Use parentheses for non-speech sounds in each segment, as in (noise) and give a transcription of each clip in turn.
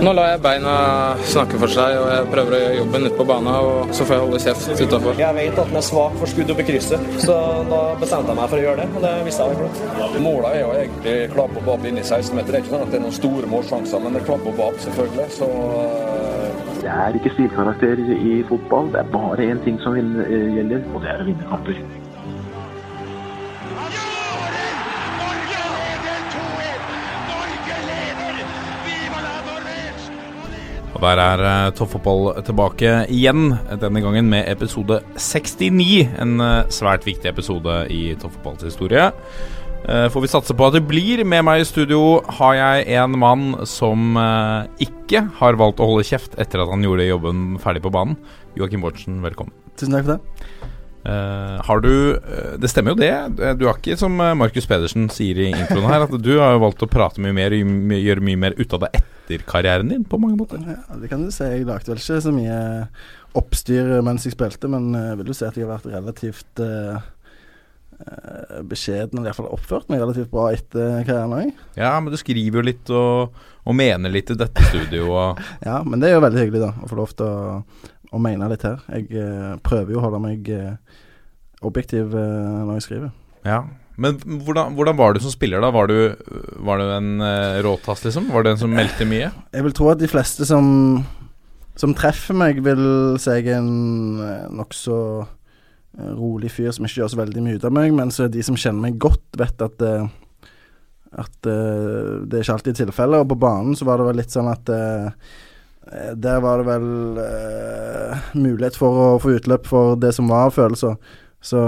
Nå lar jeg beina snakke for seg, og jeg prøver å gjøre jobben ute på banen. Og så får jeg holde kjeft utafor. Jeg vet at den er svak for skudd oppe i krysset, så da bestemte jeg meg for å gjøre det. Og det visste jeg vel. Målet er jo egentlig klapp og opp inn i 16 meter. Det er ikke sånn at det er noen store målsjanser, men det er klapp og opp selvfølgelig. Så eh, Det er ikke stilkarakter i fotball. Det er bare én ting som eh, gjelder, og det er å vinne kamper. Og der er uh, Toppfotball tilbake igjen, denne gangen med episode 69. En uh, svært viktig episode i Toppfotballs historie. Uh, får vi satse på at det blir. Med meg i studio har jeg en mann som ikke har valgt å holde kjeft etter at han gjorde jobben ferdig på banen. Joakim Bortsen, velkommen. Tusen takk for det. Eh, har du eh, Det stemmer jo det. Eh, Du har ikke som Markus Pedersen sier i introen her, at du har jo valgt å prate mye mer og gjøre mye mer ut av det etter karrieren din, på mange måter. Ja, det kan du si. Jeg lagde vel ikke så mye oppstyr mens jeg spilte, men jeg vil jo si at jeg har vært relativt uh, beskjeden, eller iallfall oppført meg relativt bra etter karrieren òg. Ja, men du skriver jo litt og, og mener litt i dette studioet (laughs) Ja, men det er jo veldig hyggelig, da, å få lov til å, å mene litt her. Jeg eh, prøver jo å holde meg eh, objektiv eh, når jeg skriver. Ja. Men hvordan, hvordan var du som spiller, da? Var du, var du en uh, råtass, liksom? Var du en som meldte mye? Jeg vil tro at de fleste som, som treffer meg, vil si jeg er en nokså rolig fyr som ikke gjør så veldig mye ut av meg, Men så er de som kjenner meg godt, vet at at uh, det er ikke alltid tilfellet. Og på banen så var det vel litt sånn at eh, Der var det vel eh, mulighet for å få utløp for det som var følelser. Så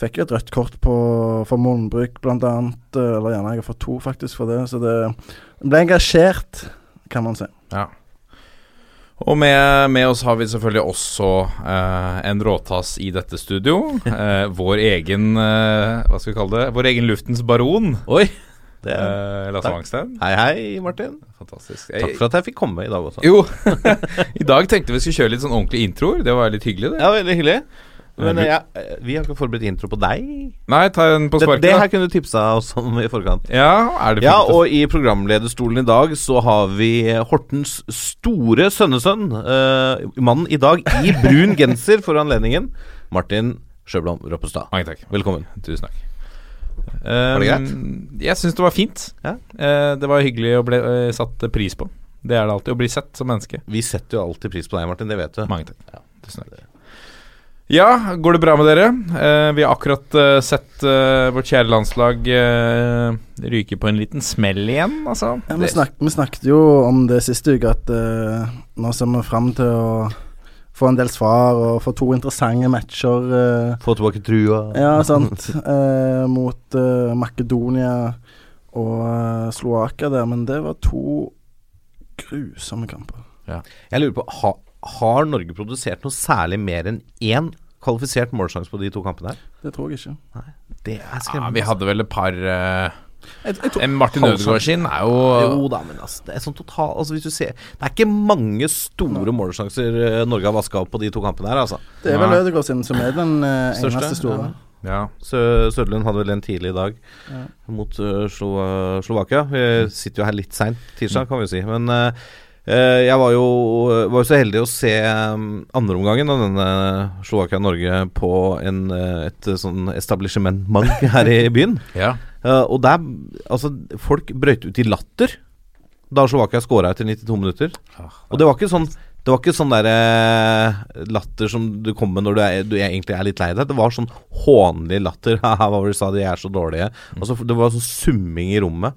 fikk jeg et rødt kort på, for munnbruk, blant annet. eh, Eller gjerne jeg har fått to, faktisk, for det. Så det ble engasjert, kan man si. Ja. Og med, med oss har vi selvfølgelig også eh, en råtass i dette studio. (laughs) Eh, vår egen eh, Hva skal vi kalle det? Vår egen luftens baron. Oi. Det er, Eh, Lasse. Wangstein. hei, hei, Martin. Fantastisk. Takk for at jeg fikk komme i dag også. Jo, (laughs) i dag tenkte vi skulle kjøre litt sånn ordentlige introer. Det var litt hyggelig, det. Ja, veldig hyggelig. Men jeg, vi har ikke forberedt intro på deg. Nei, ta den på sparket. det det her kunne du tipsa oss om i forkant. Ja, er det Ja, og i programlederstolen i dag så har vi Hortens store sønnesønn. uh, mannen i dag i brun genser for anledningen. Martin Sjøblom Roppestad. Mange takk. Velkommen. Tusen takk. Var det greit? Um, Jeg syns det var fint. Ja. Eh, det var hyggelig å bli eh, satt pris på. Det er det alltid. Å bli sett som menneske. Vi setter jo alltid pris på deg, Martin. Det vet du. Mange takk. Tusen takk. Ja, går det bra med dere? Eh, vi har akkurat eh, sett eh, vårt kjære landslag eh, ryke på en liten smell igjen, altså. Ja, vi, Det- snak, vi snakket jo om det siste uke, at eh, nå ser vi fram til å få en del svar og få to interessante matcher. eh, Få tilbake trua. ja, sant. (laughs) eh, mot eh, Makedonia og uh, Slovakia der, men det var to grusomme kamper. Jeg lurer på, ha, har Norge produsert noe særlig mer enn én kvalifisert målsjanse på de to kampene her? Det tror jeg ikke. Det er ja, skremmende. vi hadde vel et par eh, Jeg, jeg tror, Martin Halvsang. Ødegaard sin er jo Jo da, men altså, det er sånn total altså, hvis du ser, Det er ikke mange store målsjanser eh, Norge har vaska opp på de to kampene her, altså. det er vel. Ødegaard sin som er den eh, Største, eneste store. Ja. Sø- Søderlund hadde vel en tidlig i dag Ja. mot uh, Slo Slovakia. Vi sitter jo her litt seint tirsdag, kan vi jo si. Men eh, eh, jeg var jo, var jo så heldig å se um, andreomgangen av denne Slovakia-Norge på en, eh, et eh, sånn establishment her i byen. ja. Eh, og der Altså, folk brøt ut i latter da Slovakia scora etter 92 minutter. Og det var ikke sånn det var ikke sånn der eh, latter som du kommer med når du, er, du egentlig er litt lei deg. Det var sånn hånlig latter. (laughs) Haha, hva var det du sa, de er så dårlige. Altså, det var sånn summing i rommet.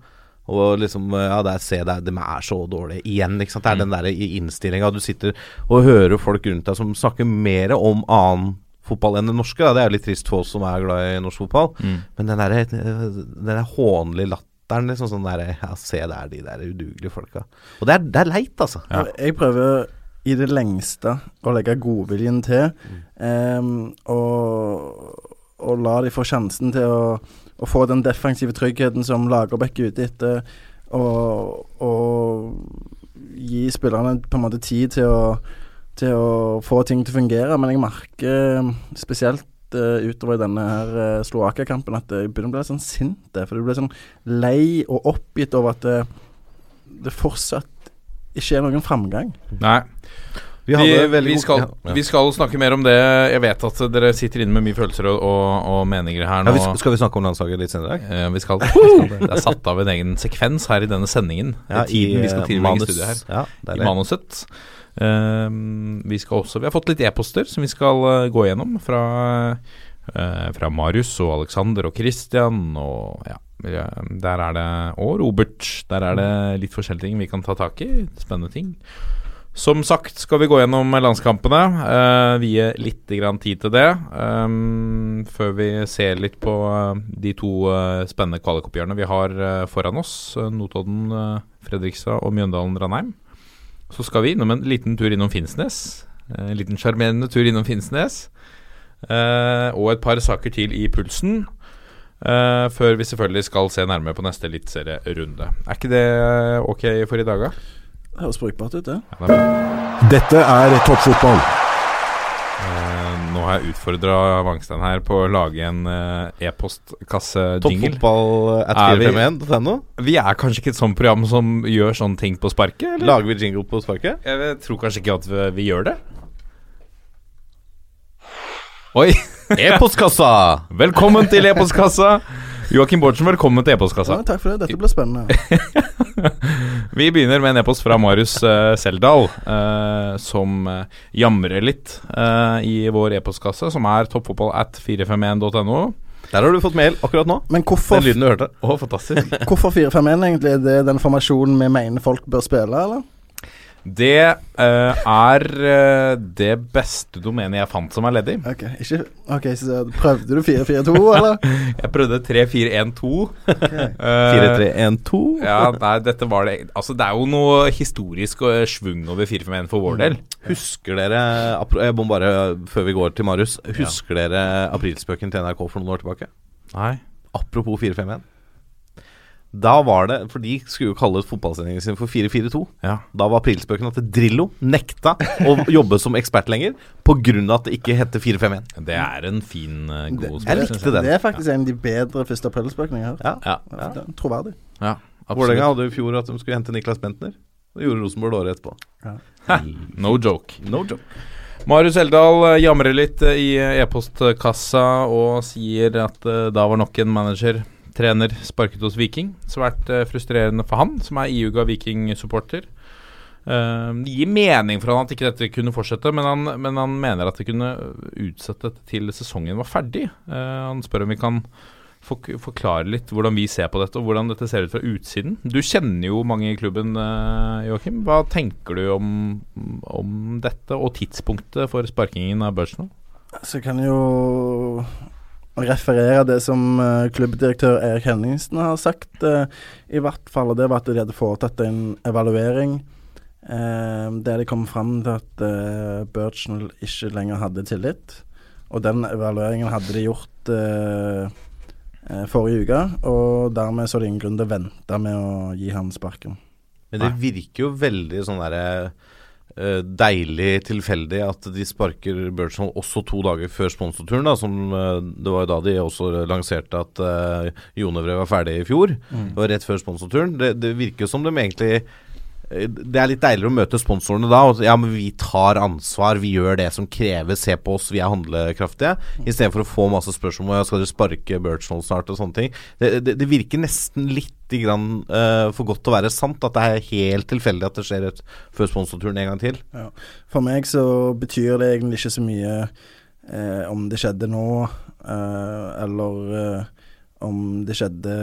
Og liksom Ja, der se der, de er så dårlige igjen, ikke sant. Det er den der innstillinga. Du sitter og hører folk rundt deg som snakker mer om annen fotball enn den norske. Da. Det er jo litt trist for oss som er glad i norsk fotball. Men den der, den der hånlige latteren, liksom sånn der Ja, se der, de der udugelige folka. Og det er, det er leit, altså. Ja. Jeg prøver i det lengste å legge godviljen til, um, og, og la de få sjansen til å, å få den defensive tryggheten som Lagerbäck er ute etter, og, og gi spillerne på en måte tid til å, til å få ting til å fungere. Men jeg merker spesielt eh, utover i denne her uh, Slovakia-kampen at jeg begynner å bli sånn sint. eh, For du blir sånn lei og oppgitt over at det, det fortsatt ikke er noen framgang. Nei. Vi Vi, vi, skal, ja, ja. vi skal snakke mer om det. Jeg vet at dere sitter inne med mye følelser og, og, og meninger her Ja, nå. vi, sk- skal vi snakke om landslaget litt senere i dag? Ja, vi skal, (laughs) vi skal det. det er satt av en egen sekvens her i denne sendingen. Ja, I tiden vi skal eh, tilbringe i manus. her. Ja, er I det. manuset. Eh, vi skal også Vi har fått litt e-poster som vi skal eh, gå gjennom fra, eh, fra Marius og Alexander og Christian og ja. ja, Der er det Og Robert. Der er det litt forskjellige ting vi kan ta tak i. Spennende ting. Som sagt skal vi gå gjennom landskampene. Uh, vie litt tid til det. Um, før vi ser litt på eh, de to uh, spennende kvalikoppgjørene vi har uh, foran oss. eh, Notodden, Fredrikstad og Mjøndalen-Ranheim. Så skal vi innom en liten tur innom Finnsnes. En liten sjarmerende tur innom Finnsnes. Eh, og et par saker til i pulsen. eh, før vi selvfølgelig skal se nærmere på neste eliteserierunde. Er ikke det eh, ok for i dag, da? Det høres brukbart ut, det. Ja, det er. Dette er toppfotball. Eh, nå har jeg utfordra Vangstein her på å lage en eh, e-postkasse-jingle. Toppfotball Er vi- 451.no. Vi er kanskje ikke et sånt program som gjør sånne ting på sparket? Eller? Lager vi jingle på sparket? Jeg tror kanskje ikke at vi, vi gjør det. Oi! E-postkassa! (laughs) Velkommen til e-postkassa! Joakim Bårdsen, velkommen til e-postkassa. Ja, takk for det. Dette blir spennende. (laughs) Vi begynner med en e-post fra Marius uh, Seldal, uh, som uh, jamrer litt i vår e-postkasse, som er toppfotball at 451.no. Der har du fått mail akkurat nå. Men hvorfor, Den lyden du hørte. Å, fantastisk. (laughs) hvorfor 4-5-1 egentlig? Er det den formasjonen vi mener folk bør spille, eller? Det uh, er uh, det beste domenet jeg fant som er ledig. Ok, ikke, okay så prøvde du 4-4-2, eller? (laughs) Jeg prøvde 3-4-1-2. Okay. (laughs) uh, 4312. Ja, nei, dette var det Altså, det er jo noe historisk og svung over 4-5-1 for vår del. Husker dere Jeg må bare, før vi går til Marius Husker dere aprilspøken til NRK for noen år tilbake? Nei. Apropos 451. Da var det For de skulle jo kalle fotballsendingen sin for 4-4-2. Ja. Da var aprilspøken at Drillo nekta å (laughs) jobbe som ekspert lenger pga. at det ikke heter 451. Det er en fin, eh, god spørsmål. Jeg likte den. Det er faktisk en av de bedre første aprilspøkene jeg har hørt. Ja. Ja, Ja. er Troverdig. ja Vålerenga hadde i fjor at de skulle hente Niklas Bentner. Det gjorde Rosenborg året etterpå. No joke. No joke. Marius Eldal eh, jamrer litt eh, i e-postkassa og sier at da var nok en manager, trener, sparket hos Viking. Svært eh, frustrerende for han, som er iuga Viking-supporter. Eh, det gir mening for han at ikke dette kunne fortsette, men han, men han mener at det kunne utsette til sesongen var ferdig. Eh, han spør om vi kan forklare litt hvordan vi ser på dette, og hvordan dette ser ut fra utsiden. Du kjenner jo mange i klubben, Joakim. Hva tenker du om, om dette, og tidspunktet for sparkingen av Børsen? Så kan jo referere det som eh, klubbdirektør Erik Henningsen har sagt, eh, i hvert fall. Og det var at de hadde foretatt en evaluering eh, der de kom fram til at uh, Birchnell ikke lenger hadde tillit. Og den evalueringen hadde de gjort eh, eh, forrige uke, og dermed så er det ingen grunn til å vente med å gi ham sparken. Men det virker jo veldig sånn derre eh, deilig tilfeldig at de sparker Birdsall også to dager før sponsorturen. da Som eh, Det var jo da de også lanserte at uh, Jonevre var ferdig i fjor. Det var rett før sponsorturen. Det, det virker som de egentlig eh, det er litt deiligere å møte sponsorene da. Og, ja, men vi tar ansvar, vi gjør det som kreves. Se på oss, vi er handlekraftige. Istedenfor å få masse spørsmål om ja, skal dere sparke Birchnall snart og sånne ting. Det, det, det virker nesten litt grann, uh, for godt til å være sant at det er helt tilfeldig at det skjer et, før sponsorturen en gang til. For meg så betyr det egentlig ikke så mye uh, om det skjedde nå, uh, eller om det skjedde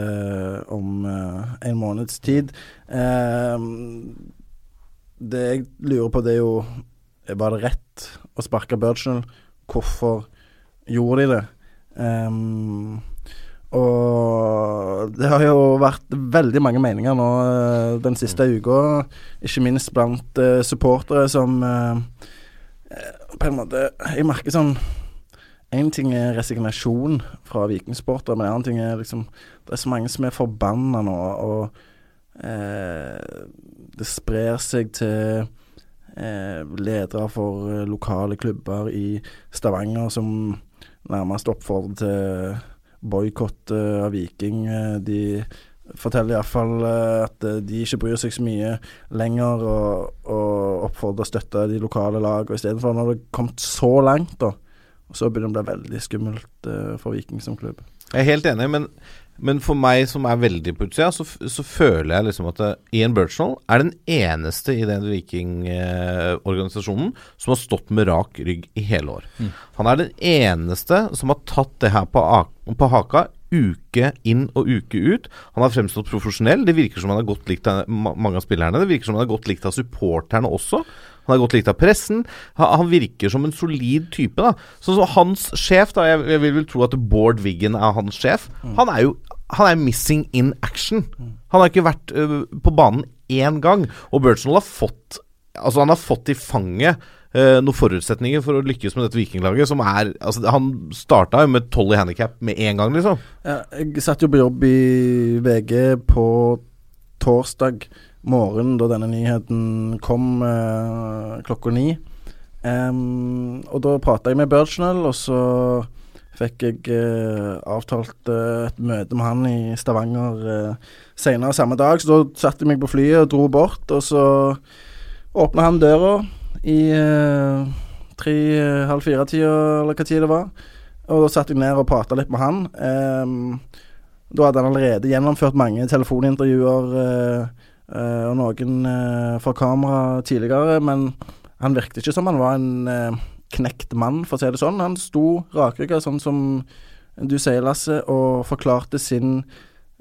om eh, en måneds tid. Eh, det jeg lurer på, det er jo Var det rett å sparke Birchnell? Hvorfor gjorde de det? Um, og det har jo vært veldig mange meninger nå eh, den siste uka, ikke minst blant uh, supportere som eh, På en måte Jeg merker sånn Én ting er resignasjon fra vikingsportere, men en annen ting er liksom Det er så mange som er forbanna nå, og eh, det sprer seg til eh, ledere for eh, lokale klubber i Stavanger som nærmest oppfordrer til boikott eh, av Viking. Eh, de forteller iallfall at eh, de ikke bryr seg så mye lenger og, og oppfordrer å støtte de lokale lag. Og istedenfor, når det har kommet så langt, da, så begynner det å bli veldig skummelt eh, for Viking som klubb. Jeg er helt enig, men, men for meg som er veldig på utsida, så, så føler jeg liksom at eh, Ian Birchnell er den eneste i den vikingorganisasjonen eh, som har stått med rak rygg i hele år. Han er den eneste som har tatt det her på, på haka uke inn og uke ut. Han har fremstått profesjonell. Det virker som han er godt likt av mange av spillerne. Det virker som han er godt likt av supporterne også. Han er godt likt av pressen. Han, han virker som en solid type. da Så, så hans sjef, da jeg, jeg vil vel tro at Bård Wiggen er hans sjef. Han er jo han er missing in action. Han har ikke vært uh, på banen én gang. Og Birchnell har fått Altså han har fått i fanget uh, noen forutsetninger for å lykkes med dette vikinglaget, som er Altså, han starta jo med tolv i handikap med en gang, liksom. Ja, jeg satt jo på jobb i VG på torsdag morgen da denne nyheten kom eh, klokka ni. Um, og da prata jeg med Birchnell, og så fikk jeg eh, avtalt eh, et møte med han i Stavanger eh, senere samme dag. Så da satte jeg meg på flyet og dro bort, og så åpna han døra i uh, tre-halv fire-tida, eller hva tid det var. Og da satt jeg ned og prata litt med han. Da hadde han allerede gjennomført mange telefonintervjuer eh, eh, og noen eh, for kamera tidligere, men han virket ikke som han var en eh, knekt mann, for å si det sånn. Han sto rakrygga, sånn som du sier, Lasse, og forklarte sin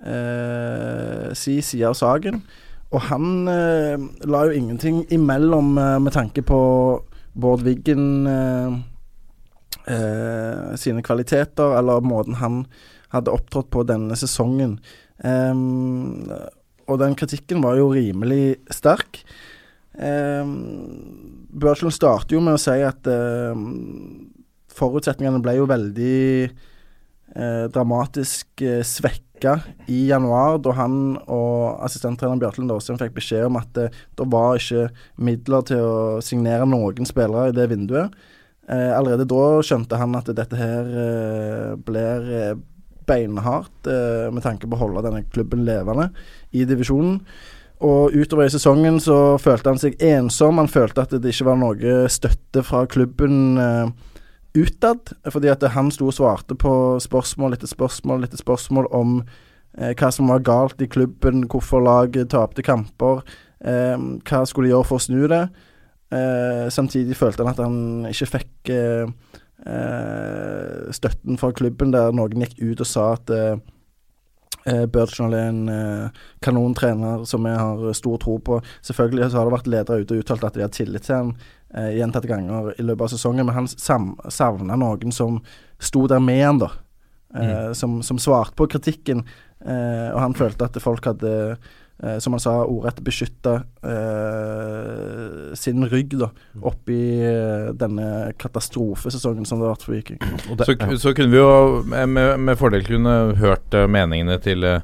eh, si side av saken. Og han eh, la jo ingenting imellom eh, med tanke på Bård Wiggen eh, eh, sine kvaliteter, eller måten han hadde opptrådt på denne sesongen. Og den kritikken var jo rimelig sterk. Eh, Børselen starter jo med å si at eh, forutsetningene ble jo veldig eh, dramatisk eh, svekka i januar, da han og assistenttrener Bjartlind Aasheim fikk beskjed om at eh, det var ikke midler til å signere noen spillere i det vinduet. Eh, allerede da skjønte han at dette her eh, blir eh, beinhardt med tanke på å holde denne klubben levende i divisjonen. Og utover i sesongen så følte han seg ensom. Han følte at det ikke var noe støtte fra klubben eh, utad. Fordi at han sto og svarte på spørsmål etter spørsmål etter spørsmål om eh, hva som var galt i klubben, hvorfor laget tapte kamper, eh, hva skulle de gjøre for å snu det. Samtidig følte han at han ikke fikk støtten fra klubben, der noen gikk ut og sa at eh, eh, er en eh, kanontrener som jeg har stor tro på. Selvfølgelig så har det vært ledere ute og uttalt at de har tillit til eh, gjentatte ganger i løpet av sesongen, men han savna noen som sto der med han, da. Mm. som, som svarte på kritikken, eh, og han følte at folk hadde eh, som han sa, ordrett beskytte eh, sin rygg da, oppi eh, denne katastrofesesongen som det har vært for Viking. Så, så kunne vi jo med, med fordel kunne hørt eh, meningene til eh,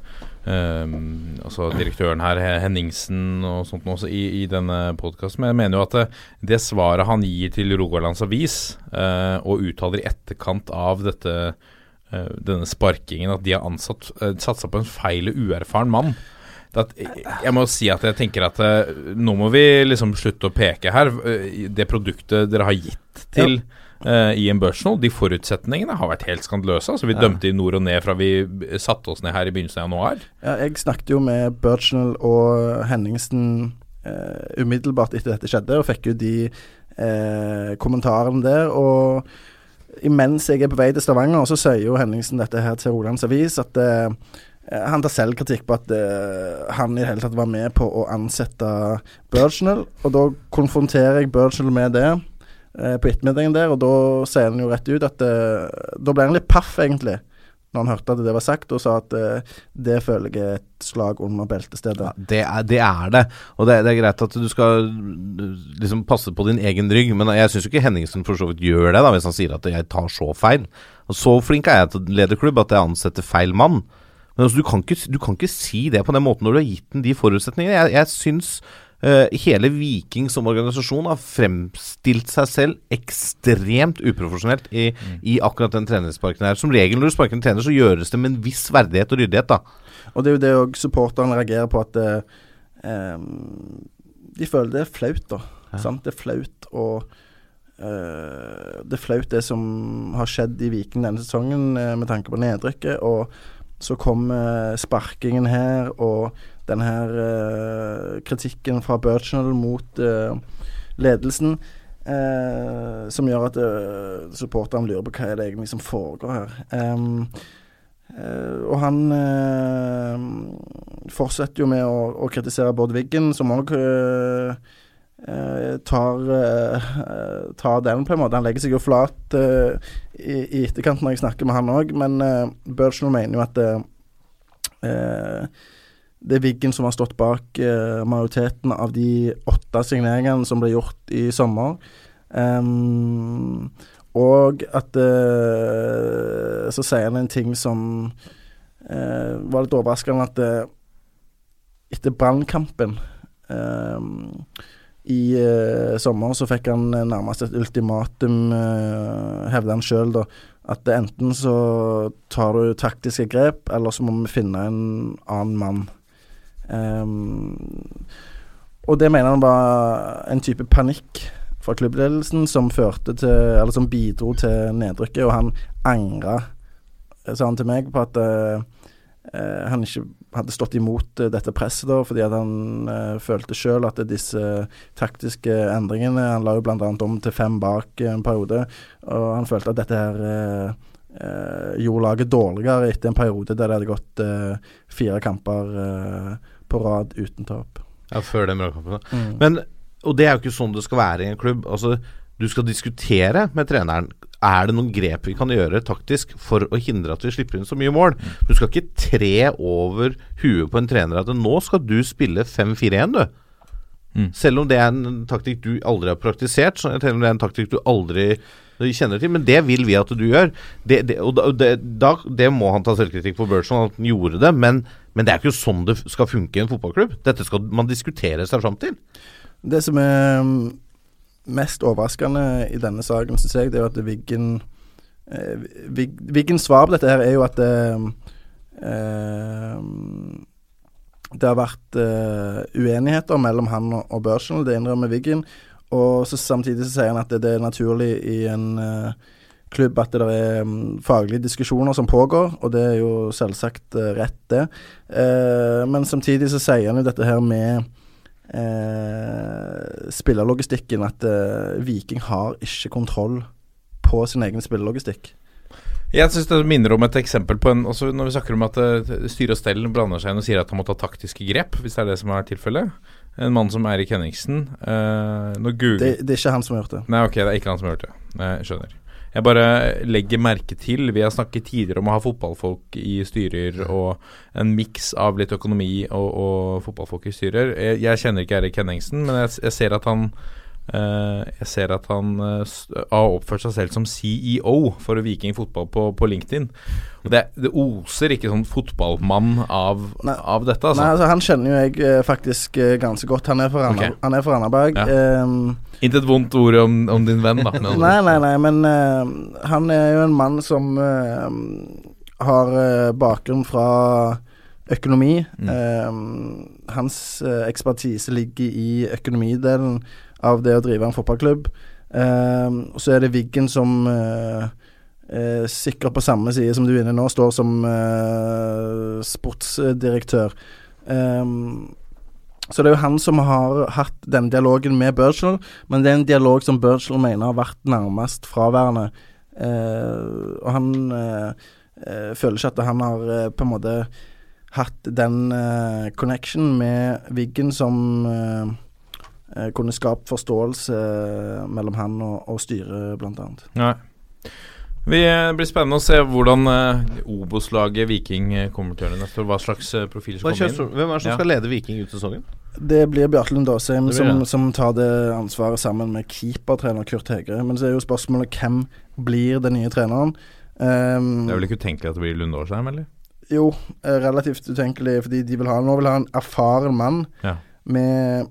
eh, altså direktøren her, Henningsen og sånt også i, i denne podkasten. Men jeg mener jo at det, det svaret han gir til Rogalands Avis, uh, og uttaler i etterkant av dette uh, denne sparkingen, at de har ansatt uh, satsa på en feil og uerfaren mann. At, jeg må si at jeg tenker at eh, nå må vi liksom slutte å peke her. Eh, det produktet dere har gitt til eh, Ian Burchnell, de forutsetningene har vært helt skandaløse. Altså, vi dømte i nord og ned fra vi satte oss ned her i begynnelsen av januar. Ja, jeg snakket jo med Birchnell og Henningsen uh, umiddelbart etter dette skjedde, og fikk jo de uh, kommentarene der. Og imens jeg er på vei til Stavanger, så sier jo Henningsen dette her til Rolands Avis, at han tar selvkritikk på at uh, han i det hele tatt var med på å ansette Birchnell. Og da konfronterer jeg Birchnell med det uh, på ettermiddagen der, og da sier han jo rett ut at uh, Da ble han litt paff, egentlig, når han hørte at det var sagt, og sa at eh, det føler jeg et slag under beltestedet. Det er, det er det. Og det, det er greit at du skal liksom passe på din egen rygg, men jeg syns ikke Henningsen for så vidt gjør det, da, hvis han sier at jeg tar så feil. Og så flink er jeg til lederklubb at jeg ansetter feil mann. Men altså, du, kan ikke, du kan ikke si det på den måten når du har gitt den de forutsetningene. Jeg, jeg syns uh, hele Viking som organisasjon har fremstilt seg selv ekstremt uprofesjonelt i, i akkurat den trenersparken her. Som regel når du sparker en trener, så gjøres det med en viss verdighet og ryddighet, da. Og det er jo det òg supporterne reagerer på, at uh, de føler det er flaut, da. Sant? Det er flaut å Uh, Det er flaut det som har skjedd i Viking denne sesongen uh, med tanke på nedrykket. Og så kom eh, sparkingen her, og den her eh, kritikken fra Burchnell mot eh, ledelsen. Eh, som gjør at uh, supporterne lurer på hva er det egentlig som foregår her. Um, Uh, og han uh, fortsetter jo med å, å kritisere Bård Wiggen, som òg tar, eh, tar den, på en måte. Han legger seg jo flat eh, i, i etterkant når jeg snakker med han òg, men uh, Birchnell mener jo at eh, det er Wiggen som har stått bak eh, majoriteten av de åtte signeringene som ble gjort i sommer. Um, og at eh, Så sier han en ting som eh, var litt overraskende, at eh, etter Brannkampen em, i uh, sommer så fikk han eh, nærmest et ultimatum, uh, hevder han sjøl, da. At enten så tar du taktiske grep, eller så må vi finne en annen mann. Um, og det mener han var en type panikk fra klubbledelsen som førte til Eller som bidro til nedrykket, og han angra, sa han til meg, på at eh, eh, han ikke hadde stått imot eh, dette presset, da, fordi at han eh, følte sjøl at disse taktiske endringene Han la jo bl.a. om til fem bak en periode, og han følte at dette her eh, eh, gjorde laget dårligere etter en periode der det hadde gått eh, fire kamper eh, på rad uten tap. Ja, før den brannkampen. Mm. Men, og det er jo ikke sånn det skal være i en klubb. Altså, du skal diskutere med treneren. Er det noen grep vi kan gjøre taktisk for å hindre at vi slipper inn så mye mål? Du skal ikke tre over huet på en trener at nå skal du spille 5-4-1, du. Mm. Selv om det er en taktikk du aldri har praktisert, selv om det er en taktikk du aldri kjenner til, men det vil vi at du gjør. Det, det, og det, da, det må han ta selvkritikk på Burson, at han gjorde det, men, men det er ikke sånn det skal funke i en fotballklubb. Dette skal man diskutere seg fram til. Det som er mest overraskende i denne saken, syns jeg, det er jo at Viggen eh, Wig- svar på dette her er jo at eh, eh, det har vært eh, uenigheter mellom han og, og Børsen, det innrømmer Viggen. Og så samtidig så sier han at det, det er naturlig i en eh, klubb at det er um, faglige diskusjoner som pågår, og det er jo selvsagt eh, rett, det. Men samtidig så sier han jo dette her med eh, spillerlogistikken, at eh, Viking har ikke kontroll på sin egen spillerlogistikk. Jeg syns det minner om et eksempel på en også Når vi snakker om at uh, styre og stell blander seg inn og sier at han må ta taktiske grep, hvis det er det som er tilfellet. En mann som Eirik Henningsen googler Det, det er ikke han som har gjort det. Nei, ok, det er ikke han som har gjort det. Jeg skjønner. Jeg bare legger merke til Vi har snakket tidligere om å ha fotballfolk i styrer og en miks av litt økonomi og, og fotballfolk i styrer. Jeg, jeg kjenner ikke Erik Henningsen, men jeg, jeg ser at han Uh, jeg ser at han uh, har oppført seg selv som CEO for Viking fotball på, på LinkedIn. Og det, det oser ikke sånn fotballmann av, av dette, altså. Nei, altså Han kjenner jo jeg eh, faktisk uh, ganske godt. Han er fra er Randaberg. Ehm, Intet vondt ord om, om din venn, da. nei, nei, nei, men uh, han er jo en mann som uh, har eh, bakgrunn fra økonomi. Mm. Hans ekspertise ligger i økonomidelen av det å drive en fotballklubb. Og så er det Wiggen som eh, sikkert på samme side som du er inne nå, står som eh, sportsdirektør. Um, så det er jo han som har hatt den dialogen med Birchall, men det er en dialog som Birchall mener har vært nærmest fraværende. Eh, og han eh, eh, føler ikke at han har eh, på en måte hatt den eh, connection med Wiggen som eh, eh, kunne skapt forståelse mellom han og, og styret, blant annet. Nei. Vi, eh, blir spennende å se hvordan eh, Obos-laget Viking eh, kommer til å gjøre neste år. Hva slags profiler profil som kommer inn. Hvem er det som Ja. skal lede Viking ut sesongen? Det blir Bjarte Lund Aasheim som, som tar det ansvaret sammen med keepertrener Kurt Hegre. Men så er jo spørsmålet hvem blir den nye treneren. Um, Det er vel ikke utenkelig at det blir Lund Aasheim, eller? Jo, relativt utenkelig, fordi de vil ha, nå vil ha en erfaren mann Ja. med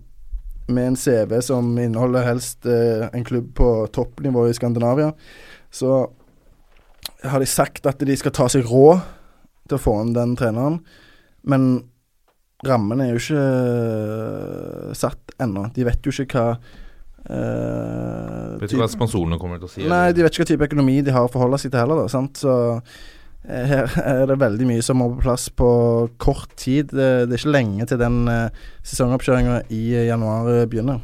med en CV som inneholder helst eh, en klubb på toppnivå i Skandinavia, så har de sagt at de skal ta seg råd til å få inn den treneren. Men rammen er jo ikke eh, satt ennå. De vet jo ikke hva eh, Vet ikke hva sponsorene kommer til å si? Nei, de vet ikke hva type økonomi de har å forholde seg til heller, da. Sant? Så eh, her er det veldig mye som må på plass på kort tid. Det, det er ikke lenge til den uh, sesongoppkjøringa i eh, januar eh, begynner.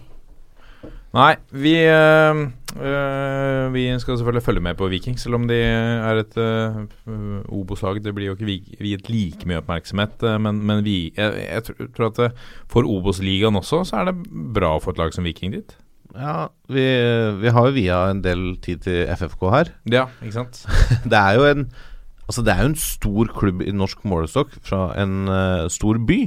Nei, vi, øh, vi skal selvfølgelig følge med på Viking, selv om de er et øh, Obos-lag. Det blir jo ikke vi- viet like mye oppmerksomhet, men, men vi, jeg, jeg tror- tror at for Obos-ligaen også, så er det bra å få et lag som Viking dit. Ja, vi, vi har jo via en del tid til FFK her. Ja, ikke sant? (laughs) Det er jo en Altså det er jo en stor klubb i norsk målestokk fra en uh, stor by.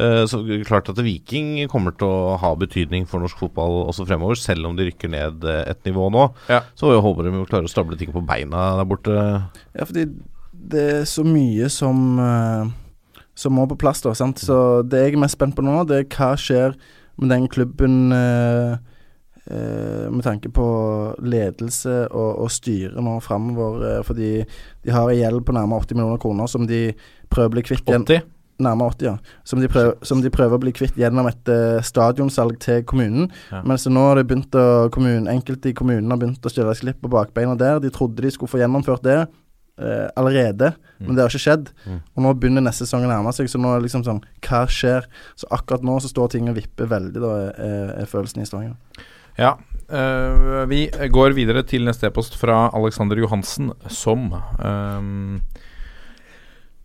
Eh, så klart at Viking kommer til å ha betydning for norsk fotball også fremover, selv om de rykker ned eh, et nivå nå. Ja. Så jeg håper de klarer å stable ting på beina der borte. Ja, fordi det er så mye som eh, Som må på plass, da. Sant? Så det jeg er mest spent på nå, det er hva skjer med den klubben eh, eh, med tanke på ledelse og, og styre nå framover. eh, fordi de har en gjeld på nærmere 80 millioner kroner som de prøver å bli kvitt igjen. 80? Nærmere 80, ja. Som de, prøver, som de prøver å bli kvitt gjennom et uh, stadionsalg til kommunen. Ja. Men så nå har det begynt å kommunen, enkelte i kommunen har begynt å stille slipp på bakbeina der. De trodde de skulle få gjennomført det uh, allerede, men det har ikke skjedd. Mm. Og nå begynner neste sesong å nærme seg, så nå er det liksom sånn Hva skjer? Så akkurat nå så står ting og vipper veldig, da, er, er følelsen i Stavanger. Ja. Uh, vi går videre til neste e-post fra Alexander Johansen, som øhm,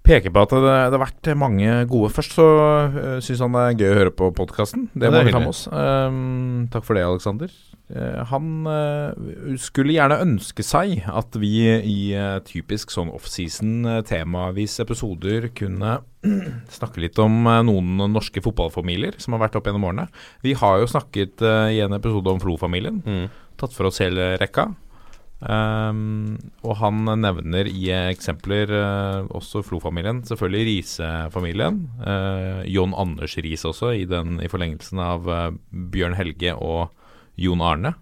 peker på at det, det har vært mange gode Først så uh, syns han det er gøy å høre på podkasten. Det Ja, det må vi ta med oss. Um, takk for det, Alexander. Eh, han øh, skulle gjerne ønske seg at vi i eh, typisk sånn offseason uh, temavis episoder kunne (clears throat) snakke litt om eh, noen norske fotballfamilier som har vært opp gjennom årene. Vi har jo snakket eh, i en episode om Flo-familien. Mm. Tatt for oss hele rekka. Ehm, og han nevner i eksempler uh, også Flo-familien. Selvfølgelig Riise-familien. Uh, John Anders Riise også, i, den, i forlengelsen av uh, Bjørn Helge og Jon Arne.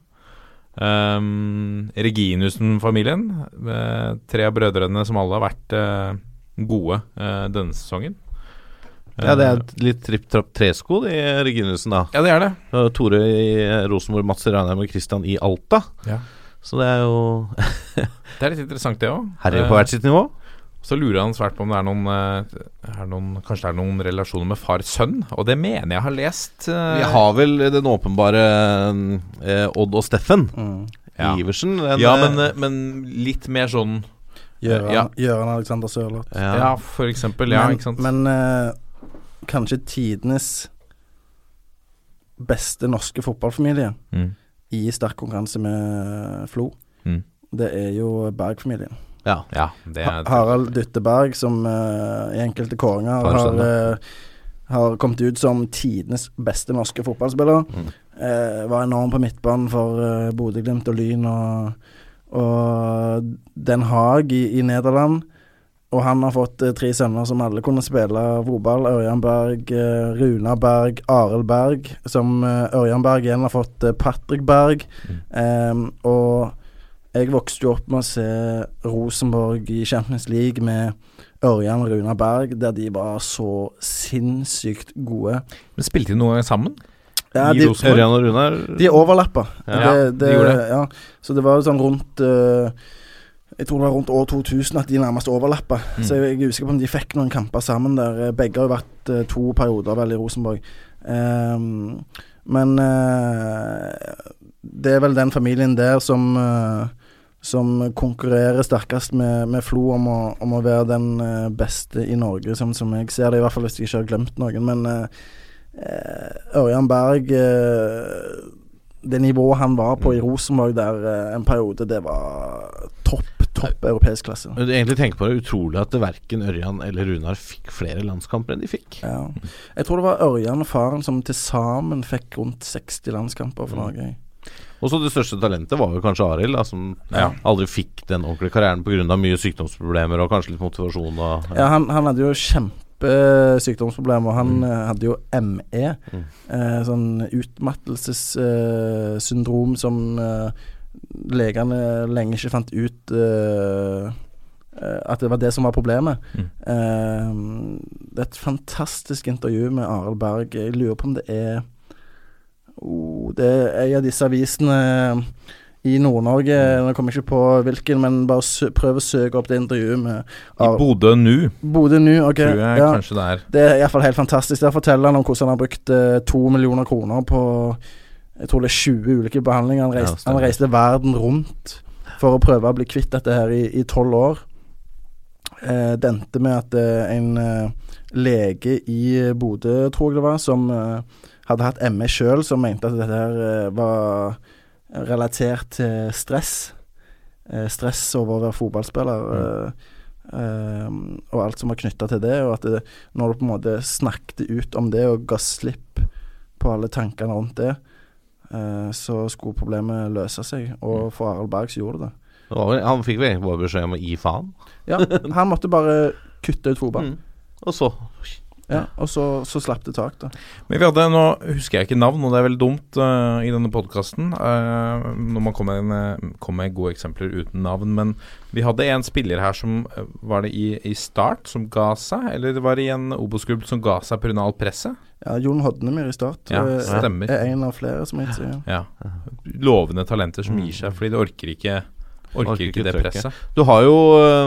Um, Reginussen-familien. eh, tre av brødrene som alle har vært eh, gode eh, denne sesongen. Ja, det er Eh, litt tripp-trapp tresko i Reginussen, da. ja, det er det. Tore i Rosenborg, Mats Ranheim og Christian i Alta. Ja. Så det er jo (laughs) Det er litt interessant, det òg. herrer på hvert sitt nivå. Så lurer han svært på om det er noen, eh, er noen Kanskje det er noen relasjoner med far-sønn, og det mener jeg har lest. eh, Vi har vel den åpenbare eh, Odd og Steffen Ja. Iversen. den, Ja, eh, men, eh, men litt mer sånn Gjøran, Ja. Gjøran Alexander Sørloth. ja. Ja, for eksempel. Ja, men, ikke sant. Men eh, kanskje tidenes beste norske fotballfamilie Mm. I sterk konkurranse med Flo, Mm. det er jo Berg-familien. ja. Ja, det er Harald Dytteberg, som uh, i enkelte kåringer har, eh, har kommet ut som tidenes beste norske fotballspiller. Mm. Uh, var enorm på midtbanen for uh, Bodø-Glimt og Lyn og, og Den Haag i, i Nederland. Og han har fått eh, tre sønner som alle kunne spille fotball. Ørjan Berg, eh, Runa Berg, Arild Berg. Som eh, Ørjan Berg igjen har fått Patrick Berg. Em, og jeg vokste jo opp med å se Rosenborg i Champions League med Ørjan og Runa Berg, der de var så sinnssykt gode. Men Spilte de noen gang sammen? Ja, I de, Rosenborg? Ørjan og Runar de overlappa. Ja, det, det, de gjorde det. Ja, så det var jo sånn rundt eh, Jeg tror det var rundt år 2000 at de nærmest overlappa. Mm. Så jeg, jeg er usikker på om de fikk noen kamper sammen der. Eh, Begge har jo vært uh, to perioder vel i Rosenborg. Um, men uh, det er vel den familien der som uh, som konkurrerer sterkest med, med Flo om å, om å være den beste i Norge, som, som jeg ser det, i hvert fall hvis jeg ikke har glemt noen. Men Ørjan Berg Det nivået han var på i Rosenborg der en periode, det var topp, europeisk klasse. Du egentlig tenker på det utrolig at verken Ørjan eller Runar fikk flere landskamper enn de fikk. Ja. Jeg tror det var Ørjan og faren som til sammen fikk rundt 60 landskamper for Norge. Og så det største talentet var jo kanskje Arild, som Ja. aldri fikk den ordentlige karrieren pga. mye sykdomsproblemer og kanskje litt motivasjon. Og, Ja, han, han hadde jo kjempe kjempesykdomsproblemer. Han Mm. eh, hadde jo ME, eh, sånn utmattelsessyndrom som eh, legene lenge ikke fant ut eh, at det var det som var problemet. Mm. Uh, det er et fantastisk intervju med Arild Berg. Jeg lurer på om det er oh, Det er en av disse avisene i Nord-Norge. Kommer jeg ikke på hvilken, men bare prøv å søke opp det intervjuet med I Bodø nå, Bodø nå. ok tror jeg ja. kanskje det er. Det er iallfall helt fantastisk. Der forteller han om hvordan han har brukt to millioner kroner på Jeg tror det er 20 ulike behandlinger. Han reiste, ja, han reiste verden rundt for å prøve å bli kvitt dette her i tolv år. Eh, det endte med at eh, en eh, lege i Bodø, tror jeg det var, som eh, hadde hatt ME sjøl, som mente at dette her eh, var relatert til stress. Eh, stress over å være fotballspiller. Mm. eh, og alt som var knytta til det. Og at det, når du på en måte snakket ut om det og ga slipp på alle tankene rundt det, eh, så skulle problemet løse seg. Og for Arild Berg så gjorde det det. Han fikk vel egentlig bare beskjed om å gi faen. Ja, han måtte bare kutte ut fotball. Mm. Og så Ja, og så, så slapp det tak, da. Men vi hadde, Nå husker jeg ikke navn, og det er veldig dumt uh, i denne podkasten når man kommer med, kom med gode eksempler uten navn. Men vi hadde en spiller her som eh, Var det i, i Start som ga seg? Eller det var i en Obos-klubb som ga seg pga. alt presset? Ja, Jon Hodnemyr i start Ja, eh, stemmer. er en av flere, som jeg sier. Ja. Lovende talenter som gir seg fordi de orker ikke Orker, Orker ikke det presset. Du har jo,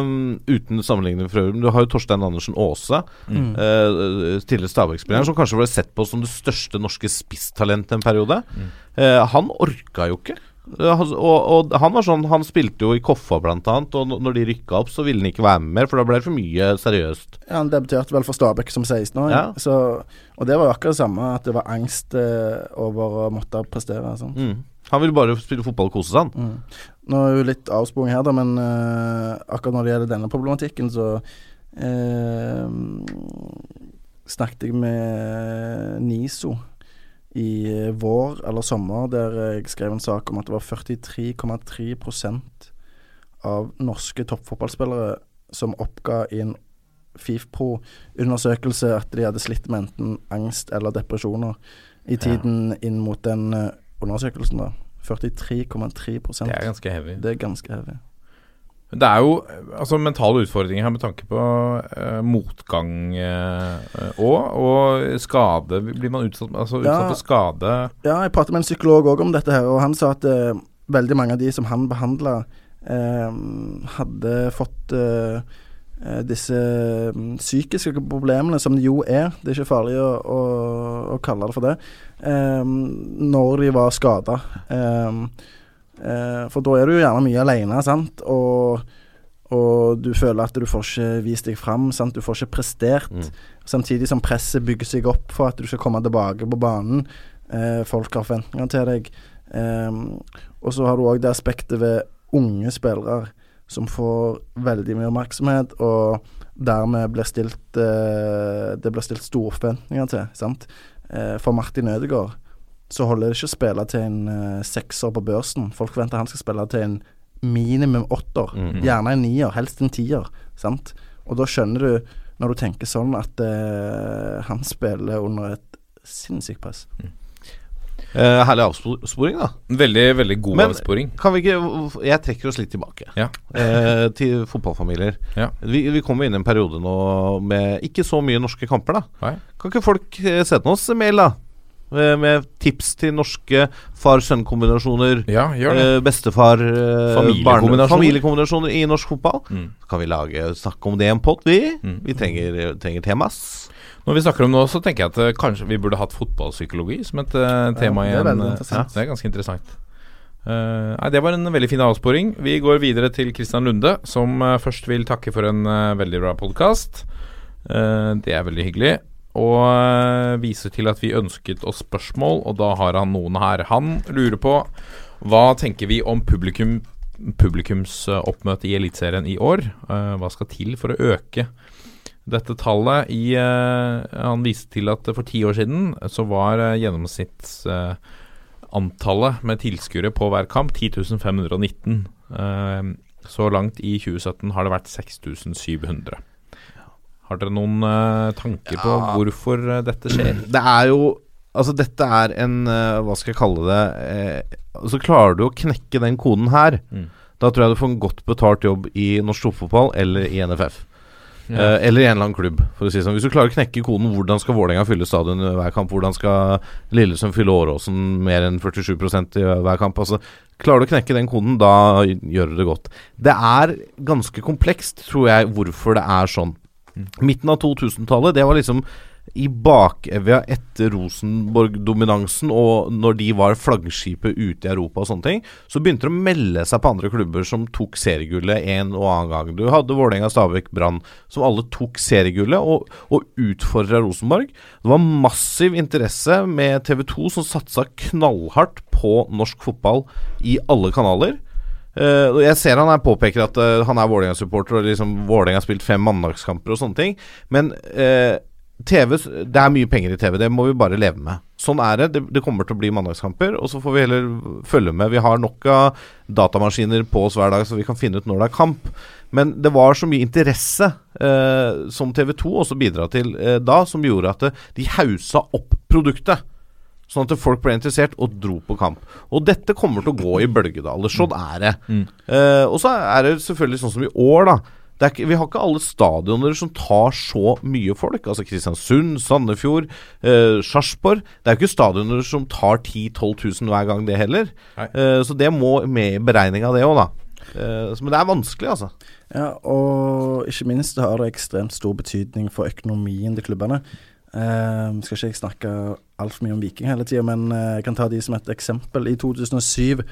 um, uten sammenligning for øvrig, du har jo Torstein Andersen Aase. Mm. Uh, tidligere Stabæk-spilleren, som kanskje ble sett på som det største norske spisstalentet en periode. Mm. Uh, han orka jo ikke. Eh, han- og, og han var sånn Han spilte jo i Koffa, blant annet, og når de rykka opp, så ville han ikke være med mer, for da ble det for mye seriøst. Ja, han debuterte vel for Stabæk som 16-åring. Ja. Så- Og det var jo akkurat det samme, at det var angst over å måtte prestere. Sånn. Mm. Han ville bare spille fotball og kose seg, han. Mm. Nå er jo litt avsporing her, da, men uh, akkurat når det gjelder denne problematikken, så uh, snakket jeg med NISO i vår eller sommer, der jeg skrev en sak om at det var 43,3% av norske toppfotballspillere som oppga i en FIFPro-undersøkelse at de hadde slitt med enten angst eller depresjoner i tiden inn mot den eh, undersøkelsen. da 43,3% Det er ganske heavy. Det er ganske heavy. Det er jo eh, altså, mentale utfordringer her med tanke på uh, motgang òg, og skade. Blir man utsatt, altså, utsatt Ja. for skade Ja, jeg pratet med en psykolog òg om dette her, og han sa at uh, veldig mange av de som han behandla, eh, hadde fått eh, eh, disse mm, psykiske problemene, som det jo er, det er ikke farlig å, å, å kalle det for det, eh, når de var skada. for da er du jo gjerne mye alene, sant, og, og du føler at du får ikke vist deg fram, sant, du får ikke prestert. Mm. Samtidig som presset bygger seg opp for at du skal komme tilbake på banen. Eh, folk har forventninger til deg. Og så har du òg det aspektet ved unge spillere som får veldig mye oppmerksomhet, og dermed blir stilt eh, Det blir stilt store forventninger til. Sant? Eh, for Martin Ødegaard så holder det ikke å spille til en eh, sekser på børsen. Folk forventer han skal spille til en minimum åtter. Mhm. Gjerne en nier, helst en tier. Sant? Og da skjønner du, når du tenker sånn, at eh, han spiller under et sinnssykt press. Eh, herlig avsporing, da. Veldig, veldig god Men- avsporing. Kan vi ikke Jeg trekker oss litt tilbake. Ja. uh, til fotballfamilier. Ja. Vi, vi kommer inn i en periode nå med ikke så mye norske kamper, da. Nei. Kan ikke folk eh, sende oss mail, da? Med tips til norske far-sønn-kombinasjoner. Ja. Bestefar eh, Familiekombinasjoner. i norsk fotball. Mm. Så kan vi lage snakke om det i en pott, vi. Mm. Vi trenger, trenger temas. Når vi snakker om nå, så tenker jeg at eh, kanskje vi burde hatt fotballpsykologi som et eh, tema ja, igjen. Ja, det er ganske interessant. Uh, nei, Det var en veldig fin avsporing. Vi går videre til Kristian Lunde, som uh, først vil takke for en uh, veldig bra podkast. det er veldig hyggelig. Og viser til at vi ønsket oss spørsmål, og da har han noen her. Han lurer på hva tenker vi om publikum publikumsoppmøte i Eliteserien i år? Hva skal til for å øke dette tallet i eh, Han viste til at for ti år siden så var uh, gjennomsnittsantallet med tilskuere på hver kamp 10.519. Eh, så langt i 2017 har det vært 6700. Har dere noen eh, tanker på hvorfor eh, dette skjer? Det er jo Altså, dette er en eh, Hva skal jeg kalle det eh, Så klarer du å knekke den koden her, Mm. da tror jeg du får en godt betalt jobb i norsk toppfotball eller i NFF. Ja. Eh, eller i en eller annen klubb, for å si sånn. Hvis du klarer å knekke koden hvordan skal Vålerenga fylle stadion i hver kamp, hvordan skal Lillesund fylle Åråsen mer enn 47% i hver kamp altså, Klarer du å knekke den koden, da gjør du det godt. Det er ganske komplekst, tror jeg, hvorfor det er sånn. Midten av 2000-tallet, det var liksom i bakevja etter Rosenborg-dominansen, og når de var flaggskipet ute i Europa og sånne ting, så begynte de å melde seg på andre klubber som tok seriegullet en og annen gang. Du hadde Vålerenga, Stabæk, Brann, som alle tok seriegullet og, og utfordra Rosenborg. Det var massiv interesse med TV 2, som satsa knallhardt på norsk fotball i alle kanaler. Uh, jeg ser han her påpeker at uh, han er Vålerenga-supporter, og liksom Vålerenga har spilt fem mandagskamper og sånne ting. Men eh, TV, det er mye penger i TV, det må vi bare leve med. Sånn er det. det. Det kommer til å bli mandagskamper, og så får vi heller følge med. Vi har nok av datamaskiner på oss hver dag, så vi kan finne ut når det er kamp. Men det var så mye interesse eh, som TV 2 også bidra til eh, da, som gjorde at det, de hausa opp produktet. Sånn at folk ble interessert og dro på kamp. Og dette kommer til å gå i bølgedaler. Sånn er det. Eh, og så er det selvfølgelig sånn som i år, da. Det er ikke, vi har ikke alle stadioner som tar så mye folk. Altså Kristiansund, Sandefjord, eh, Sarpsborg. Det er jo ikke stadioner som tar 10 000-12 000 hver gang, det heller. Eh, så det må med i beregninga, det òg, da. Eh, men det er vanskelig, altså. Ja, og ikke minst har det ekstremt stor betydning for økonomien til klubbene. Eh, skal ikke jeg snakke altfor mye om Viking hele tida, men eh, jeg kan ta de som et eksempel. I 2007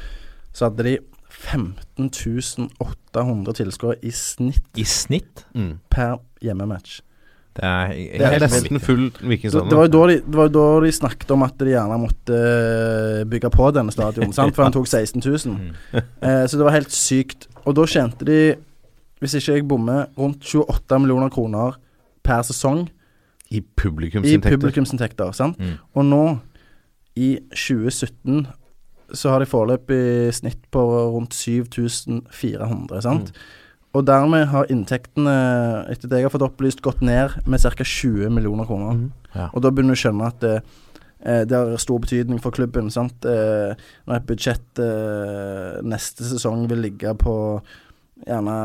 så hadde de 15 800 tilskuere i snitt I snitt? per hjemmematch. Det er, Det er helt nesten full Det, Vikingstadion. det, var jo da de, det var jo da de snakket om at de gjerne måtte eh, bygge på denne stadion, sant? for han (laughs) tok 16 000. Eh, så det var helt sykt. Og da tjente de, hvis ikke jeg bommer, rundt 28 millioner kroner per sesong I i publikumsinntekter. publikumsinntekter. Sant? Mm. Og nå, i 2017, så har de foreløpig snitt på rundt 7400. Sant? Og dermed har inntektene, etter det jeg har fått opplyst, gått ned med ca. 20 millioner kroner. Ja. Og da begynner du å skjønne at det, eh, det har stor betydning for klubben. Sant? Eh, når et budsjett eh, neste sesong vil ligge på gjerne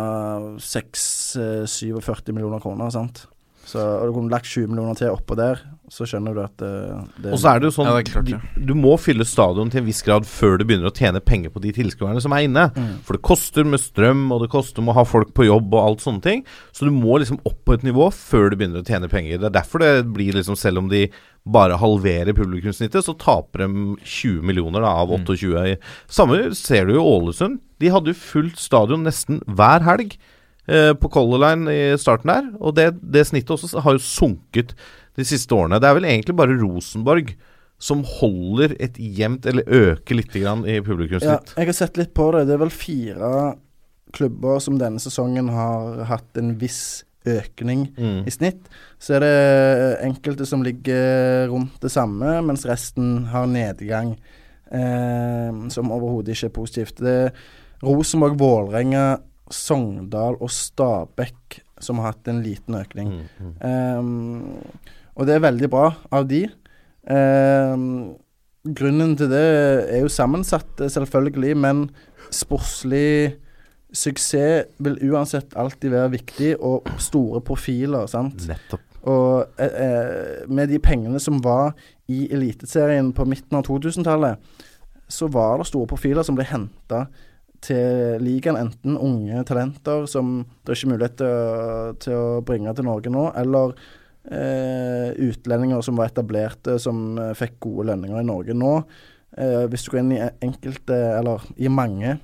6-47 millioner kroner. Sant? Så, og du kunne lagt 20 millioner til oppå der, så skjønner du at eh, det Og så er det jo sånn Ja, det klart, ja. du, du må fylle stadion til en viss grad før du begynner å tjene penger på de tilskuerne som er inne. Mm. For det koster med strøm, og det koster med å ha folk på jobb og alt sånne ting. Så du må liksom opp på et nivå før du begynner å tjene penger. Det er derfor det blir liksom, selv om de bare halverer publikumssnittet, så taper de 20 millioner da, av 28. Samme ser du i Ålesund. De hadde jo fullt stadion nesten hver helg eh, på Color Line i starten der. Og det, det snittet også har jo sunket de siste årene. Det er vel egentlig bare Rosenborg som holder et jevnt, eller øker litt grann i Ja, jeg har sett litt på det. Det er vel fire klubber som denne sesongen har hatt en viss økning Mm. i snitt. Så er det enkelte som ligger rundt det samme, mens resten har nedgang. Eh, som overhodet ikke er positivt. Det er Rosenborg, Vålerenga, Sogndal og Stabæk som har hatt en liten økning. Mm, mm. Ehm, og det er veldig bra av de. Eh, grunnen til det er jo sammensatt, eh, selvfølgelig, men sportslig suksess vil uansett alltid være viktig, og store profiler, sant. Nettopp. Og eh, eh, med de pengene som var i Eliteserien på midten av 2000-tallet, så var det store profiler som ble henta til ligaen. Enten unge talenter som det er ikke mulighet til til å bringe til Norge nå, eller utlendinger som var etablerte, som eh, fikk gode lønninger i Norge nå. Eh, hvis du går inn i enkelte, eller i mange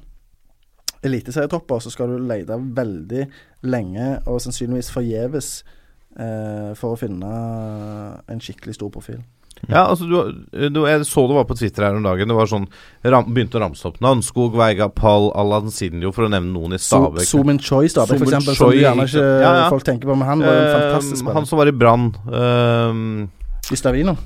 eliteserietropper, så skal du lete veldig lenge, og sannsynligvis forgjeves, eh, for å finne en skikkelig stor profil. Ja, altså du, du, Jeg så det var på Twitter her om dagen. Det var sånn ram, Begynte å ramse opp Nanskog, Veiga, Pall, Alan Sinjo, for å nevne noen i So, Stabæk. Zoomin Choi i Stabæk, eksempel, som du gjerne ikke ja, ja. folk tenker på, men han var jo en fantastisk Eh, spiller. han som var i Brann. Uh, Gustavino.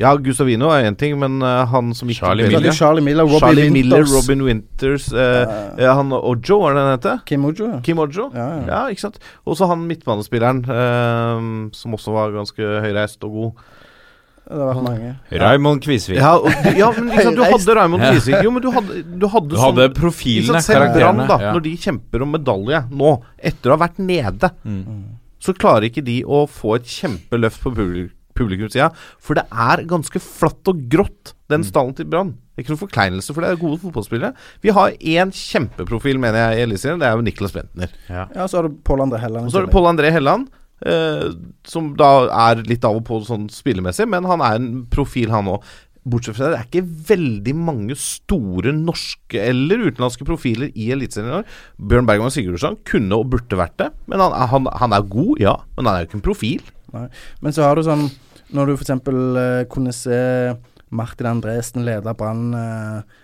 Ja, Gustavino er én ting, men uh, han som gikk Charlie jo Charlie Miller, Robin Charlie Miller, Robin Winters uh, uh, Han Ojo, var det han heter? Kim Ojo. ja. Kim Ojo? Ja, ja. Ja, ikke sant. Og så han midtbanespilleren, eh, som også var ganske høyreist og god. Det har vært mange. Raymond Kvisvik. Ja, og, ja men liksom, du (laughs) hadde Raymond Kvisvik. Jo, men du hadde, du hadde, Du hadde sånn- profilene, Selv Brann, karakterene. da, ja. når de kjemper om medalje nå, etter å ha vært nede, Mm. så klarer ikke de å få et kjempeløft på publi publikumssida. For det er ganske flatt og grått, den Mm. stallen til Brann. Ikke noen forkleinelse, for det er gode fotballspillere. Vi har én kjempeprofil, mener jeg, i Eliteserien. Det er jo Niklas Bentner. Ja, så har du Pål André Helland. Og så har du Paul Pål André Helland, eh, som da er litt av og på sånn spillemessig, men han er en profil, han òg. Bortsett fra det, det er ikke veldig mange store norske eller utenlandske profiler i Eliteserien i år. Bjørn Bergman Sigurdsson kunne og burde vært det, men han, han, han er god, ja. Men han er jo ikke en profil. Nei. Men så har du sånn Når du f.eks. Uh, kunne se Martin Andresen lede Brann eh,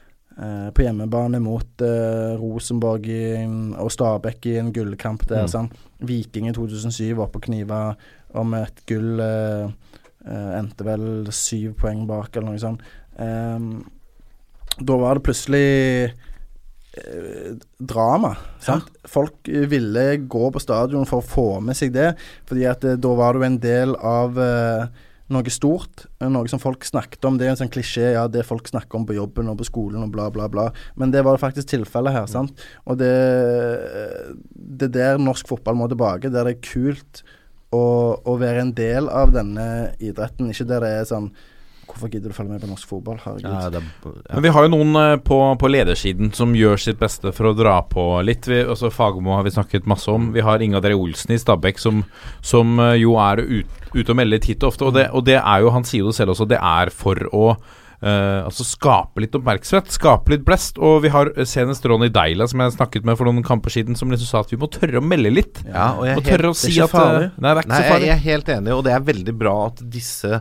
eh, på hjemmebane mot eh, Rosenborg i, og Stabæk i en gullkamp der. Mm. Viking i 2007 var på kniva om et gull. eh, eh, endte vel syv poeng bak, eller noe sånt. Ehm, da var det plutselig drama. Sant? Folk ville gå på stadion for å få med seg det, fordi at da var du en del av eh, noe stort. Noe som folk snakket om. Det er en sånn klisjé, ja, det folk snakker om på jobben og på skolen og bla, bla, bla. Men det var faktisk tilfellet her, sant. Og det er der norsk fotball må tilbake. Der det er kult å, å være en del av denne idretten. Ikke der det er sånn Hvorfor gidder du å følge med på norsk fotball? Herregud. det, ja. Men vi har jo noen eh, på, på ledersiden som gjør sitt beste for å dra på litt. Vi, også Fagermo har vi snakket masse om. Vi har Inga Dre Olsen i Stabæk som, som eh, jo er ut, ute og melder titt og ofte. Og det, og det er jo, han sier jo selv også, det er for å Uh, altså skape litt oppmerksomhet, skape litt blest. Og vi har senest Ronny Deila, som jeg snakket med for noen kamper siden, som liksom sa at vi må tørre å melde litt. Ja, og jeg er helt, tørre å si at. Nei, det ikke Nei, så jeg, jeg er helt enig, og det er veldig bra at disse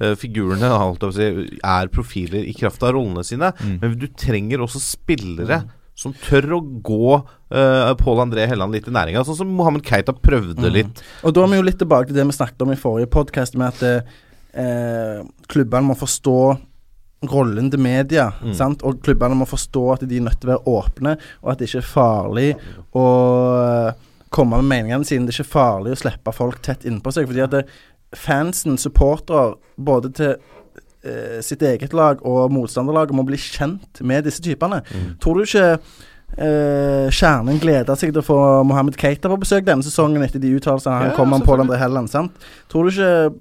eh, figurene si, er profiler i kraft av rollene sine. Mm. Men du trenger også spillere som tør å gå uh, Pål André Helland litt i næringa. Sånn som Mohammed Keita prøvde litt. Og da er vi jo litt tilbake til det vi snakket om i forrige podkast, med at uh, klubbene må forstå rollen til media. Mm. Sant? Og klubbene må forstå at de er nødt til å være åpne, og at det ikke er farlig å komme med meningene sine. Det er ikke farlig å slippe folk tett innpå seg. Fordi at det, fansen, supportere, både til eh, sitt eget lag og motstanderlaget, må bli kjent med disse typene. Tror du ikke eh, Kjernen gleder seg til å få Mohammed Keita på besøk denne sesongen etter de uttalelsene han Ja, kom om Pål selvfølgelig. André Helland? sant? Tror du ikke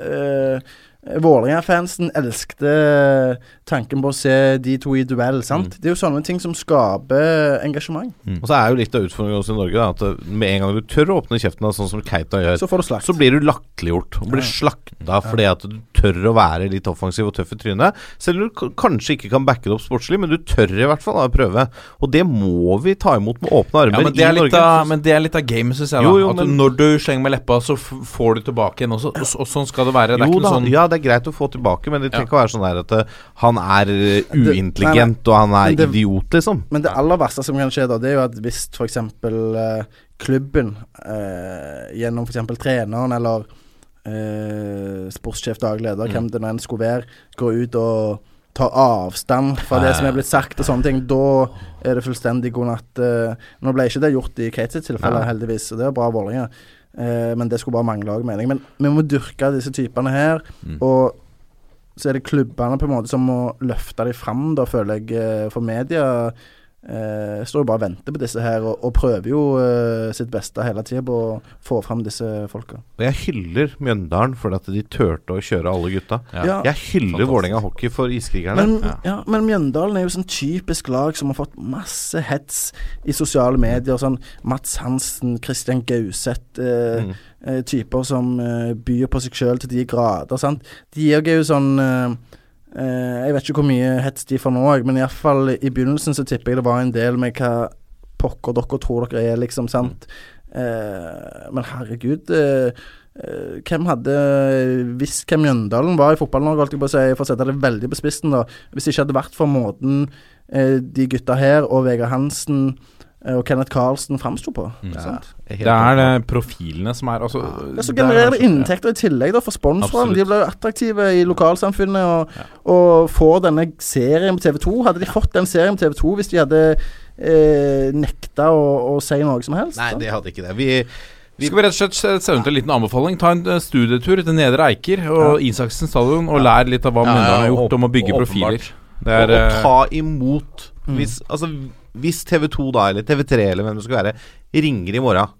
uh, Vålerenga-fansen elskte tanken på å se de to i duell? sant? Det er jo sånne ting som skaper engasjement. Og så er jo litt av utfordringen også i Norge da, at eh, med en gang du tør å åpne kjeften, da, sånn som Keita gjør, Så får du slakt. så blir du latterliggjort og blir Ja. slakta fordi at du tør å være litt offensiv og tøff i trynet. Selv om du kanskje ikke kan backe det opp sportslig, men du tør i hvert fall da, å prøve. Og det må vi ta imot med åpne armer Ja, men, det er i litt Norge. av, men det er litt av gamet, syns jeg. da Jo, jo, At men- Når du slenger med leppa, så får du tilbake igjen også. Og, og sånn skal det være. Det er jo ikke da, noe sånn ja, det er greit å få tilbake, men det trenger ikke å være sånn der at eh, han er uintelligent Det- uintelligent og han er det- idiot, liksom. Men det aller verste som kan skje, da, det er jo at hvis f.eks. Uh, klubben eh, gjennom f.eks. treneren eller eh, sportssjef, daglig leder, Mm. hvem det nå enn skulle være, går ut og tar avstand fra det som er blitt sagt og sånne ting, da er det fullstendig god natt. eh. nå ble ikke det gjort i Kate sitt tilfelle, heldigvis, og det er bra Vålerenga. Eh, men det skulle bare mangle òg, mener jeg. Men vi må dyrke disse typene her, Mm. og så er det klubbene på en måte som må løfte dem fram, da, føler jeg. eh, For media eh, står jo bare og venter på disse her, og, og prøver jo eh, sitt beste hele tida på å få fram disse folka. Og jeg hyller Mjøndalen for at de turte å kjøre alle gutta. Ja. Jeg hyller. Vålerenga hockey for iskrigerne. Men, Ja. ja, men Mjøndalen er jo sånn typisk lag som har fått masse hets i sosiale medier. Sånn Mats Hansen, Christian Gauseth, eh, Mm. eh, typer som eh, byr på seg sjøl til de grader. Sant? De er jo sånn eh, Jeg vet ikke hvor mye hets de får nå, men iallfall i begynnelsen så tipper jeg det var en del med hva pokker dere tror dere er, liksom. Sant? Eh, men herregud. eh, eh, hvem hadde visst hvem Mjøndalen var i Fotball-Norge, holdt jeg på å si, for å sette det veldig på spissen, da. Hvis det ikke hadde vært for måten eh, de gutta her og Vegard Hansen og Kenneth Carlsen framsto på. Mm. Det er det profilene som er altså, Ja, så det som genererer det inntekter i tillegg da for sponsorene. De blir attraktive i lokalsamfunnet og, og får denne serien på TV2. Hadde de fått den serien på TV2 hvis de hadde eh, nekta å, å si noe som helst? Nei, da? de hadde ikke det. Vi, Vi skal vi rett og slett sende ut en liten anbefaling. Ta en eh, studietur til Nedre Eiker og Isaksen stadion, og lær litt av hva Ja, ja, Mjøndalen har gjort om å bygge åpenbart. profiler. Det er og og ta imot hvis, altså, hvis TV2 da, eller TV3 eller hvem det skal være, ringer i morgen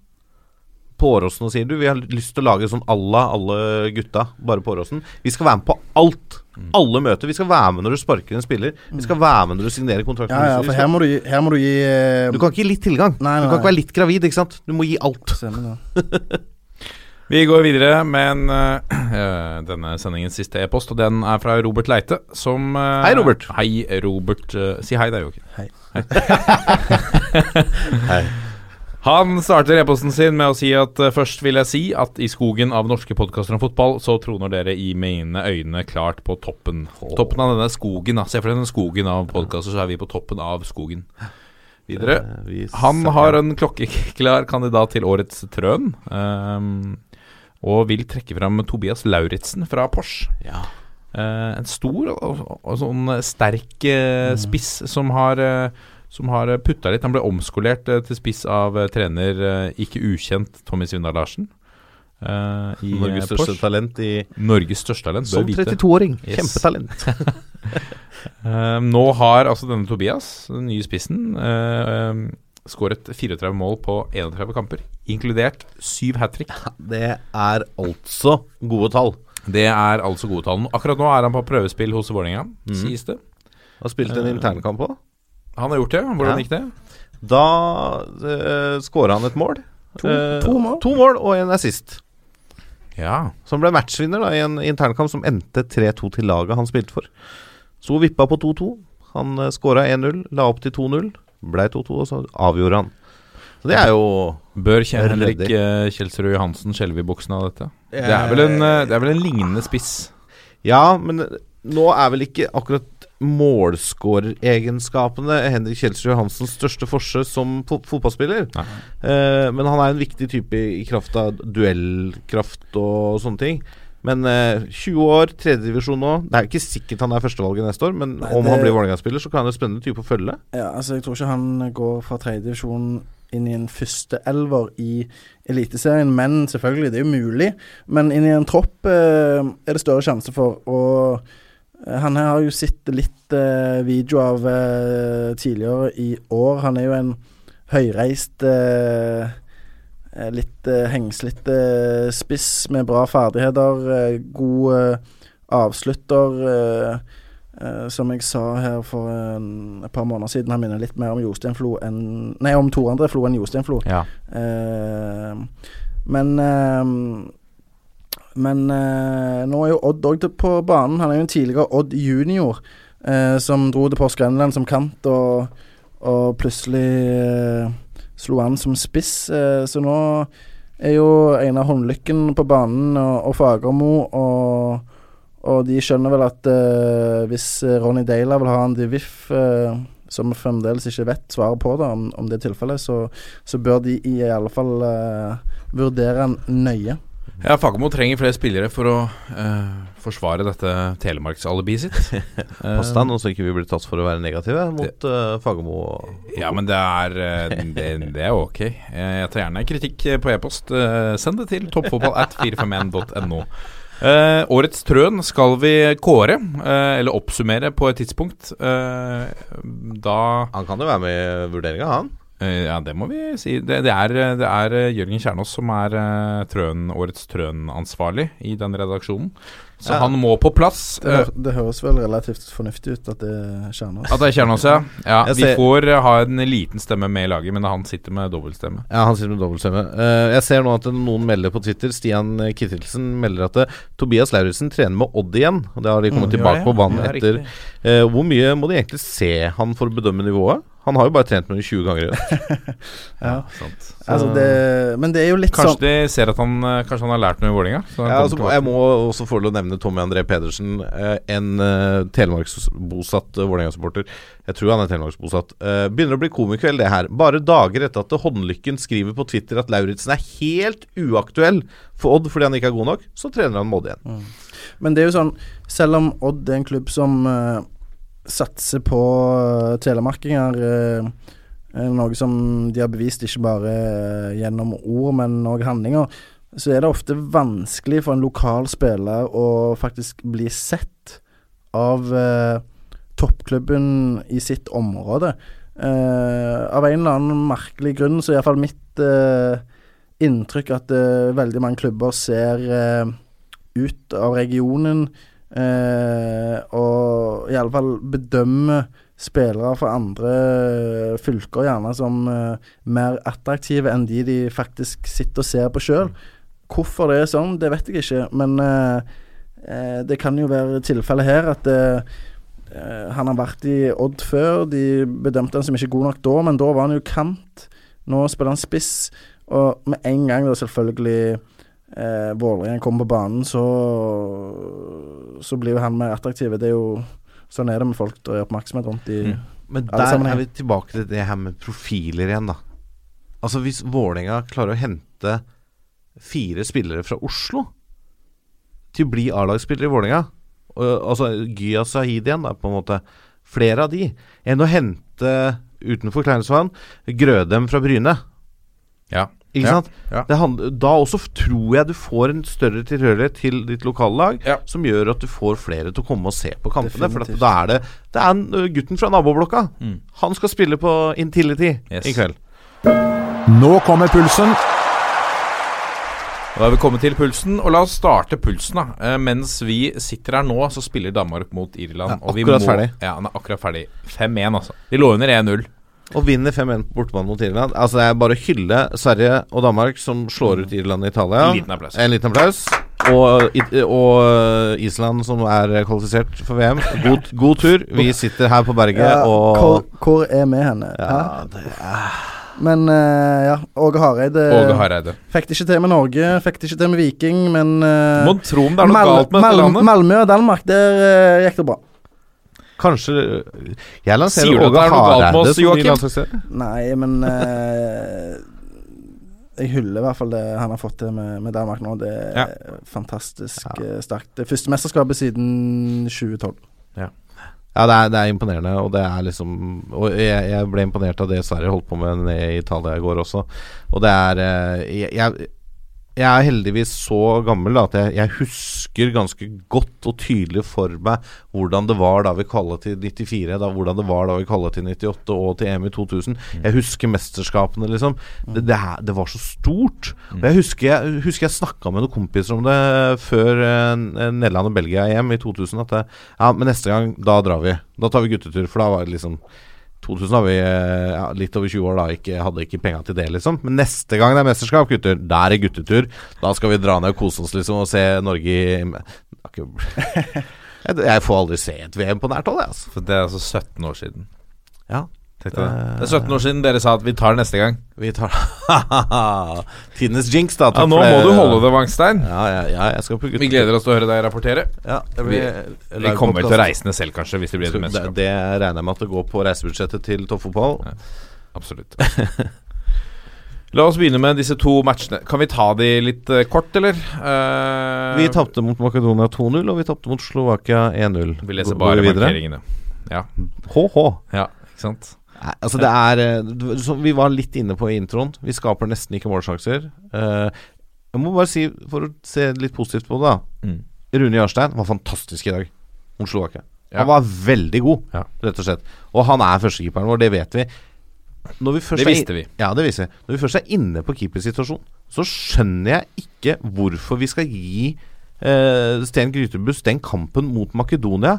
på Åråsen og sier du, vi har lyst til å lage sånn à la alle gutta, bare på Åråsen. Vi skal være med på alt. Alle møter. Vi skal være med når du sparker en spiller. Vi skal være med når du signerer kontrakt. Ja, ja, for her må du gi, må du gi uh... Du kan ikke gi litt tilgang. Nei, nei, du kan ikke være litt gravid, ikke sant. Du må gi alt. Stemmer det. (laughs) Vi går videre med en, uh, denne sendingens siste e-post, og den er fra Robert Leite, som uh, Hei, Robert. Hei, Robert. Uh, si hei, det er jo ikke Hei. (laughs) Hei. Han starter e-posten sin med å si at eh, først vil jeg si at i skogen av norske podkaster om fotball, så troner dere i mine øyne klart på toppen. Toppen av denne skogen, da. Se for deg denne skogen av podkaster, så er vi på toppen av skogen. Videre. Han har en klokkeklar kandidat til årets Trøn. ehm, og vil trekke fram Tobias Lauritzen fra Porsche. Ja. Eh, en stor og, og, og sånn sterk eh, spiss som har uh, som har putta litt. Han ble omskolert eh, til spiss av eh, trener eh, ikke ukjent Tommy Svindal Larsen. Uh, i Norges eh, største Porsche. talent i Norges største talent, Som 32-åring. Yes. Kjempetalent. uh, (laughs) (laughs) nå har altså denne Tobias, den nye spissen, uh, eh, skåret 34 mål på 31 kamper, inkludert syv hat trick. Det er altså gode tall. Det er altså gode tall. Akkurat nå er han på prøvespill hos Vålerenga, mm. sies det. Har spilt en Eh, internkamp òg. Han har gjort det. Hvordan Ja. gikk det? Da uh, skåra han et mål. To, Eh, to mål. To mål og en assist. Ja. Som ble matchvinner da i en internkamp som endte 3-2 til laget han spilte for. Så vippa på 2-2. Han uh, skåra 1-0, la opp til 2-0. Blei 2-2, og så avgjorde han. Så det er jo Bør Kjell Henrik uh, Kjelsrud Johansen skjelve i buksen av dette? Det er, vel en, eh, det er vel en lignende spiss. Ja, men nå er vel ikke akkurat målskåreregenskapene Henrik Kjelsrud Johansens største forse som fotballspiller. Eh, men han er en viktig type i, i kraft av duellkraft og sånne ting. Men eh, 20 år, tredjedivisjon nå. Det er ikke sikkert han er førstevalget neste år, men Nei, om det- han blir Vålerenga-spiller, så kan han være spennende type å følge. Ja, altså Jeg tror ikke han går fra tredjedivisjon inn i en første elver i Eliteserien, men selvfølgelig, det er jo mulig. Men inn i en tropp eh, er det større sjanse for. Og eh, han her har jo sett litt eh, video av eh, tidligere i år. Han er jo en høyreist eh, Litt eh, hengslete spiss med bra ferdigheter. eh, god eh, avslutter. eh, Eh, som jeg sa her for en, et par måneder siden, han minner litt mer om Jostein Flo enn Nei, om Tor André Flo enn Jostein Flo. Ja. Eh, men eh, Men eh, nå er jo Odd òg på banen. Han er jo en tidligere Odd junior eh, som dro til Påsk Grenland som kant, og, og plutselig eh, slo an som spiss. Eh, så nå er jo Einar Håndlykken på banen, og, og Fagermo, og og de skjønner vel at eh, hvis Ronny Deila vil ha en Divif, uh, som vi fremdeles ikke vet svaret på, da, om, det er tilfellet, så, så bør de i alle fall vurdere han nøye. Ja, Fagermo trenger flere spillere for å eh, forsvare dette telemarksalibiet sitt. (laughs) Eh, Pass deg nå så ikke vi blir tatt for å være negative mot uh, Fagermo. Ja, men det er, eh, (laughs) det, det er ok. Eh, Jeg tar gjerne kritikk eh, på e-post. Eh, Send det til toppfotball at 451.no. Eh, årets Trøn skal vi kåre, eh, eller oppsummere, på et tidspunkt. Eh, da Han kan jo være med i vurderinga, han. Eh, Ja, det må vi si. Det, det, er, det er eh, Jørgen Kjernås som er eh, Trøn, årets Trøn-ansvarlig i den redaksjonen. Så Ja. han må på plass. Det, hø- det høres vel relativt fornuftig ut at det er Kjernås. At det er Kjernås, ja. (laughs) ja vi får ha en liten stemme med i laget, men han sitter med dobbeltstemme. Ja, han sitter med dobbeltstemme. Eh, jeg ser nå at noen melder på Twitter. Stian Kittelsen melder at Tobias Lauritzen trener med Odd igjen. Og Det har de kommet Mm, tilbake ja, på banen etter. riktig. Eh, hvor mye må de egentlig se han for å bedømme nivået? Han har jo bare trent med dem 20 ganger i dag. (laughs) Ja. Altså det, men det er jo litt Kanskje sånn de ser at han eh, Kanskje han har lært noe i Vålerenga? Ja, altså, jeg må også få lov å nevne Tommy André Pedersen, eh, en uh, telemarksbosatt uh, Vålerenga-supporter. Jeg tror han er telemarksbosatt. Eh, begynner å bli komikveld, det her. Bare dager etter at Håndlykken skriver på Twitter at Lauritzen er helt uaktuell for Odd fordi han ikke er god nok, så trener han Molde igjen. Men det er jo sånn Selv om Odd er en klubb som uh, satser på uh, telemarkinger eh, Noe som de har bevist ikke bare gjennom ord, men òg handlinger. Så er det ofte vanskelig for en lokal spiller å faktisk bli sett av toppklubben i sitt område. Uh, av en eller annen merkelig grunn så er iallfall mitt uh, inntrykk at uh, veldig mange klubber ser ut av regionen eh, og i alle fall bedømme spillere fra andre fylker gjerne som eh, mer attraktive enn de de faktisk sitter og ser på sjøl. Hvorfor det er sånn, det vet jeg ikke, men eh, eh, det kan jo være tilfellet her at eh, eh, han har vært i Odd før. De bedømte han som ikke god nok da, men da var han jo kant. Nå spiller han spiss. Og med en gang da selvfølgelig eh, Vålerenga kommer på banen, så Så blir jo han mer attraktiv. Det er jo Sånn er det med folk å gjøre oppmerksomhet rundt i Mm. Men der er vi tilbake til det her med profiler igjen, da. Altså Hvis Vålerenga klarer å hente fire spillere fra Oslo til å bli A-lagsspillere i Vålerenga, altså Gya Sahid igjen, da, på en måte, flere av de, enn å hente, uten forklaringsvann, Grødem fra Bryne. Ja. Ikke Ja, sant? ja. Det da også tror jeg du får en større tilhørighet til ditt lokallag, Ja. som gjør at du får flere til å komme og se på kampene. For at da er det Det er en, gutten fra naboblokka. Mm. Han skal spille på Intility Yes. i kveld. Nå kommer pulsen. Da er vi kommet til pulsen, og la oss starte pulsen. da eh, Mens vi sitter her nå, så spiller Danmark mot Irland. Ja, og vi akkurat må, ferdig. Ja, han er akkurat ferdig. 5-1, altså. De lå under 1-0. Og vinner 5-1 på bortebane mot Irland. Altså Det er bare å hylle Sverige og Danmark, som slår ut Irland og Italia. En liten applaus. En liten applaus. Og, og Island, som er kvalifisert for VM. God, god tur. Vi sitter her på berget Ja, og hvor, hvor er vi henne? ja, det er, Men uh, ja, Åge Hareide Åge Hareide. fikk det ikke til med Norge, fikk det ikke til med Viking, men uh, Mon tro om det er noe galt med dette landet. Malmö og Danmark, der uh, gikk det bra. Kanskje Jeg lanserer Sier du at Åge det er noe galt med Hareide oss, som ny Joakim? Nei, men eh, Jeg hyller i hvert fall det han har fått til med, med Danmark nå. Det er Ja. fantastisk Ja. eh, sterkt. Det første mesterskapet siden 2012. Ja, det er, det er imponerende, og det er liksom Og jeg, jeg ble imponert av det Sverige holdt på med nede i Italia i går også. Og det er eh, Jeg, jeg, jeg er heldigvis så gammel da, at jeg, jeg husker ganske godt og tydelig for meg hvordan det var da vi kvallet til 94, da, hvordan det var da vi kvallet til 98 og til EM i 2000. Jeg husker mesterskapene, liksom. Det, det, det var så stort. Og jeg husker jeg, husker jeg snakka med noen kompiser om det før eh, Nederland og Belgia-EM i 2000. At det, ja, men neste gang, da drar vi. Da tar vi guttetur. For da var det liksom 2000 har vi eh, ja, litt over 20 år da ikke, hadde ikke penga til det, liksom. Men neste gang det er mesterskap, gutter, da er det guttetur. Da skal vi dra ned og kose oss, liksom, og se Norge i (laughs) jeg får aldri se et VM på nært hold, jeg, altså. For det er altså 17 år siden. Ja. Det. Det er 17 år siden dere sa at vi tar neste gang. Vi tar (laughs) Tidenes jinx, da. Ja, nå må du holde det, Wangstein. Ja, ja, ja, jeg skal på. Vi gleder oss til å høre deg rapportere. Ja, det Vi, vi kommer til reisende selv, kanskje, hvis det blir et det, mesterskap. det regner jeg med at det går på reisebudsjettet til toppfotball. Absolutt. (laughs) La oss begynne med disse to matchene. Kan vi ta de litt uh, kort, eller? Uh, Vi tapte mot Makedonia 2-0, og vi tapte mot Slovakia 1-0. Vi leser bare vi markeringene. Ja. HH. ja, ikke sant? Nei, altså det er eh, Som vi var litt inne på i introen, vi skaper nesten ikke målsjanser. Eh, jeg må bare si, for å se litt positivt på det, da. Mm. Rune Jarstein var fantastisk i dag mot Slovakia. Han var veldig god, rett og slett. Og han er førstekeeperen vår, det vet vi. Når vi Det visste vi. Ja, det visste vi. Når vi først er inne på keepersituasjonen, så skjønner jeg ikke hvorfor vi skal gi eh, Sten Grytebuss den kampen mot Makedonia.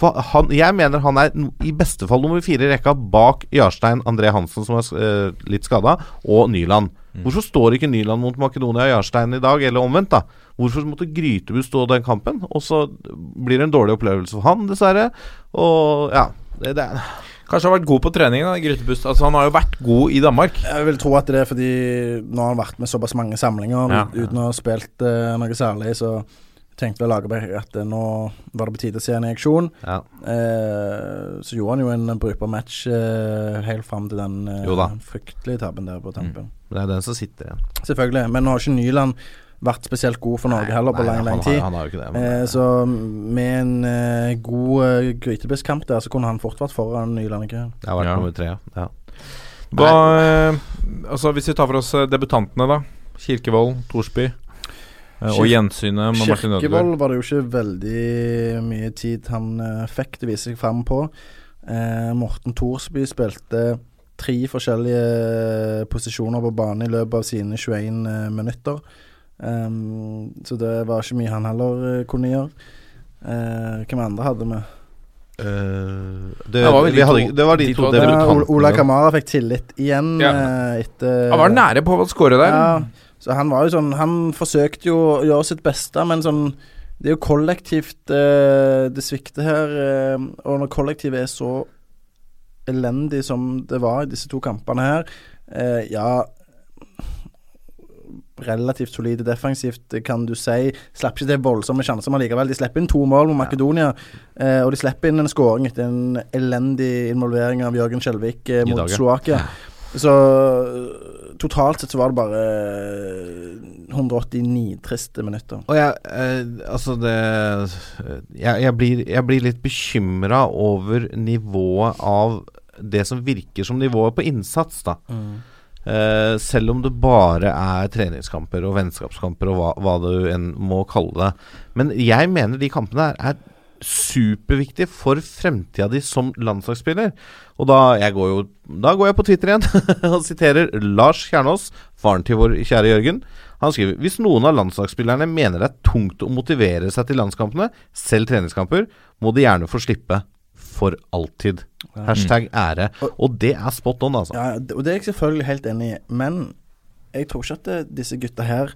Han, jeg mener han er i beste fall nummer fire i rekka bak Jarstein, André Hansen, som er eh, litt skada, og Nyland. Mm. Hvorfor står ikke Nyland mot Makedonia og Jarstein i dag, eller omvendt, da? Hvorfor måtte Grytebuss stå den kampen? Og så blir det en dårlig opplevelse for han, dessverre. Og ja det, det Kanskje har vært god på trening, da, Grytebust. Altså, han har jo vært god i Danmark. Jeg vil tro at det er fordi nå har han vært med såpass mange samlinger Ja. uten å ha spilt uh, noe særlig, så tenkte Lagerbäck at uh, nå var det på tide å se en reaksjon. Ja. Uh, så gjorde han jo en brukbar match helt fram til den fryktelige tabben der på tampen. Det er den som sitter igjen. Selvfølgelig. Men nå har ikke Nyland vært spesielt god for Norge heller på Nei, lang, han lang har- tid. Han har jo ikke det. Men, Eh, så med en eh, god uh, grytebisskamp der, så kunne han fort vært foran Nyland. Ikke? det har vært Ja. nummer tre, ja. ja. Hva, eh, altså Hvis vi tar for oss eh, debutantene, da. Kirkevold, Thorsby. eh, og gjensynet med Martin Ødegaard. Kirkevold var det jo ikke veldig mye tid han eh, fikk til å vise seg fram på. Eh, Morten Thorsby spilte tre forskjellige posisjoner på banen i løpet av sine 21 eh, minutter. Ehm, så det var ikke mye han heller eh, kunne gjøre. Uh, hvem andre hadde vi? Uh, det, Det var vel de vi hadde, to- det var de, de to to- Ja. Ola Kamara fikk tillit igjen Ja. etter Han var nære på å skåre der. Ja, så han var jo sånn Han forsøkte jo å gjøre sitt beste, men sånn Det er jo kollektivt uh, det svikter her. og når kollektivet er så elendig som det var i disse to kampene her eh, Ja Relativt solide defensivt, kan du si. Slapp ikke til voldsomme sjanser, men likevel. De slipper inn to mål mot Makedonia. Eh, og de slipper inn en skåring etter en elendig involvering av Jørgen Skjelvik eh, mot. Slovakia. Så øh, totalt sett så var det bare øh, 189 triste minutter. Og jeg eh, Altså, det Jeg, jeg, blir, jeg blir litt bekymra over nivået av det som virker som nivået på innsats, da. Eh, selv om det bare er treningskamper og vennskapskamper og hva, hva du enn må kalle det. Men jeg mener de kampene her er superviktige for fremtida di som landslagsspiller. Og da, jeg går jo, da går jeg på Twitter igjen (laughs) og siterer Lars Kjernås, faren til vår kjære Jørgen. Han skriver Hvis noen av landslagsspillerne mener det er tungt å motivere seg til landskampene, selv treningskamper, må de gjerne få slippe. For alltid. Hashtag ære. Og det er spot on, altså. Ja, og det er jeg selvfølgelig helt enig i, men jeg tror ikke at det, disse gutta her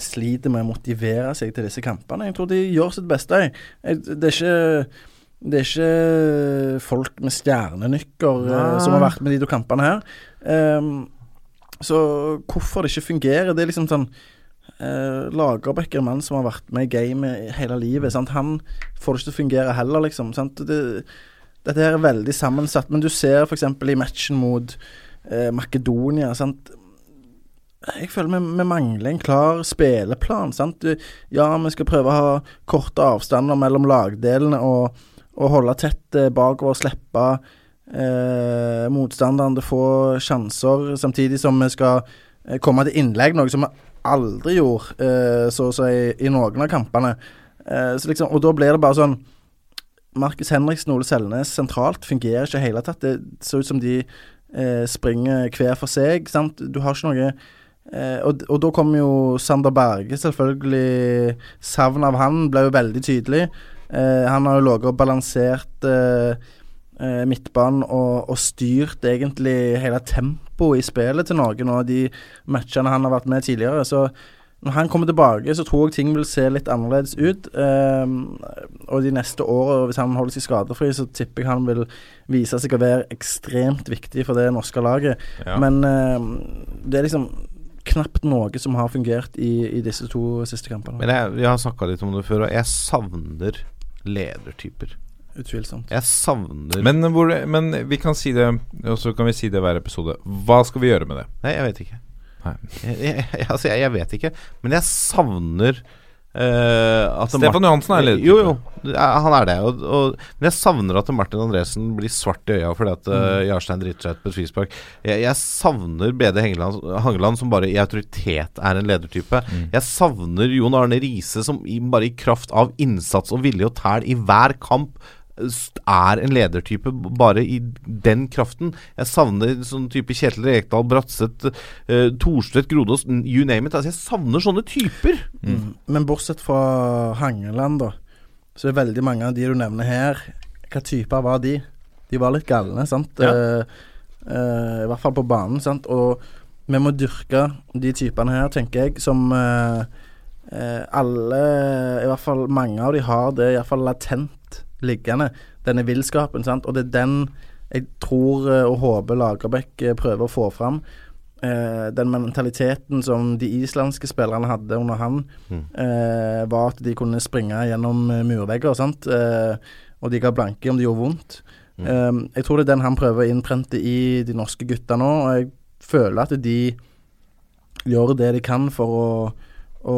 sliter med å motivere seg til disse kampene. Jeg tror de gjør sitt beste. Det er ikke det er ikke folk med stjernenykker eh, Nei. som har vært med de to kampene her. Um, så hvorfor det ikke fungerer, det er liksom sånn uh, Lagerbäck er en mann som har vært med i gamet hele livet. Sant? Han får det ikke til å fungere heller, liksom. Sant? Det, dette her er veldig sammensatt. Men du ser f.eks. i matchen mot eh, Makedonia. Sant? Jeg føler vi, vi mangler en klar spilleplan. Sant? Ja, vi skal prøve å ha korte avstander mellom lagdelene og, og holde tett eh, bakover, slippe eh, motstanderen til å få sjanser, samtidig som vi skal eh, komme til innlegg, noe som vi aldri gjorde eh, så å si i noen av kampene. Eh, liksom, og da blir det bare sånn Markus Henriksen og Ole Selnes sentralt fungerer ikke i hele tatt. Det ser ut som de eh, springer hver for seg. Sant? Du har ikke noe eh, og, og da kommer jo Sander Berge, selvfølgelig. Savnet av han ble jo veldig tydelig. Eh, han har jo ligget og balansert eh, eh, midtbanen og, og styrt egentlig hele tempoet i spillet til Norge nå, de matchene han har vært med tidligere. Så når han kommer tilbake, så tror jeg ting vil se litt annerledes ut. Um, og de neste årene, hvis han holder seg skadefri, så tipper jeg han vil vise seg å være ekstremt viktig for det norske laget. Ja. Men um, det er liksom knapt noe som har fungert i, i disse to siste kampene. Men jeg, vi har snakka litt om det før, og jeg savner ledertyper. Utvilsomt. Jeg savner Men, hvor, men vi kan si det, og så kan vi si det hver episode. Hva skal vi gjøre med det? Nei, jeg vet ikke. Jeg, jeg, altså, jeg, jeg vet ikke. Men jeg savner uh, Stefan Johansen er ledertype. Jo, jo. Han er det. Og, og, men jeg savner at Martin Andresen blir svart i øya fordi at uh, Jarstein driter seg ut på et frispark. Jeg, savner BD Hengeland, Hangeland, som bare i autoritet er en ledertype. Jeg savner Jon Arne Riise, som i, bare i kraft av innsats og vilje og tæl i hver kamp er en ledertype bare i den kraften. Jeg savner sånn type Kjetil Rekdal, Bratseth, uh, Thorstvedt, Grodås, you name it. Altså, jeg savner sånne typer. Mm. Men bortsett fra Hangeland, da, så er veldig mange av de du nevner her Hva typer var de? De var litt galne, sant? Ja. Uh, uh, I hvert fall på banen, sant? Og vi må dyrke de typene her, tenker jeg, som alle I hvert fall mange av de har det i hvert fall latent liggende. Denne villskapen, sant? Og det er den jeg tror eh, og håper Lagerbäck eh, prøver å få fram eh, den mentaliteten som de islandske spillerne hadde under han, Mm. eh, var at de kunne springe gjennom eh, murvegger, sant? Eh, og de ga blanke om det gjorde vondt. Mm. Jeg tror det er den han prøver å innprente i de norske gutta nå, og jeg føler at de gjør det de kan for å, å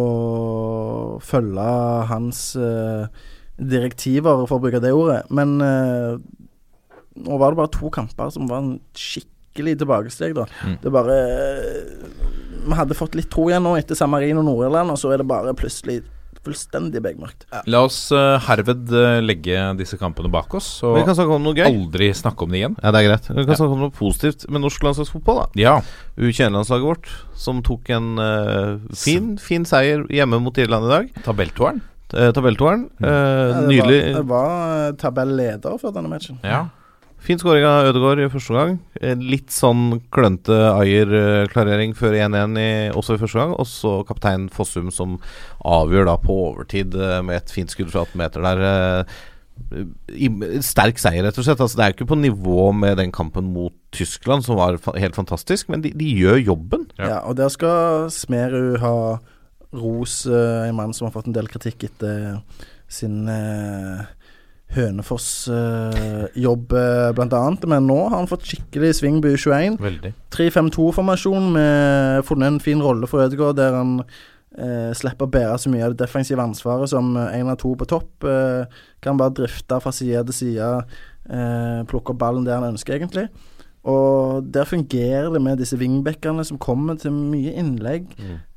følge hans eh, direktiver, for å bruke det ordet. Men eh, nå var det bare to kamper som var en skikkelig tilbakesteg, da. Mm. Det bare Vi hadde fått litt tro igjen nå etter San Marino Nord-Irland, og så er det bare plutselig fullstendig begmørkt. La oss uh, herved eh, legge disse kampene bak oss, og Vi kan snakke om noe gøy. aldri snakke om det igjen. Ja, det er greit. Vi kan Ja. snakke om noe positivt med norsk landslagsfotball. da Ja. U21-landslaget vårt, som tok en uh, fin fin seier hjemme mot Irland i dag. Tabelltoeren. Uh, Tabelltoeren. Eh, Ja, det. Var, var eh, tabelleder før denne matchen. Ja. Fin skåring av Ødegaard i første gang. Eh, Litt sånn klønete Ayer-klarering før 1-1 også i første gang. Og så kaptein Fossum som avgjør da på overtid eh, med et fint skudd fra 18 meter der. eh, i, sterk seier, rett og slett. Altså, det er jo ikke på nivå med den kampen mot Tyskland, som var fa helt fantastisk, men de, de gjør jobben. Ja. Ja. og der skal Smerud ha ros, eh, en mann som har fått en del kritikk etter sin uh, Hønefoss-jobb, uh, blant annet. Men nå har han fått skikkelig sving på U21. Veldig. 3-5-2-formasjon med funnet en fin rolle for Ødegaard, der han eh, slipper å bære så mye av det defensive ansvaret som én av to på topp. Eh, kan bare drifte fra side til side, eh, plukke opp ballen der han ønsker, egentlig. Og der fungerer det med disse wingbackene som kommer til mye innlegg.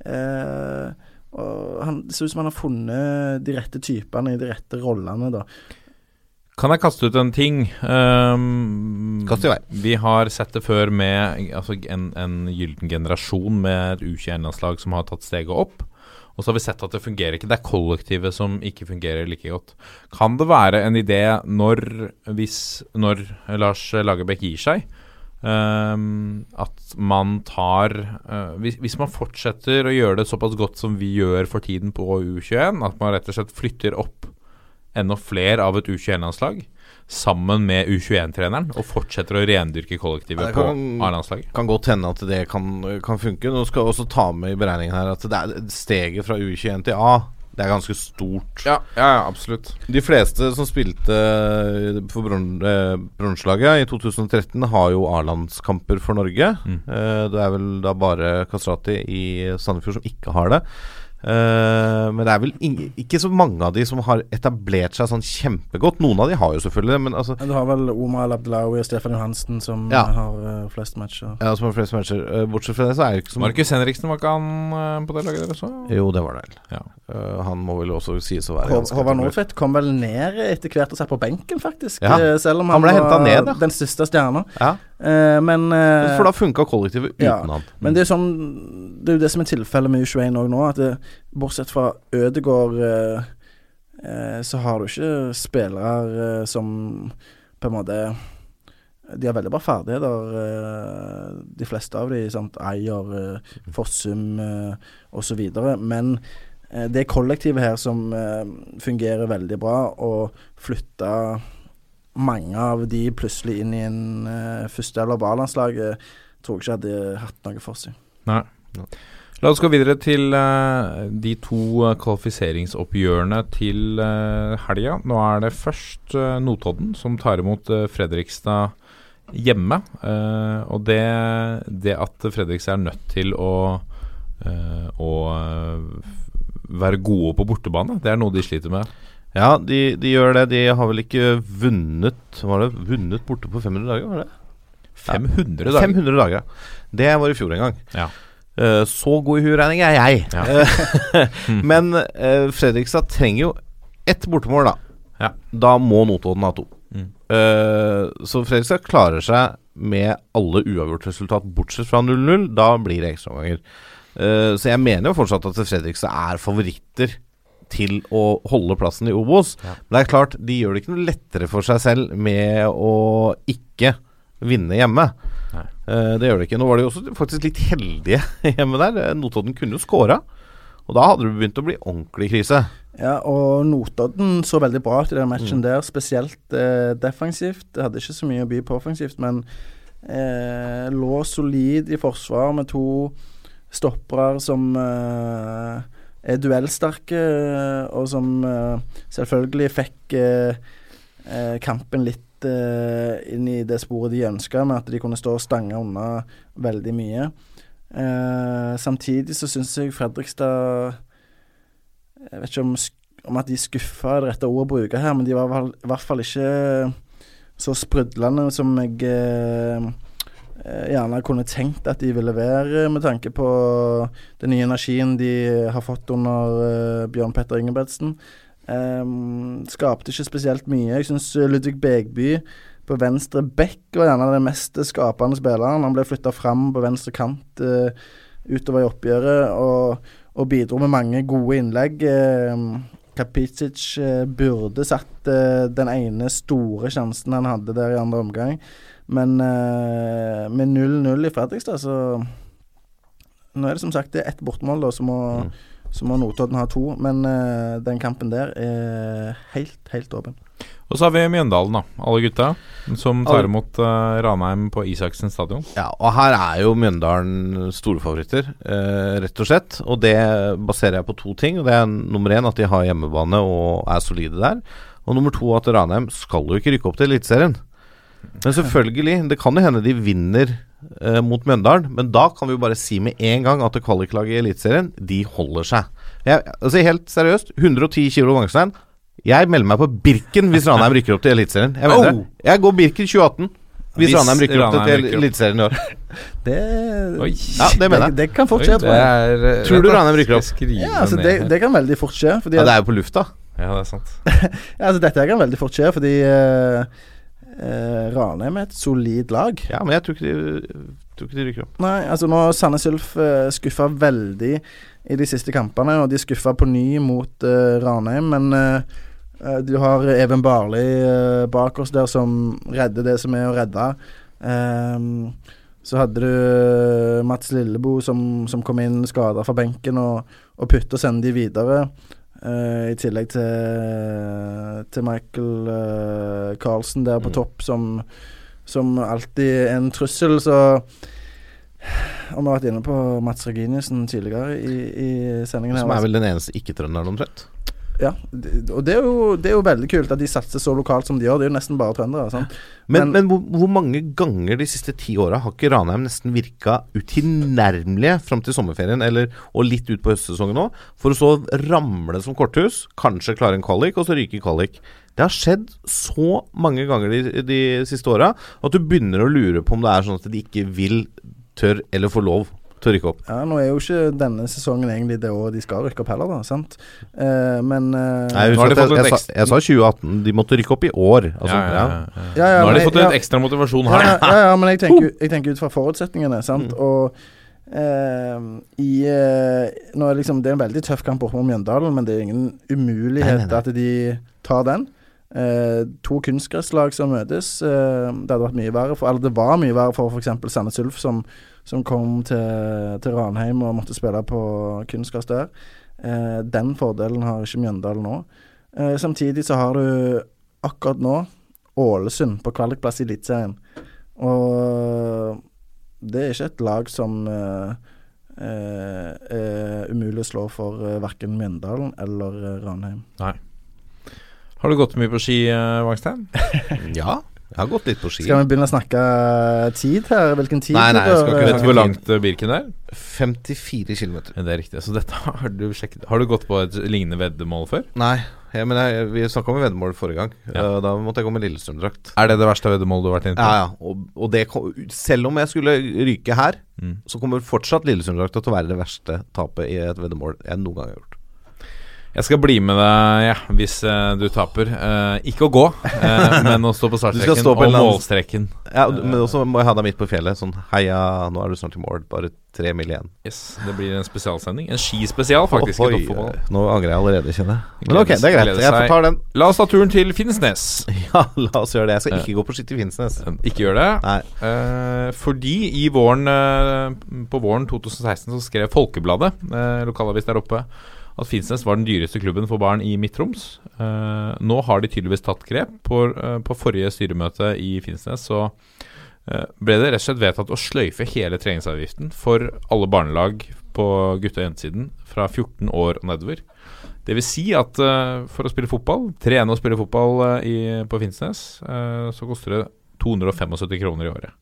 Eh, og han, Det ser ut som han har funnet de rette typene i de rette rollene, da. Kan jeg kaste ut en ting? Um, Kast i vei. Vi har sett det før med altså, en, en gyllen generasjon med et U21-landslag som har tatt steget opp. Og så har vi sett at det fungerer ikke. Det er kollektivet som ikke fungerer like godt. Kan det være en idé når, hvis, når Lars Lagerbäck gir seg, um, at man tar uh, hvis, hvis man fortsetter å gjøre det såpass godt som vi gjør for tiden på U21, at man rett og slett flytter opp enda flere av et U21-landslag sammen med U21-treneren og fortsetter å rendyrke kollektivet Ja, det på kan- A-landslaget. Kan godt hende at det kan, kan funke. Nå skal jeg også ta med i beregningen her at det steget fra U21 til A. Det er ganske stort. Ja, ja, ja, absolutt. De fleste som spilte for bron- eh, i 2013, har jo A-landskamper for Norge. Mm. Eh, det er vel da bare Kastrati i Sandefjord som ikke har det. Eh, men det er vel ikke så mange av de som har etablert seg sånn kjempegodt. Noen av de har jo selvfølgelig det, men altså Du har vel Omar El Abdelawi og Stefan Johansen som Ja. har eh, flest matcher. Ja, som har flest matcher. Eh, bortsett fra det, så er det ikke så Markus Henriksen, var ikke han eh, på det laget deres òg? Jo, det var det vel. Ja. Eh, han må vel også sies å være Hå- Håvard. Nordtvedt kom vel ned etter hvert og satt på benken, faktisk. Ja. Eh, Selv om Han han, ble var ned, ja. den siste stjerna. Ja, Uh, men uh, for da funka kollektivet uten ja. han. Men det er jo sånn Det er jo det som er tilfellet med U21 òg nå, at det, bortsett fra eh, så har du ikke spillere som på en måte De har veldig bra ferdigheter, de fleste av de. Sant? Eier, Fossum osv. Men det er kollektivet her som eh, fungerer veldig bra, og flytta mange av de plutselig inn i en uh, første eller A-landslaget tror jeg ikke hadde hatt noe for seg. Nei. La oss gå videre til eh, de to eh, kvalifiseringsoppgjørene til uh, helga. Nå er det først eh, Notodden som tar imot eh, Fredrikstad hjemme. Eh, og det, det at Fredrikstad er nødt til å, eh, å eh, være gode på bortebane, det er noe de sliter med. Ja, de, de gjør det. De har vel ikke vunnet Var det vunnet borte på 500 dager? var det? 500 dager. 500 dager. Det var i fjor en gang. Ja. Uh, så god i huregning er jeg. Ja. Eh, (laughs) (laughs) Men uh, Fredrikstad trenger jo ett bortemål, da. Ja. Da må Notodden ha to. Mm. Uh, så Fredrikstad klarer seg med alle uavgjort-resultat bortsett fra 0-0. Da blir det ekstraomganger. Uh, så jeg mener jo fortsatt at Fredrikstad er favoritter til å holde plassen i Obos. Ja. Men det er klart, de gjør det ikke noe lettere for seg selv med å ikke vinne hjemme. Eh, det gjør det ikke. Nå var de også faktisk litt heldige (laughs) hjemme der. Eh, Notodden kunne jo skåra. Og da hadde det begynt å bli ordentlig krise. Ja, og Notodden så veldig bra ut i den matchen der, spesielt eh, defensivt. Det hadde ikke så mye å by på offensivt, men eh, lå solid i forsvar med to stoppere som eh, er duellsterke, og som eh, selvfølgelig fikk eh, eh, kampen litt eh, inn i det sporet de ønska, med at de kunne stå og stange unna veldig mye. Eh, samtidig så syns jeg Fredrikstad Jeg vet ikke om, om at de skuffa er det rette ordet å bruke her, men de var i hvert fall ikke så sprudlende som jeg eh, eh, gjerne kunne tenkt at de ville være, med tanke på den nye energien de har fått under eh, Bjørn Petter Ingebrigtsen. Um, skapte ikke spesielt mye. Jeg syns Ludvig Begby på venstre bekk var gjerne den mest skapende spilleren. Han ble flytta fram på venstre kant uh, utover i oppgjøret og, og bidro med mange gode innlegg. Eh, Kapitsic uh, burde satt eh, den ene store sjansen han hadde der i andre omgang, men uh, med 0-0 i Fredrikstad, så Nå er det som sagt det er ett bortemål, da, så må, så må Notodden ha to. Men uh, den kampen der er helt, helt åpen. Og så har vi Mjøndalen, da. Alle gutta som tar imot uh, Ranheim på Isaksen stadion. Ja, og her er jo Mjøndalen storfavoritter, uh, rett og slett. Og det baserer jeg på to ting. Og det er nummer én at de har hjemmebane og er solide der. Og nummer to at Ranheim skal jo ikke rykke opp til Eliteserien. Men selvfølgelig, det kan jo hende de vinner eh, mot Mjøndalen. Men da kan vi jo bare si med en gang at kvaliklaget i Eliteserien, de holder seg. Jeg, altså Helt seriøst, 110 kilo Vangstein. Jeg melder meg på Birken hvis Ranheim rykker opp til Eliteserien. Jeg mener Oh! Jeg går Birken 2018. Hvis, Hvis Ranheim rykker opp til. Eliteserien i år. Det, Ja, det mener jeg. det, det kan fort skje, tror jeg. er eh, Tror du Ranheim rykker opp? Ja, altså det, det kan veldig fort skje. Fordi Ja, det er jo på lufta. Ja, det er sant. (laughs) ja, altså dette kan veldig fort skje, fordi eh, eh, Ranheim er et solid lag. Ja, men jeg tror ikke de, tror ikke de rykker opp. Nei, altså nå Sandnes Ulf eh, skuffa veldig i de siste kampene, og de skuffa på ny mot eh, Ranheim, men eh, eh, du har Even Barli eh, bak oss der som redder det som er å redde. Ehm, så hadde du eh, Mats Lillebo som, som kom inn skada fra benken og, og putte og sende de videre. Eh, I tillegg til, til Michael uh, Carlsen der på topp, som, som alltid er en trussel. Så og vi har vært inne på Mats Reginiussen tidligere i, i sendingen. her Som er vel den eneste ikke-trønderen, omtrent. Ja, og det er, jo, det er jo veldig kult at de satser så lokalt som de gjør. Det er jo nesten bare trøndere. Sant? Men, men, hvor, hvor mange ganger de siste ti åra har ikke Ranheim nesten virka utilnærmelige fram til sommerferien, eller, og litt ut på høstsesongen òg, for å så ramle som korthus, kanskje klare en kvalik, og så ryke i kvalik. Det har skjedd så mange ganger de, de siste åra at du begynner å lure på om det er sånn at de ikke vil, tør eller får lov til å rykke opp. Ja, Nå er jo ikke denne sesongen egentlig det året de skal rykke opp heller, da. Sant? Eh, men eh, Nei, Nå har de jeg, fått jeg, et sa, jeg sa 2018. De måtte rykke opp i år. Altså, ja, ja, ja. ja. Ja, ja, Nå har de fått ja. en ekstra motivasjon her. ja, ja, ja, men jeg tenker, jeg tenker ut fra forutsetningene, sant. Og Uh, i uh, Nå er liksom Det er en veldig tøff kamp oppe om Mjøndalen, men det er ingen umulighet Nei, nei, nei. at de tar den. Eh, to kunstgresslag som møtes. Eh, det hadde vært mye verre for Eller det var mye verre for f.eks. Sandnes Ulf, som, som kom til, til Ranheim og måtte spille på kunstgress der. Eh, den fordelen har ikke Mjøndalen nå. Eh, samtidig så har du akkurat nå Ålesund på kvalikplass i Eliteserien. Og det er ikke et lag som eh, eh, er umulig å slå for eh, verken Mjøndalen eller Ranheim. Nei. Har du gått mye på ski, eh, Vangstein? (laughs) ja, jeg har gått litt på ski. Skal vi begynne å snakke tid her? Hvilken tid? Nei, nei, jeg skal ikke eh, Vet du hvor langt eh, Birken er? 54 km. Det er riktig. Så dette har du sjekket Har du gått på et lignende veddemål før? Nei, jeg, men jeg, vi snakka om veddemål forrige gang. Ja. Eh, Da måtte jeg gå med Lillestrøm-drakt. Er det det verste veddemålet du har vært inne på? Ja, ja. Og, og det kom, selv om jeg skulle ryke her, Mm. så kommer fortsatt Lillestrøm-drakta til å være det verste tapet i et veddemål jeg noen gang har gjort. Jeg skal bli med deg ja, hvis uh, du taper. Uh, ikke å gå, uh, (laughs) men å stå på startstreken stå på og målstreken. Ja, Men også må jeg ha deg midt på fjellet. Sånn heia, nå er du snart i mål. Bare tre mil igjen. Yes, Det blir en spesialsending. En skispesial, faktisk. Oh, oi, nå angrer jeg allerede, kjenner jeg. Men ok, det er greit. Jeg får ta den. La oss ta turen til Finnsnes. (laughs) Ja, la oss gjøre det. Jeg skal ikke gå på ski til Finnsnes. Ikke gjør det. Nei. Fordi i våren på våren 2016 så skrev Folkebladet, lokalavis der oppe, at Finnsnes var den dyreste klubben for barn i Midt-Troms. Uh, nå har de tydeligvis tatt grep. På, uh, på forrige styremøte i Finnsnes så uh, ble det rett og slett vedtatt å sløyfe hele treningsavgiften for alle barnelag på gutte- og jentesiden fra 14 år og nedover. Det vil si at for å spille fotball, trene og spille fotball i, på Finnsnes, så koster det 275 kroner i året.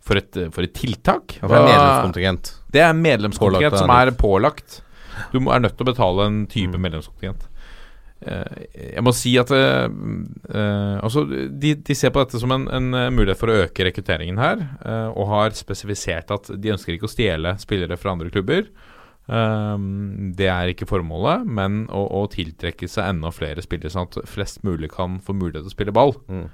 For et, for et tiltak. Det er medlemskontingent. Det er medlemskontingent som er pålagt. Du må, er nødt til å betale en type Mm. medlemskontingent. Eh, jeg må si at uh, altså, de, de ser på dette som en, en mulighet for å øke rekrutteringen her, og har spesifisert at de ønsker ikke å stjele spillere fra andre klubber. Det er ikke formålet, men å, å tiltrekke seg enda flere spillere, sånn at flest mulig kan få mulighet til å spille ball. Mm.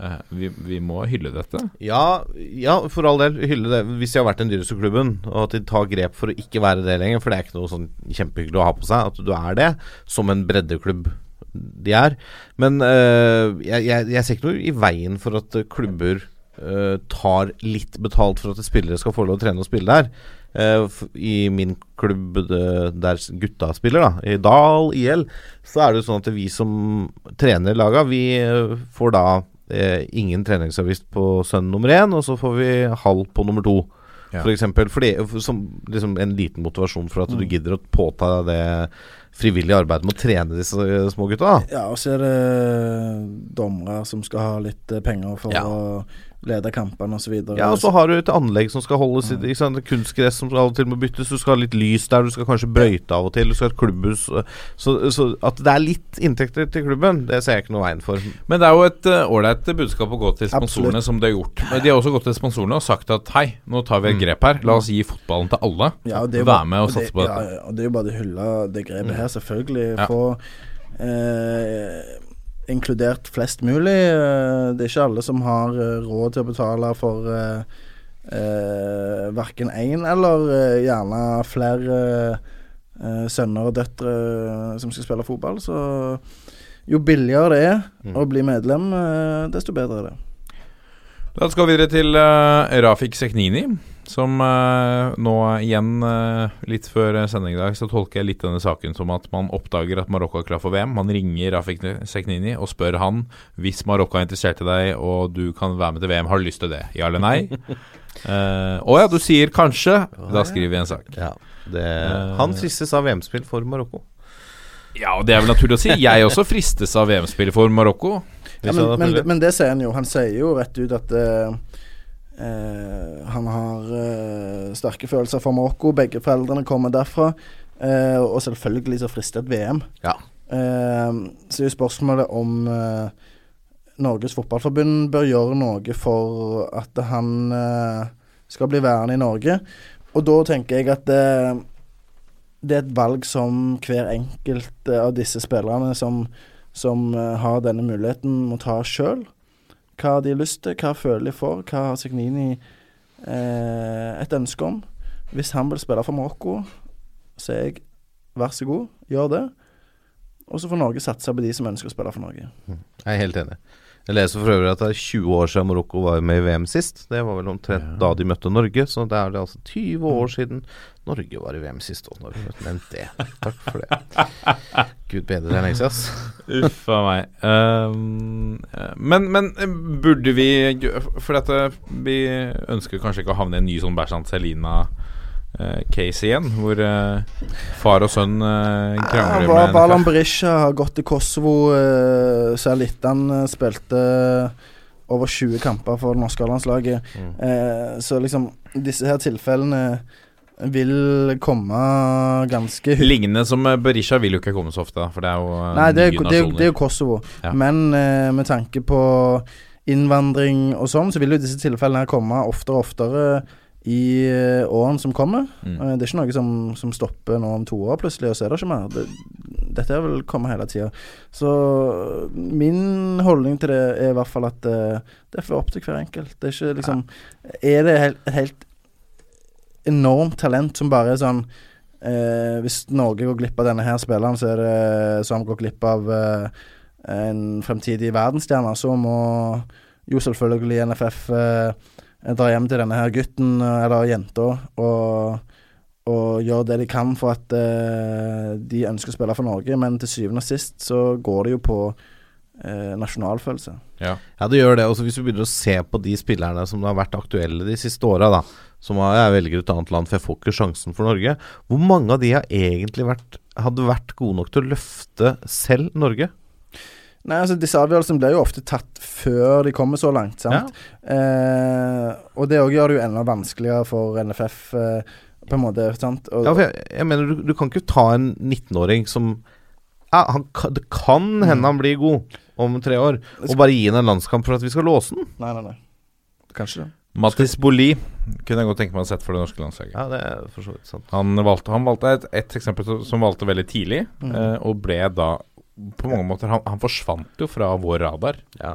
Eh, vi, vi må hylle dette. Ja, ja, for all del. Hylle det hvis de har vært den dyreste klubben, og at de tar grep for å ikke være det lenger. For det er ikke noe sånn kjempehyggelig å ha på seg at du er det, som en breddeklubb de er. Men øh, jeg, jeg, jeg ser ikke noe i veien for at klubber øh, tar litt betalt for at spillere skal få lov å trene og spille der. Uh, I min klubb der gutta spiller, da, i Dal IL, så er det jo sånn at vi som trener laga, vi får da ingen treningsavgift på sønn nummer én, og så får vi halv på nummer to. Ja. For eksempel, for det, som liksom en liten motivasjon for at du Mm. gidder å påta deg det frivillige arbeidet med å trene disse eh, små gutta. Ja, og så er det dommere som skal ha litt eh, penger for Ja. å lede kampene osv. Ja, og så har du et anlegg som skal holdes ikke sant? Kunstgress som av og til må byttes. Du skal ha litt lys der, du skal kanskje brøyte av og til. Du skal ha et klubbhus. Så, så at det er litt inntekter til klubben, det ser jeg ikke noe veien for. Men det er jo et ålreit uh, budskap å gå til sponsorene, Absolutt. som de har gjort. De har også gått til sponsorene og sagt at hei, nå tar vi et Mm. grep her. La oss gi fotballen til alle. Ja, og det er jo Vær bare- med og det- satse på dette. Ja, ja, og det er jo bare å hylle det grepet Mm. her, selvfølgelig. Ja. Få eh, inkludert flest mulig. Eh, det er ikke alle som har eh, råd til å betale for eh, eh, verken én eller gjerne flere eh, sønner og døtre som skal spille fotball. Så jo billigere det er Mm. å bli medlem, desto bedre er det. Da skal vi videre til uh, Rafik Seknini, som eh, nå igjen, eh, litt før sending i dag, så tolker jeg litt denne saken som at man oppdager at Marokko er klar for VM. Man ringer Rafik Seknini og spør han hvis Marokko er interessert i deg og du kan være med til VM, har du lyst til det? Ja eller nei? (laughs) Eh, Å ja, du sier kanskje. Da skriver vi en sak. Ja, det, Eh. han fristes av VM-spill for Marokko. Ja, og det er vel naturlig å si. Jeg også fristes av VM-spill for Marokko. Ja, men, men, men det sier han jo. Han sier jo rett ut at eh, eh, han har eh, sterke følelser for Marokko. Begge foreldrene kommer derfra. eh, og selvfølgelig så frister et VM. Ja. Eh, så er jo spørsmålet om eh, Norges Fotballforbund bør gjøre noe for at han eh, skal bli værende i Norge. Og da tenker jeg at det, det er et valg som hver enkelt eh, av disse spillerne som som eh, har denne muligheten, må ta sjøl. Hva de har lyst til, hva føler de for, hva har Signini eh, et ønske om. Hvis han vil spille for Marokko, så er jeg vær så god, gjør det. Og så får Norge satse på de som ønsker å spille for Norge. Jeg er helt enig. Jeg leser for øvrig at det er 20 år siden Marokko var med i VM sist. Det var vel omtrent Ja. da de møtte Norge, så det er det altså 20 år siden Norge var i VM sist. Og Norge møtte nevnt det. Takk for det. (laughs) Gud bedre, enn lenge siden, ass. Uff a meg. Eh, men, men eh, burde vi For dette Vi ønsker kanskje ikke å havne i en ny sånn Bersan Celina-case igjen, hvor eh, far og sønn uh, krangler Ja, med Balan Berisha har gått til Kosovo. Uh, Serlitan uh, spilte over 20 kamper for det norske landslaget. Mm. Eh, så liksom disse her tilfellene vil komme ganske. Lignende som eh, Berisha vil jo ikke komme så ofte, for det er jo eh, Nei, det er, nye det, er, det er jo Kosovo. Ja. Men eh, med tanke på innvandring og sånn, så vil jo disse tilfellene her komme oftere og oftere i eh, årene som kommer. Mm. Eh, det er ikke noe som, som stopper nå om to år plutselig, og så er det ikke mer. Det, dette vil komme hele tida. Så min holdning til det er i hvert fall at eh, det er for opp til hver enkelt. Det er ikke liksom Er det helt, et helt enormt talent som bare er sånn eh, Hvis Norge går glipp av denne her spilleren, så er det har vi glipp av eh, en fremtidig verdensstjerne. Så må jo selvfølgelig NFF eh, dra hjem til denne her gutten eller jenta og, og gjør det de kan for at eh, de ønsker å spille for Norge, men til syvende og sist så går det jo på eh, nasjonalfølelse. Ja. Ja, det gjør det. Også hvis vi begynner å se på de spillerne som har vært aktuelle de siste åra, da. Som har, jeg velger et annet land, for jeg får ikke sjansen for Norge. Hvor mange av de har egentlig vært, hadde vært gode nok til å løfte selv Norge? Nei, altså Disse avgjørelsene blir jo ofte tatt før de kommer så langt. sant? Eh, og det òg gjør det jo enda vanskeligere for NFF, eh, på en måte. sant? Og, Ja, for jeg, jeg mener, du, du kan ikke ta en 19-åring som ja, han, Det kan hende han blir god om tre år, og bare gi ham en landskamp for at vi skal låse den. Nei, nei, nei. Kanskje det. Mattis Boli kunne jeg godt tenke meg å sett for det norske landslaget. Ja, det er for så vidt sant. Han valgte, han valgte et, et eksempel som- som valgte veldig tidlig, Mm. eh, og ble da på mange måter Han, han forsvant jo fra vår radar. Ja.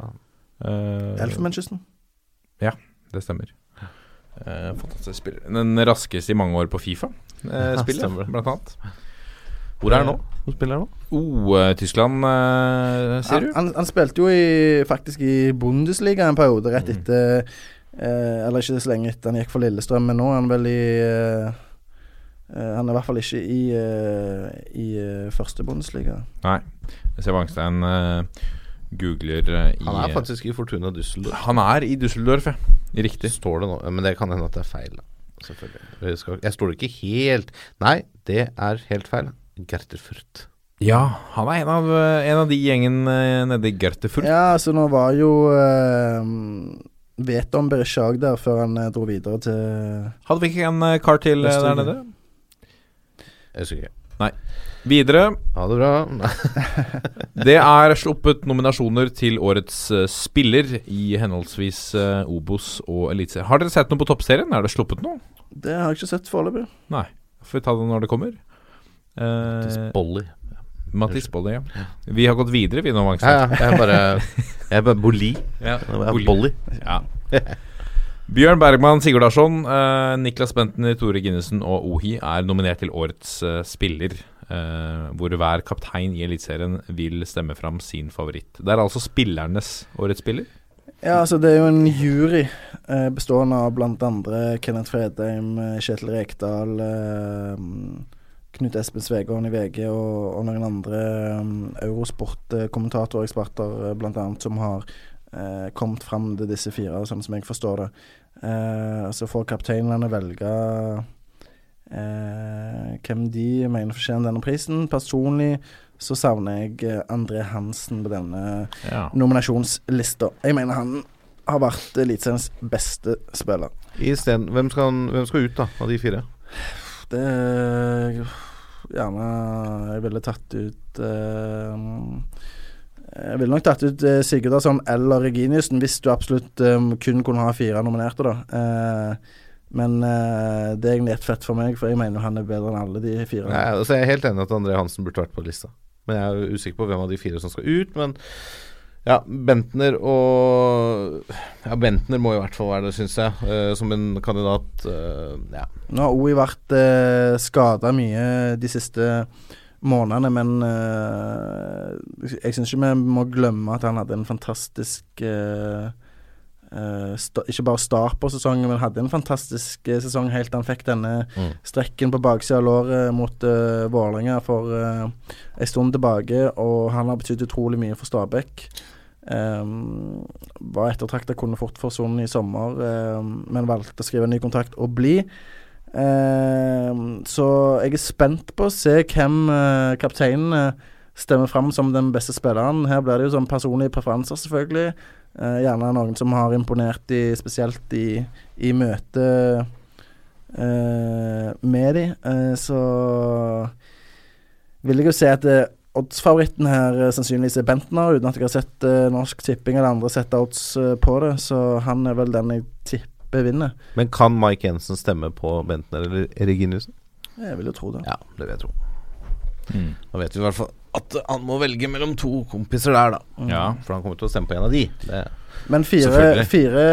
Uh, Elfenbenskysten. det stemmer. Uh, fantastisk spiller. Den raskeste i mange år på Fifa. Spiller, Ja, spillet, stemmer blant annet. Hvor er han nå? Hvor spiller han nå? Oh, eh, Tyskland, uh, sier du? han, han spilte jo i, faktisk i Bundesliga en periode rett Mm. etter eh, Eller ikke så lenge etter han gikk for Lillestrøm, men nå er han vel i eh, eh, Han er i hvert fall ikke i, eh, i eh, første Bundesliga. Nei. Jeg ser Wangstein eh, googler eh, i Han er faktisk i Fortuna Düsseldorf. Han er i Düsseldorf, ja. Riktig. Står det nå. Men det kan hende at det er feil. Selvfølgelig. Jeg, skal, jeg står ikke helt Nei, det er helt feil. Gerter Furt. Ja, han er en av, eh, en av de gjengen eh, nede i Gertefurt. Ja, altså nå var jo eh, Vet om Berishag der før han eh, dro videre til Hadde vi ikke en eh, kar til eh, der nede? Jeg husker ikke. Videre. Ha det bra. (laughs) Det er sluppet nominasjoner til årets uh, spiller i henholdsvis uh, Obos og Eliteserien. Har dere sett noe på Toppserien? Er det sluppet noe? Det har jeg ikke sett foreløpig. Nei. Får vi ta det når det kommer. Eh, Bolli. Mathis Bolli, ja. Vi har gått videre, vi nå, Ja, Wangstein. ja, jeg bare Jeg er bare Bolli. Ja, Bolli. Ja. (laughs) Bjørn Bergman Sigurdarsson, eh, Niklas Bentner, Tore Ginnesen og Ohi er nominert til årets eh, spiller. eh, hvor hver kaptein i Eliteserien vil stemme fram sin favoritt. Det er altså spillernes årets spiller. Ja, altså det er jo en jury eh, bestående av andre Kenneth Fredheim, eh, Kjetil Rekdal, eh, Knut Espen Svegården i VG og, og noen andre Eurosport-kommentatorer og eksperter blant annet som har kommet fram til disse fire, sånn som jeg forstår det. Eh, så får kapteinene velge eh, hvem de mener fortjener denne prisen. Personlig så savner jeg eh, André Hansen på denne Ja. nominasjonslista. Jeg mener han har vært Eliteseriens beste spiller. I stedet, hvem, skal, han- hvem skal ut, da, av de fire? Det er Gjerne Jeg ville tatt ut eh, Jeg ville nok tatt ut uh, Sigurdarsson eller Reginiussen, hvis du absolutt um, kun kunne ha fire nominerte, da. Eh, men eh, det er egentlig ett fett for meg, for jeg mener han er bedre enn alle de fire. Nei, altså Jeg er helt enig at André Hansen burde vært på lista. Men jeg er usikker på hvem av de fire som skal ut. Men ja, Bentner og Ja, Bentner må i hvert fall være det, syns jeg. uh, som en kandidat. Uh, ja. Nå har OI vært uh, skada mye de siste månedene, men uh, jeg syns ikke vi må glemme at han hadde en fantastisk uh, uh, Ikke bare start på sesongen, men hadde en fantastisk sesong helt til han fikk denne Mm. strekken på baksida av låret mot uh, Vålerenga for uh, en stund tilbake, og han har betydd utrolig mye for Stabæk. Um, var ettertrakta, kunne fort forsvunnet i sommer, um, men valgte å skrive en ny kontrakt og bli. Um, så jeg er spent på å se hvem uh, kapteinene stemmer fram som den beste spilleren. Her blir det jo sånn personlige preferanser, selvfølgelig. Uh, gjerne noen som har imponert i, spesielt i, i møte med de. Så vil jeg jo si at oddsfavoritten her sannsynligvis er Bentner, uten at jeg har sett Norsk Tipping eller andre sette odds på det. Så han er vel den jeg tipper vinner. Men kan Mike Jensen stemme på Bentner eller Reginiussen? Jeg vil jo tro det. Ja, det vil jeg tro. Mm. Da vet vi i hvert fall at han må velge mellom to kompiser der, da. Ja. For han kommer til å stemme på en av de. Det, Men fire, fire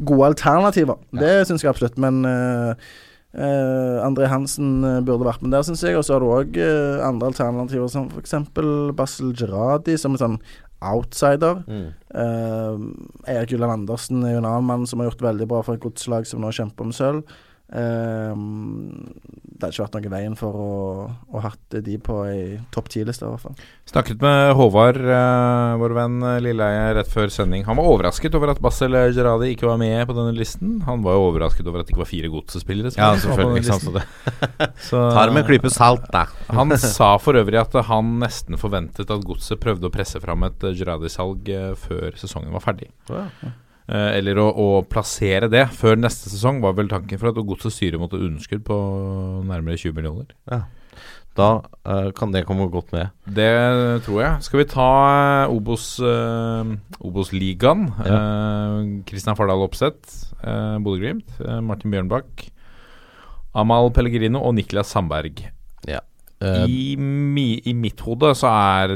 gode alternativer, det syns jeg absolutt. Men uh, André Hansen eh, burde vært med der, syns jeg. Og så har du òg andre alternativer, som f.eks. Basel Gerradi, som en sånn outsider. mm. Uh, Erik Ulland Andersen er jo en annen mann som har gjort veldig bra for et godslag som nå kjemper om sølv. Ehm, det hadde ikke vært noe i veien for å, å hatt de på ei topp ti-liste, i hvert fall. Snakket med Håvard, eh, vår venn eh, Lilleheie, rett før sending. Han var overrasket over at Basel Gerradi ikke var med på denne listen. Han var jo overrasket over at det ikke var fire godsespillere. som Ja, selvfølgelig. Ikke sant, (laughs) så det Så- Tar med en klype salt, da. (laughs) Han sa for øvrig at han nesten forventet at Godset prøvde å presse fram et eh, Gerradi-salg før sesongen var ferdig. Eh, eller å, å plassere det før neste sesong var vel tanken for at Godset styre mot et underskudd på nærmere 20 millioner. Ja. Da uh, kan det komme godt med. Det tror jeg. Skal vi ta Obos-ligaen? Uh, Obos-ligaen? Eh, Kristian Fardal Opseth, uh, Bodø-Glimt. eh, Martin Bjørnbakk. Amal Pellegrino og Niklas Sandberg. Ja. Eh, I, mi, I mitt hode så er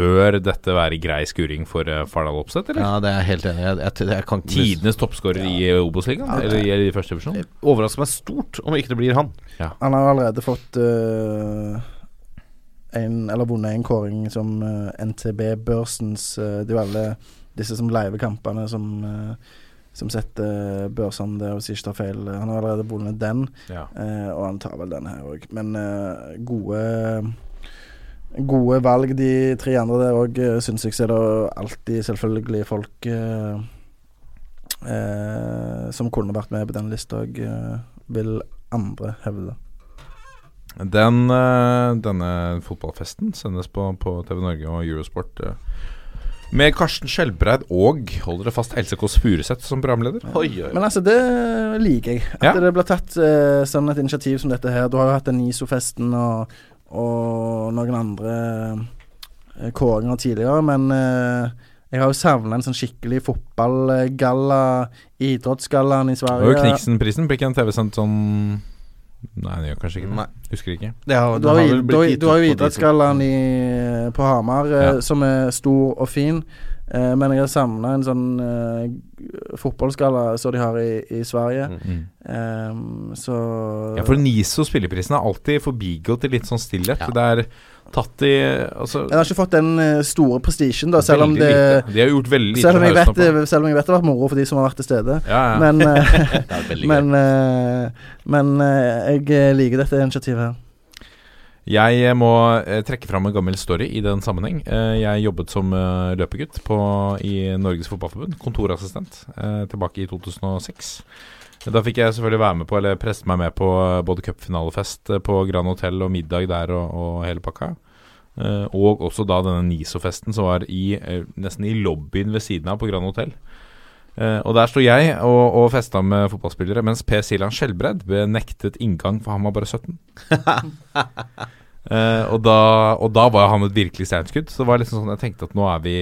Bør dette være grei skuring for uh, Fardal Opseth, eller? ja, det er jeg helt enig i. Tidenes toppskårer i Obos-ligaen? eller i, i første divisjon? overrasker meg stort om ikke det blir han. Han har allerede fått uh, en, eller vunnet en kåring som uh, NTB-børsens uh, Det er jo alle disse som leiver kampene som, eh, som setter børsene der, hvis ikke tar feil. Han har allerede vunnet den, Ja. eh, og han tar vel denne her òg. Men eh, gode Gode valg, de tre andre der òg, syns jeg. Så er det alltid selvfølgelig folk eh, eh, som kunne vært med på den lista òg, vil andre hevde. Den, eh, denne fotballfesten sendes på, på TV Norge og Eurosport. Med Karsten Skjelbreid og, hold dere fast, Else Kåss Furuseth som programleder. Men altså, det liker jeg. At Ja. det blir tatt eh, sånn et initiativ som dette her. Du har jo hatt den ISO-festen og, og noen andre eh, kåringer tidligere, men eh, jeg har jo savna en sånn skikkelig fotballgalla, idrettsgallaen i Sverige. Og. Kniksenprisen blir ikke en TV-sendt sånn Nei, det gjør kanskje ikke det. Nei. Husker ikke. Ja, Du har, har, du har jo idrettsgallaen i- på Hamar, eh, Ja. som er stor og fin. Eh, men jeg har savna en sånn eh, fotballskala som de har i, i Sverige. Mm. Um, så Ja, for NISO spilleprisen er alltid forbigått i litt sånn stillhet. Ja. Det er tatt i altså, Jeg har ikke fått den eh, store prestisjen, da, selv om det lite. De har gjort veldig lite selv om, jeg vet, selv om jeg vet det har vært moro for de som har vært til stede. Ja, ja. Men, eh, (laughs) (laughs) men, eh, men jeg liker dette initiativet her. Jeg eh, må eh, trekke fram en gammel story i den sammenheng. Eh, jeg jobbet som løpegutt på, i Norges Fotballforbund, kontorassistent, tilbake i 2006. Da fikk jeg selvfølgelig være med på, eller preste meg med på både cupfinalefest på Grand Hotel og middag der og, og hele pakka. Og også da denne NISO-festen som var i, nesten i lobbyen ved siden av på Grand Hotel. Uh, og der sto jeg og, og festa med fotballspillere, mens Per Silan Skjelbred ble nektet inngang, for han var bare 17. (laughs) Eh, og, da, og da var han et virkelig stjerneskudd. Så det var liksom sånn jeg tenkte at nå er vi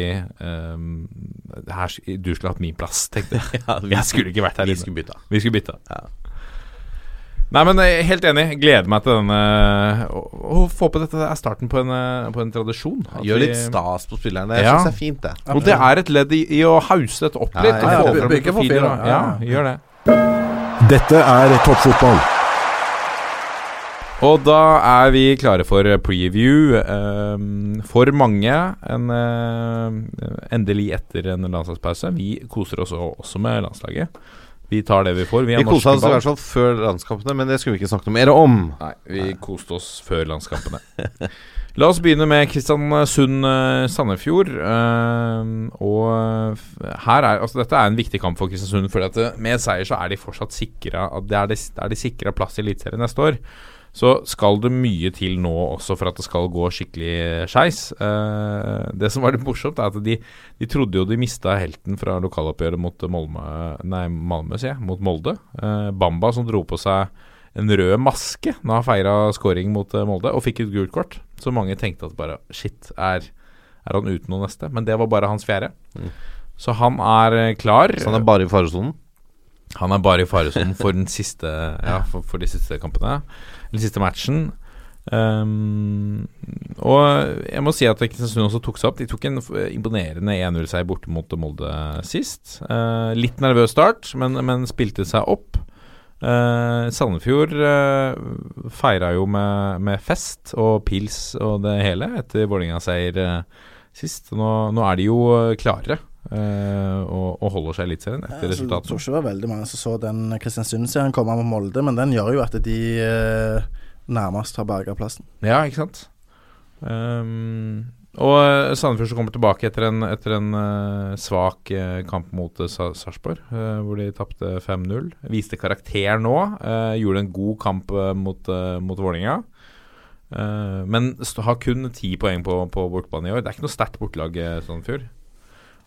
um, her, Du skulle hatt min plass, tenkte jeg. (laughs) Ja, Vi skulle ikke vært her Vi inne. skulle bytta. Vi skulle bytta. Ja. Nei, men jeg er helt enig. Gleder meg til denne Å å få på dette er starten på en, eh, på en tradisjon. At Gjør litt stas på spillerne. Jeg Ja. syns det er fint, det. Og det er et ledd i, i å hause dette opp litt. ja, ja. ja, Ja, gjør det. Dette er toppfotball. Og da er vi klare for preview. ehm, for mange en, eh, endelig etter en landslagspause. Vi koser oss også- med landslaget. Vi tar det vi får. Vi, Vi kosa oss i hvert fall før landskampene, men det skulle vi ikke snakket noe mer om. Nei, vi koste oss før landskampene. La oss begynne med Kristiansund eh, Sandefjord. eh, og her er Altså, dette er en viktig kamp for Kristiansund. For eh, med seier så er de fortsatt sikra Det er de, det er de sikra plass i Eliteserien neste år. Så skal det mye til nå også for at det skal gå skikkelig skeis. Eh, det som var litt morsomt, er at de, de trodde jo de mista helten fra lokaloppgjøret mot Molme, nei, Malmö, sier jeg, mot Molde. Eh, Bamba som dro på seg en rød maske når han feira scoring mot eh, Molde, og fikk et gult kort. Så mange tenkte at bare shit, er, er han uten noe neste? Men det var bare hans fjerde. Så han er eh, klar. Så han er bare i faresonen. Han er bare i faresonen for Ja, for, for de siste kampene. Eller siste matchen. Um, og jeg må si at Kristiansund også tok seg opp. De tok en imponerende 1-0-seier borte mot Molde sist. Uh, litt nervøs start, men, men spilte seg opp. Uh, Sandefjord uh, feira jo med, med fest og pils og det hele etter Vålerenga-seier uh, sist. Nå, nå er de jo klarere. klare. Eh, og, og holder seg Eliteserien etter Jeg tror ikke det var veldig mange som så den Kristiansund-serien komme med Molde, men den gjør jo at de eh, nærmest har berga plassen. Ja, ikke sant. Um, og eh, Sandefjord som kommer tilbake etter en, etter en uh, svak uh, kamp mot uh, Sarpsborg, hvor de tapte 5-0. Viste karakter nå. gjorde en god kamp mot, mot Vålerenga. Men har kun ti poeng på, på bortebane i år. Det er ikke noe sterkt bortelag, Sandefjord.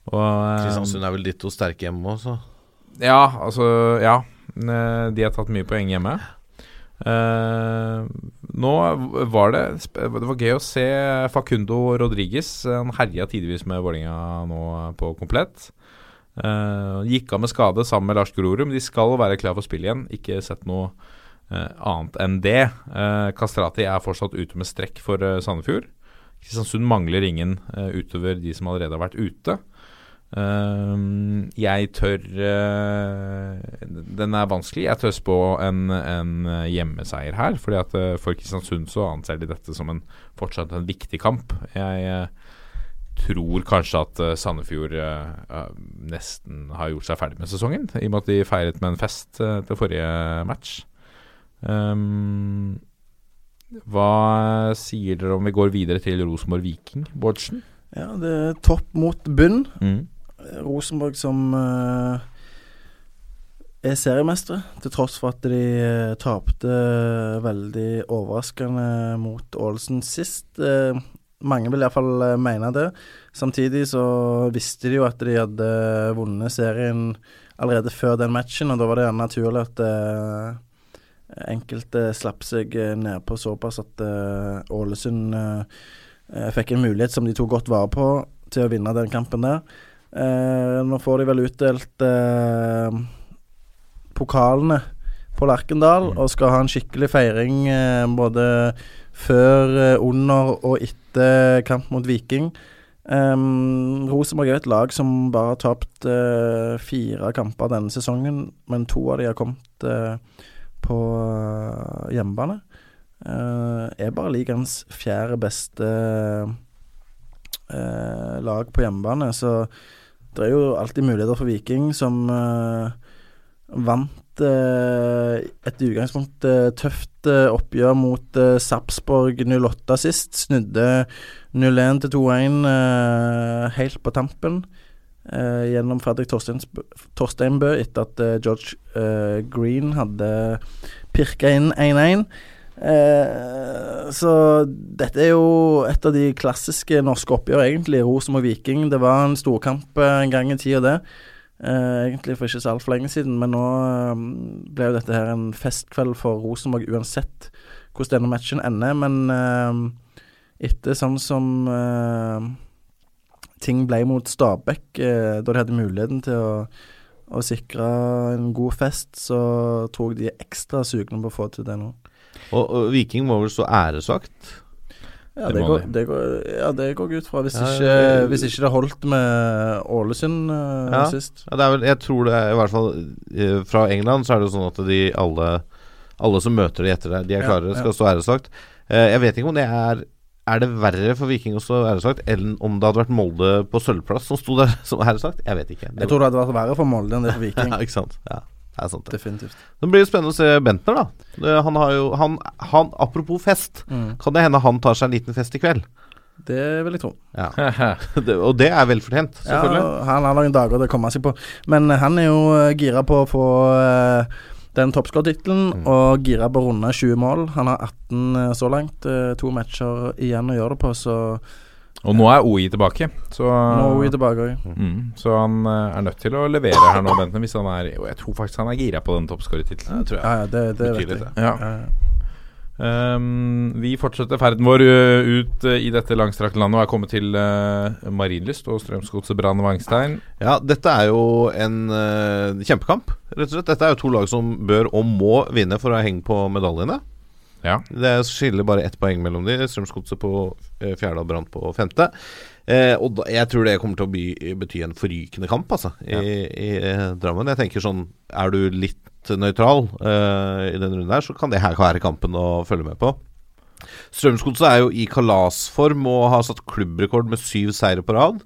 Og, eh, Kristiansund er vel ditto sterke hjemme også. ja, altså Ja. De har tatt mye poeng hjemme. Uh, nå var det Det var gøy å se Facundo Rodriguez. Han herja tidvis med Vålerenga nå på komplett. Uh, gikk av med skade sammen med Lars Grorud, men de skal være klar for spill igjen. Ikke sett noe uh, annet enn det. Kastrati er fortsatt ute med strekk for Sandefjord. Kristiansund mangler ingen utover de som allerede har vært ute. Ehm, jeg tør eh, Den er vanskelig. Jeg tør spå en, en eh, hjemmeseier her. Fordi at eh, For Kristiansund så anser de dette som en fortsatt en viktig kamp. Jeg tror kanskje at Sandefjord nesten har gjort seg ferdig med sesongen. I og med at de feiret med en fest til forrige match. Ehm, hva sier dere om vi går videre til Rosenborg-Viking, Bårdsen? Ja, det er topp mot bunn. Mm. Rosenborg som eh, er seriemestere, til tross for at de uh, tapte veldig overraskende mot Ålesund sist. Eh, mange vil iallfall mene det. Samtidig så visste de jo at de hadde vunnet serien allerede før den matchen, og da var det gjerne naturlig at eh, enkelte slapp seg nedpå såpass at eh, Ålesund eh, eh, fikk en mulighet som de tok godt vare på til å vinne den kampen der. Eh, nå får de vel utdelt eh, pokalene på Lerkendal og skal ha en skikkelig feiring eh, både før, under og etter kamp mot Viking. Um, Rosenborg er et lag som bare har tapt uh, fire kamper denne sesongen, men to av de har kommet uh, på hjemmebane. Uh, er bare ligaens fjerde beste lag på hjemmebane, så det er jo alltid muligheter for Viking, som uh, vant uh, et i utgangspunktet tøft uh, oppgjør mot Sarpsborg 08 sist. Snudde 0-1 til 2-1 eh, helt på tampen. eh, gjennom Fredrik Torsteinbø etter at eh, George eh, Green hadde pirka inn 1-1. Eh, så dette er jo et av de klassiske norske oppgjør, egentlig. Rosenborg Viking. Det var en storkamp eh, en gang i tida, det. Eh, egentlig for ikke så altfor lenge siden, men nå eh, ble jo dette her en festkveld for Rosenborg uansett hvordan denne matchen ender. Men eh, etter sånn som ting ble mot Stabæk, da de hadde muligheten til å, å sikre en god fest, så tok de ekstra sugne på å få til det nå. Og, og Viking må vel stå æresvakt? Ja, Det går, de. det, går, ja, det går ut fra. Hvis, Ja, ikke, ja. hvis ikke det holdt med Ålesund uh, Ja. sist. Ja, det er vel, jeg tror det er i hvert fall eh, Fra England så er det jo sånn at de alle Alle som møter de etter det, de er Ja, klare, ja. skal stå æresvakt. Uh, jeg vet ikke om det er Er det verre for Viking å stå æresvakt enn om det hadde vært Molde på sølvplass som sto der (laughs) som æresvakt? Jeg vet ikke. Det, Jeg tror det hadde vært verre for Molde enn det for (laughs) Viking. ja, ikke sant. Ja, det er sant det. Definitivt. Det blir jo spennende å se Bentner, da. Han har jo han, han, Apropos fest. Mm. Kan det hende han tar seg en liten fest i kveld? Det vil jeg tro. Ja. (laughs) det, og det er velfortjent, selvfølgelig. Ja, han har noen dager til å komme seg på. Men eh, han er jo eh, gira på å få uh, den toppskårertittelen Mm. og gira på å runde 20 mål. Han har 18 uh, så langt. Uh, To matcher igjen å gjøre det på, så Og nå er OI tilbake, så nå er OI tilbake òg. Mm, så han eh, er nødt til å levere her nå, Benten, hvis han er Og jeg tror faktisk han er gira på den toppskårertittelen. Ja, ja, det, det vet jeg. det. Ja. Ja. Um, vi fortsetter ferden vår ut ø, i dette langstrakte landet og er kommet til uh, Marienlyst og Strømsgodset Brann Vangstein. Ja, dette er jo en eh, kjempekamp, rett og slett. Dette er jo to lag som bør og må vinne for å henge på medaljene. Ja. Det skiller bare ett poeng mellom de. Strømsgodset på eh, fjerde og Brann på femte. Eh, og da, jeg tror det kommer til å by, bety en forrykende kamp, altså, i, i eh, Drammen. Jeg tenker sånn Er du litt nøytral eh, i denne runden her, så kan det her være kampen å følge med på. Strømsgodset er jo i kalasform og har satt klubbrekord med syv seire på rad.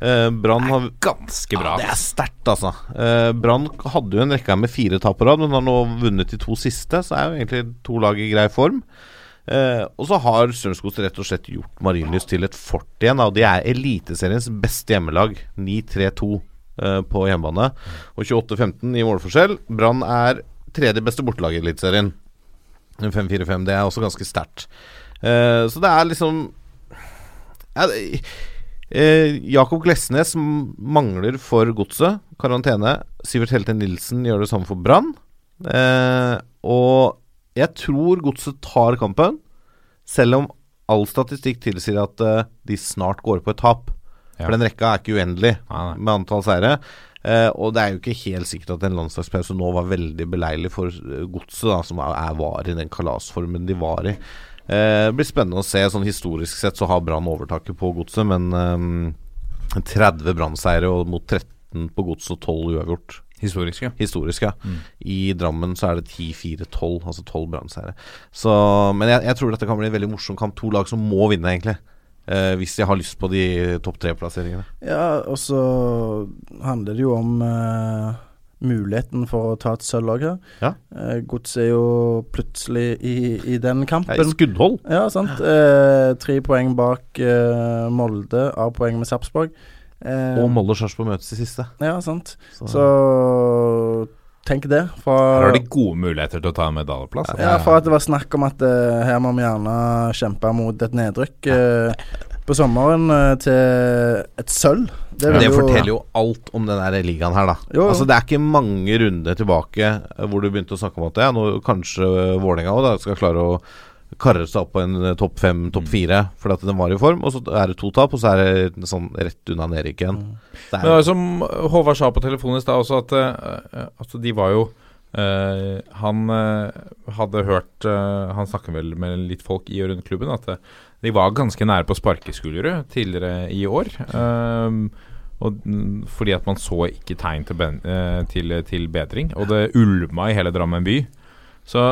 Eh, Brann har Ganske bra. Ja, det er sterkt, altså. Eh, Brann hadde jo en rekke med fire tap på rad, men har nå vunnet de to siste, så er jo egentlig to lag i grei form. Eh, og så har Strømsgodset rett og slett gjort Marienlyst til et fort igjen. Og de er Eliteseriens beste hjemmelag. 9-3-2 eh, på hjemmebane. Og 28-15 i målforskjell. Brann er tredje beste bortelag i Eliteserien. 5-4-5. Det er også ganske sterkt. Så det er liksom ja, det, eh, Jakob Glesnes mangler for godset. Karantene. Sivert Helte Nilsen gjør det samme for Brann. Eh, og jeg tror godset tar kampen, selv om all statistikk tilsier at eh, de snart går på et tap. Ja. For den rekka er ikke uendelig Nei, nei. med antall seire. Eh, og det er jo ikke helt sikkert at en landslagspause nå var veldig beleilig for eh, godset, som er, er, var i den kalasformen de var i. Eh, det blir spennende å se. Sånn Historisk sett så har Brann overtaket på godset, men eh, 30 Brann-seire og mot 13 på godset og 12 uavgjort. Historisk, ja. Historisk, ja. Mm. I Drammen så er det 10-4-12, altså 12 Brann-seire. Men jeg, jeg tror dette kan bli en veldig morsom kamp. To lag som må vinne, egentlig. Eh, hvis de har lyst på de topp tre-plasseringene. Ja, og så handler det jo om eh, muligheten for å ta et sølv òg her. Ja. Eh, Gods er jo plutselig i, i den Ja, i skuddhold. Ja, sant. Eh, tre poeng bak eh, Molde, av poeng med Sarpsborg. Eh, Og Molde og Sarpsborg møtes i siste. Ja, sant. Så, Så tenk det. Fra, Her har de gode muligheter til å ta en medaljeplass. ja, for at det var snakk om at eh, her må vi gjerne kjempe mot et nedrykk eh, på sommeren til et sølv. Det, det jo- forteller jo alt om den der ligaen her, da. Jo, jo. Altså Det er ikke mange runder tilbake eh, hvor du begynte å snakke om at ja, nå kanskje Vålerenga òg skal klare å karre seg opp på en eh, topp fem, topp fire, fordi at den var i form. Og så er det to tap, og så er det sånn rett unna nedrykk igjen. Det Men det er, som Håvard sa på telefonen i stad også, at uh, altså de var jo eh, Han uh, hadde hørt uh, Han snakker vel med litt folk i og rundt klubben, at de var ganske nære på sparkeskuldre tidligere i år. Og, mm, fordi at man så ikke tegn til, ben, til, til bedring. Og det ulma i hele Drammen by. Så,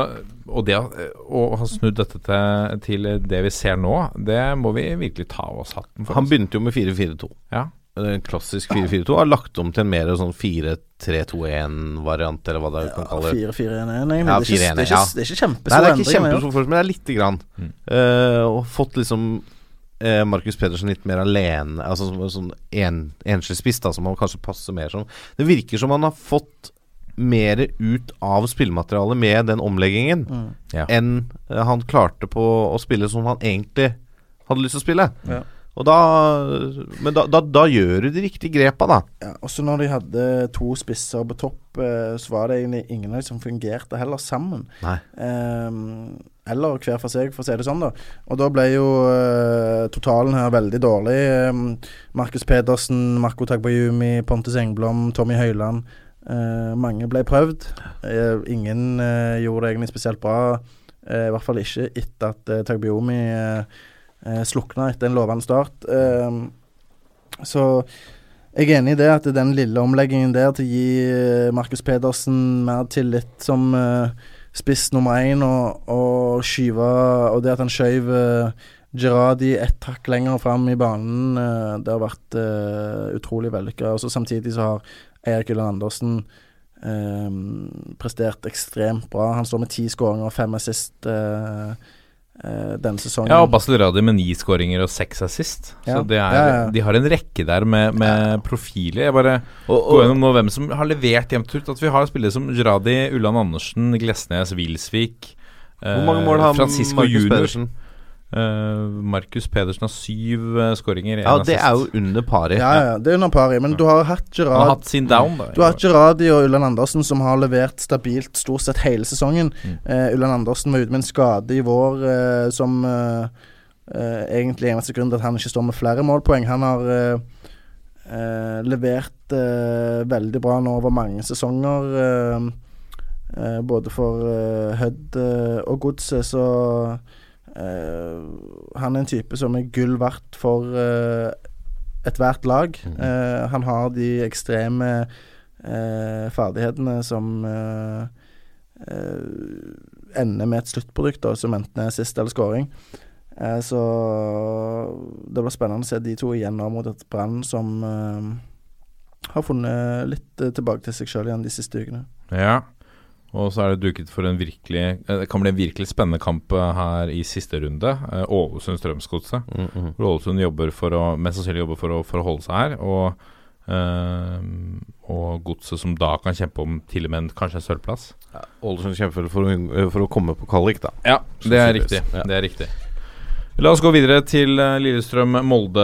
og det å å ha snudd dette til, til det vi ser nå, det må vi virkelig ta av oss hatten for. han begynte jo med 4-4-2. ja. En klassisk 4-4-2. Har lagt om til en mer sånn 4-3-2-1-variant, eller hva det kan kalle det. 4-4-1-1, egentlig. Ja, det, er ikke, 4-1-1, det, er ja. ikke, det er ikke kjempestor Nei, det er ikke endring, kjempestor forskjell, men det er lite grann. Mm. Uh, og fått liksom uh, Markus Pedersen litt mer alene, altså som sånn en, enslig spiss, da, som han kanskje passer mer som. Det virker som han har fått mer ut av spillematerialet med den omleggingen Mm. Ja. enn uh, han klarte på å spille som han egentlig hadde lyst til å spille. Ja. Og da Men da, da, da gjør du de riktige grepa, da. Ja, også når de hadde to spisser på topp, eh, så var det egentlig ingen av dem som fungerte heller sammen. Nei. Um, eller hver for seg, for å si det sånn, da. Og da ble jo uh, totalen her veldig dårlig. Um, Markus Pedersen, Marco Tagbayumi, Pontus Engblom, Tommy Høiland. Uh, mange ble prøvd. Uh, ingen gjorde det egentlig spesielt bra. I hvert fall ikke etter at uh, Tagbayumi uh, slukna etter en lovende start. Ehm, så jeg er enig i det, at den lille omleggingen der til å gi eh, Markus Pedersen mer tillit som eh, spiss nummer én, og, og skyve Og det at han skjøv uh, Gerradi ett hakk lenger fram i banen, eh, det har vært eh, utrolig vellykka. Og Samtidig så har Eirik Ulland Andersen um, prestert ekstremt bra. Han står med ti skåringer og fem assist eh, eh, denne sesongen. Ja, og Basel Radi med ni skåringer og seks assist. Ja. Så det er, Ja, ja. de har en rekke der med, med profiler. Jeg bare Og, går gjennom nå hvem som har levert jevnt ut. At vi har spillere som Jradi, Ulland Andersen, Glesnes, Wilsvik. eh, hvor mange mål har Francisco Markus Junior. Pedersen? Eh, Markus Pedersen har syv eh, skåringer. Ja, det er jo under pari. Ja, ja, det er under pari. Men du har hatt Han har hatt sin down, da. Du har hatt Gerradi og Ulland Andersen som har levert stabilt stort sett hele sesongen. Mm. Uh, Ulland Andersen var ute med en skade i vår uh, som uh, eh, egentlig eneste grunn til at han ikke står med flere målpoeng. Han har levert veldig bra nå over mange sesonger. både for uh, Hødd og Godset, så Han er en type som er gull verdt for uh, ethvert lag. Eh, han har de ekstreme eh, ferdighetene som eh, eh, ender med et sluttprodukt, da, som enten er sist eller scoring. Eh, så det blir spennende å se de to igjen nå mot et Brann som uh, har funnet litt eh, tilbake til seg sjøl igjen de siste ukene. Ja. Og så er det duket for en virkelig eh, Det kan bli en virkelig spennende kamp eh, her i siste runde. Eh, Ålesund-Strømsgodset. Mm, -hmm. Ålesund jobber for å mest sannsynlig jobber for å, for å holde seg her. Og, øh, og Godset som da kan kjempe om til og med en, kanskje en sølvplass. Ålesund kjemper for å, for å komme på kvalik, da. Ja, det er riktig. Ja. Det er riktig. La oss gå videre til eh, Lillestrøm-Molde,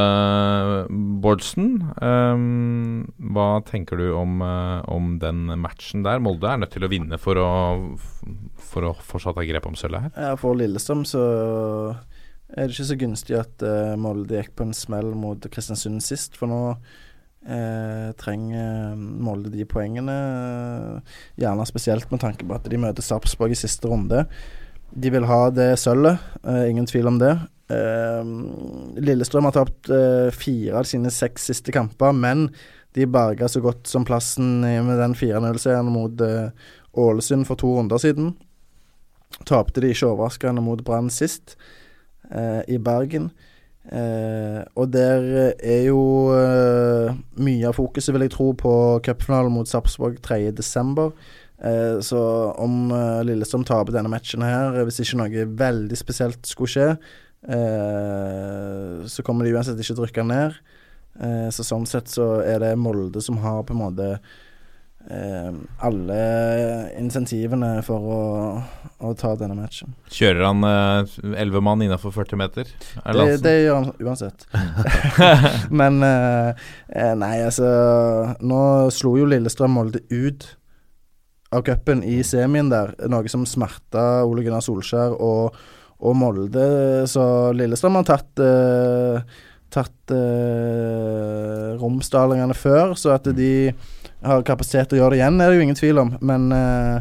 Bårdsen. Um, hva tenker du om, eh, om den matchen der? Molde er nødt til å vinne for å, for å fortsatt ha grep om sølvet her. Ja, for Lillestrøm så er det ikke så gunstig at uh, Molde gikk på en smell mot Kristiansund sist, for nå eh, trenger Molde de poengene. gjerne spesielt med tanke på at de møter Sarpsborg i siste runde. De vil ha det sølvet, eh, ingen tvil om det. Eh, Lillestrøm har tapt eh, fire av sine seks siste kamper, men de berga så godt som plassen med den 4-0-seieren mot eh, Ålesund for to runder siden. Tapte de ikke overraskende mot Brann sist, i Bergen. Eh, og der er jo eh, mye av fokuset, vil jeg tro, på cupfinalen mot Sarpsborg 3.12. Eh, så om eh, Lillestrøm taper denne matchen her, hvis ikke noe veldig spesielt skulle skje, eh, så kommer de uansett ikke til å rykke ned. Eh, så sånn sett så er det Molde som har på en måte eh, alle insentivene for å, å ta denne matchen. Kjører han elleve mann innafor 40 meter? Er Det, det gjør han uansett. (laughs) Men eh, eh, Nei, altså Nå slo jo Lillestrøm Molde ut av cupen i semien der, noe som smerta Ole Gunnar Solskjær og, og Molde. Så Lillestrøm har tatt uh, Tatt uh, Romsdalingene før, så at de har kapasitet til å gjøre det igjen, er det jo ingen tvil om. Men uh,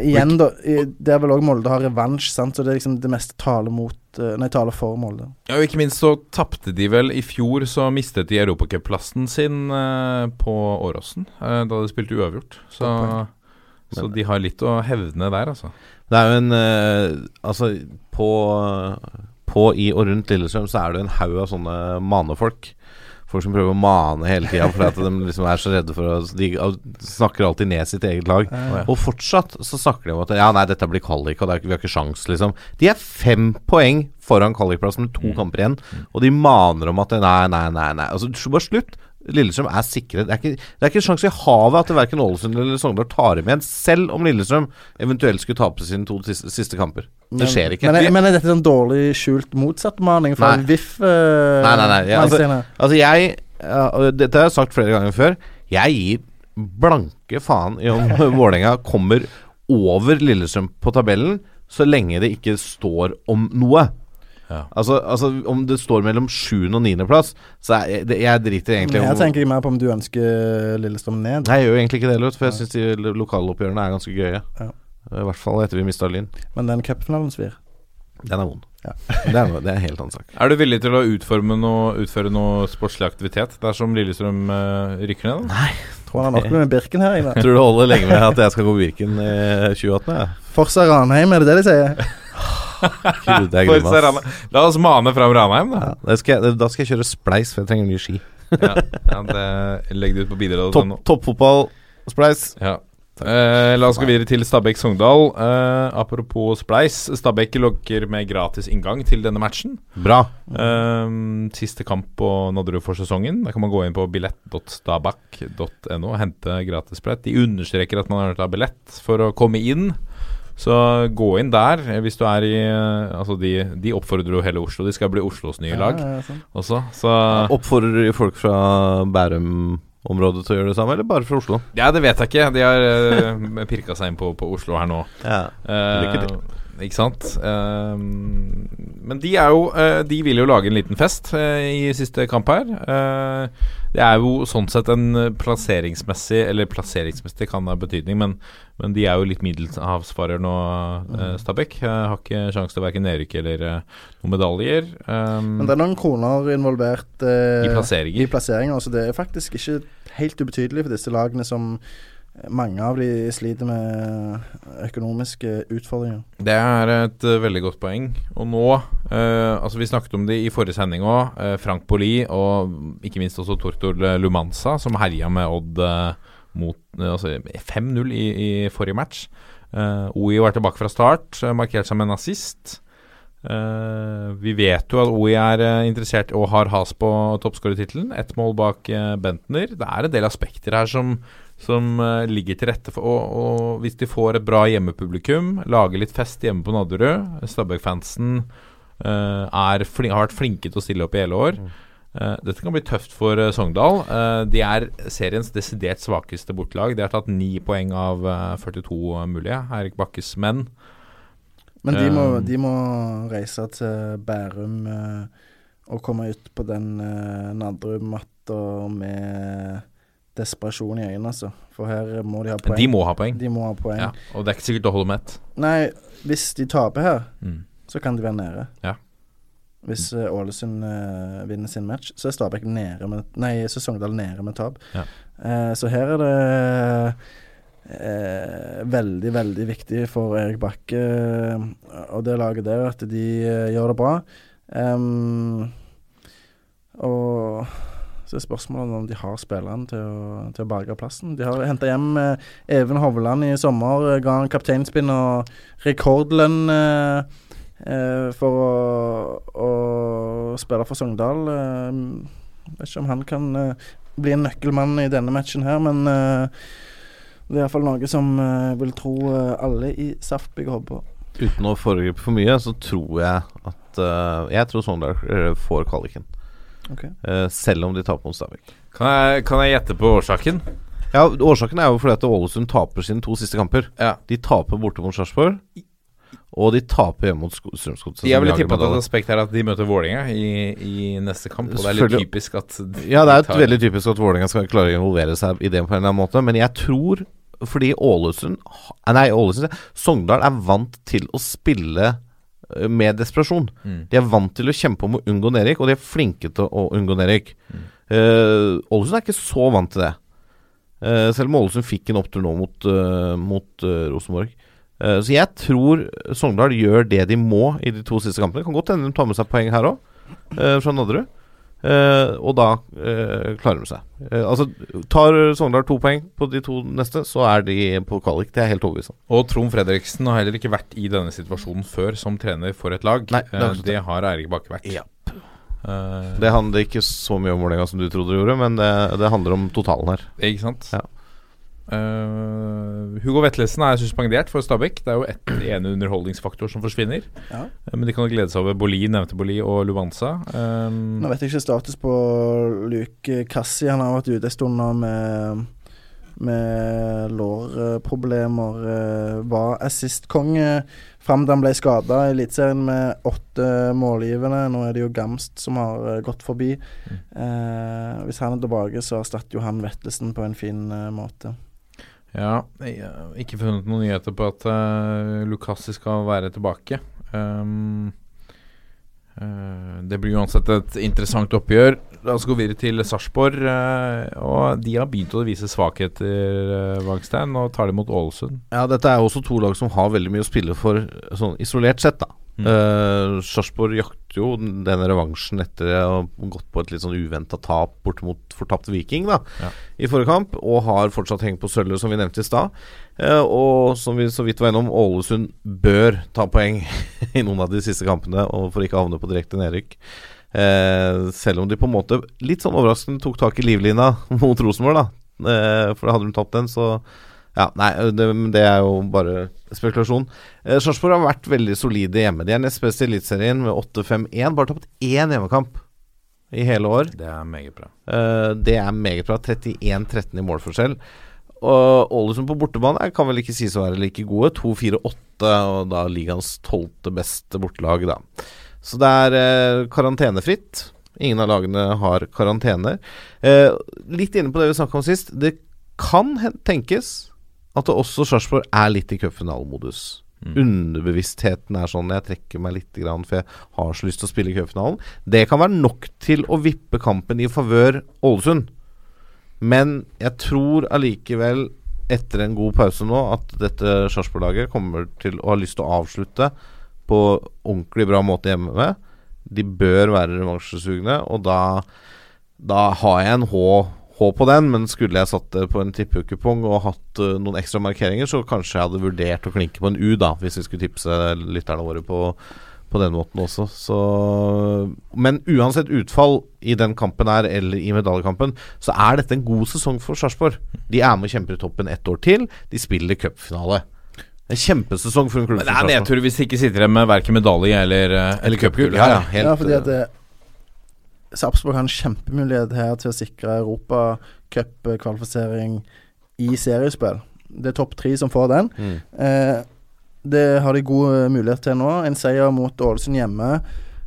igjen, da Der vil òg Molde ha revansj, sant? så det er liksom det meste taler mot eh, Nei, taler for Molde. Ja, og ikke minst så tapte de vel i fjor, så mistet de europacupplassen sin uh, på Åråsen uh, da de spilte uavgjort. Så, så de har litt å hevne der, altså. Det er jo en eh, Altså, på, på i og rundt Lillestrøm så er det en haug av sånne manefolk. Folk som prøver å mane hele tida fordi at de liksom er så redde for å De snakker alltid ned sitt eget lag. Ja. Og fortsatt så snakker de om at Ja, nei, dette blir kvalik, og det vi har ikke sjans, liksom. De er fem poeng foran kvalikplass med to kamper igjen, og de maner om at Nei, nei, nei. nei Altså, bare slutt. Lillestrøm er sikre. Det er ikke, det er ikke en sjanse i havet at verken Ålesund eller Sogndal tar dem igjen, selv om Lillestrøm eventuelt skulle tape sine to siste, siste kamper. Det skjer ikke. Men, er- men er dette en dårlig skjult motsattmaning fra Nei. VIF? Uh, Nei, nei, nei. Jeg, altså, altså jeg uh, Dette har jeg sagt flere ganger før. Jeg gir blanke faen i om (laughs) Vålerenga kommer over Lillestrøm på tabellen, så lenge det ikke står om noe. Ja. Altså, altså Om det står mellom sjuende og niendeplass, så er jeg, det, jeg driter egentlig om Her tenker ikke mer på om du ønsker Lillestrøm ned. Nei, jeg gjør egentlig ikke det for jeg syns de lo- lokaloppgjørene er ganske gøye. Ja. I hvert fall etter vi mista Lyn. Men den cupfinalen svir. Den er vond. Ja. (laughs) det, er, det er en helt annen sak. Er du villig til å utforme noe, utføre noe sportslig aktivitet dersom Lillestrøm uh, rykker ned? da? Tror han har nok med Birken her inne. (laughs) Tror du det holder lenge med at jeg skal gå Birken i 2018? Ja. Forsa Ranheim, er det det de sier? (laughs) La oss mane fram Ranheim, da. Ja, skal jeg, da skal jeg kjøre spleis, for jeg trenger nye ski. Ja, ja det ut på bidrag. Topp, toppfotball, spleis. Ja. Eh, la oss gå videre til Stabæk-Sogndal. Eh, apropos Spleis. Stabæk lokker med gratis inngang til denne matchen. Bra. Eh, siste kamp på Nadderud for sesongen. Da kan man gå inn på billett.stabak.no og hente gratisbillett. De understreker at man har hørt av billett for å komme inn. Så gå inn der eh, hvis du er i eh, Altså, de, de oppfordrer jo hele Oslo. De skal bli Oslos nye lag Ja, ja, sånn. også. Så Oppfordrer de folk fra Bærum-området til å gjøre det samme, eller bare fra Oslo? Ja, det vet jeg ikke. De har (laughs) uh, pirka seg inn på, på Oslo her nå. Ja. Lykke til. Eh, ikke sant? Eh, men de er jo eh, De vil jo lage en liten fest eh, i siste kamp her. Eh, det er jo sånn sett en plasseringsmessig Eller plasseringsmessig kan ha betydning, men, men de er jo litt middelhavsfarer nå, uh, Stabæk. Har ikke sjanse til verken nedrykk eller noen medaljer. Um, Men det er noen kroner involvert I plasseringer. i plasseringer, så det er faktisk ikke helt ubetydelig for disse lagene som mange av de sliter med økonomiske utfordringer. Det er et uh, veldig godt poeng. Og nå uh, Altså Vi snakket om det i forrige sending òg. Uh, Frank Poli og ikke minst også Tortol Lumanza, som herja med Odd eh, mot eh, altså 5-0 i, i forrige match. Uh, OI var tilbake fra start, eh, markert som en. Eh, vi vet jo at OI er eh, interessert og har has på toppskårertittelen. Ett mål bak eh, Bentner. Det er en del aspekter her som, som eh, ligger til rette for og, og hvis de får et bra hjemmepublikum, lager litt fest hjemme på Nadderud Stabæk-fansen eh, er har vært flinke til å stille opp i hele år. Uh, dette kan bli tøft for uh, Sogndal. Uh, de er seriens desidert svakeste bortelag. De har tatt ni poeng av eh, 42 mulige. Eirik Bakkes menn. Men de må, de må reise til Bærum og komme ut på den Nadderud-matta med desperasjon i øynene, altså. For her må de ha poeng. De må ha poeng. De må ha poeng. Ja, og det er ikke sikkert det holder med ett. Nei, hvis de taper her, Mm. så kan de være nede. Ja. Hvis eh, Ålesund uh, vinner sin match, så er Stabæk nede med Nei, så Sogndal nede med tap. Ja. Uh, så her er det veldig, veldig viktig for Erik Bakke og det laget der at de gjør det bra. Um, og så er spørsmålet om de har spillerne til til å berge plassen. De har henta hjem eh, Even Hovland i sommer. eh, Ga han kapteinspinn og rekordlønn eh, eh, for å, å spille for Sogndal. Eh, vet ikke om han kan bli en nøkkelmann i denne matchen her, men det er iallfall noe som vil tro alle i Saft bygger håper på. Uten å foregripe for mye, så tror jeg at uh, Jeg tror Sogndal får kvaliken. Ok. Uh, selv om de taper mot Stabæk. Kan jeg, kan jeg gjette på årsaken? Ja, Årsaken er jo fordi at Ålesund taper sine to siste kamper. Ja. De taper borte mot Sarpsborg, og de taper hjemme mot Strømsgodset. Jeg ville tippa tippe at et aspekt er at de møter Vålerenga i, i neste kamp. Og det er litt typisk at de Ja, det er tar- veldig typisk at Vålerenga skal klare å involvere seg i det på en eller annen måte. Men jeg tror fordi Ålesund Nei, Ålesund Sogndal er vant til å spille med desperasjon. Mm. De er vant til å kjempe om å unngå nedrykk, og de er flinke til å unngå nedrykk. Mm. Uh, Ålesund er ikke så vant til det. Uh, selv om Ålesund fikk en opptur nå mot, uh, mot eh, Rosenborg. Eh, så jeg tror Sogndal gjør det de må i de to siste kampene. Kan godt hende de tar med seg poeng her òg, fra Nadderud. Eh, og da uh, klarer de seg. Uh, altså Tar Sogndal to poeng på de to neste, så er de på kvalik. Det er helt overbevist om. Og Trond Fredriksen har heller ikke vært i denne situasjonen før som trener for et lag. Nei, det det. det har Eirik Bakke vært. Ja. Det handler ikke så mye om Vålerenga som du trodde det gjorde, men det, det handler om totalen her. Ikke sant? Ja. Eh, Hugo Vetlesen er suspendert for Stabæk. Det er jo ett (clears throat) ene underholdningsfaktor som forsvinner. Ja. Uh, men de kan jo glede seg over Bolli, nevnte Bolli, og Lubanza. Um, Nå vet jeg ikke status på Luke Kassi. Han har vært ute en stund nå med, med lårproblemer. Eh, Var assistkonge fram til han ble skada i Eliteserien med åtte målgivende. Nå er det jo Gamst som har eh, gått forbi. Eh, hvis han er tilbake, så erstatter jo han Vetlesen på en fin eh, måte. Ja, jeg har ikke funnet noen nyheter på at uh, Lukassi skal være tilbake. Um, uh, det blir uansett et interessant oppgjør. La oss gå videre til Sarpsborg. Uh, og de har begynt å vise svakheter, uh, Wangstein. Og tar det mot Ålesund. Ja, dette er også to lag som har veldig mye å spille for, sånn isolert sett, da. Mm. Sarpsborg jakter jo den revansjen etter å ha gått på et litt sånn uventa tap bort mot fortapt Viking da Ja. i forrige kamp, og har fortsatt hengt på sølvet, som vi nevnte i stad. Eh, og som vi så vidt var innom, Ålesund bør ta poeng (laughs) i noen av de siste kampene og for ikke å havne på direkte nedrykk. Eh, selv om de på en måte litt sånn overraskende tok tak i livlina (laughs) mot Rosenborg, da. Eh, for hadde de tapt den, så Ja, nei, det, det er jo bare spekulasjon. Eh, Sarpsborg har vært veldig solide hjemme. De er nest best i Eliteserien med 8-5-1. Bare tapt én hjemmekamp i hele år. Det er meget bra. Eh, det er meget bra. 31-13 i målforskjell. Og Ålesund på bortebane kan vel ikke sies å være like gode. 2-4-8, og da ligaens tolvte beste bortelag, da. Så det er eh, karantenefritt. Ingen av lagene har karantene. Eh, litt inne på det vi snakka om sist. Det kan tenkes at det også Sarpsborg er litt i cupfinalemodus. Underbevisstheten er sånn Jeg trekker meg litt, grann, for jeg har så lyst til å spille i cupfinalen. Det kan være nok til å vippe kampen i favør Ålesund. Men jeg tror allikevel etter en god pause nå at dette Sarpsborg-laget kommer til å ha lyst til å avslutte på ordentlig bra måte hjemme. De bør være revansjesugne, og da, da har jeg en H, H på den. Men skulle jeg satt det på en tippekupong og hatt uh, noen ekstra markeringer, så kanskje jeg hadde vurdert å klinke på en U, da, hvis vi skulle tipse lytterne våre på, på den måten også. Så, men uansett utfall i den kampen her, eller i medaljekampen, så er dette en god sesong for Sarpsborg. De er med og kjemper i toppen ett år til. De spiller cupfinale. En kjempesesong for en klubb Men det er nedtur hvis de ikke sitter igjen med verken medalje eller, eh, eller cupgull. Ja, ja, helt, ja, fordi at det, Sarpsborg har en kjempemulighet her til å sikre europacupkvalifisering i seriespill. Det er topp tre som får den. Mm. Eh, det har de god eh, mulighet til nå. En seier mot Ålesund hjemme.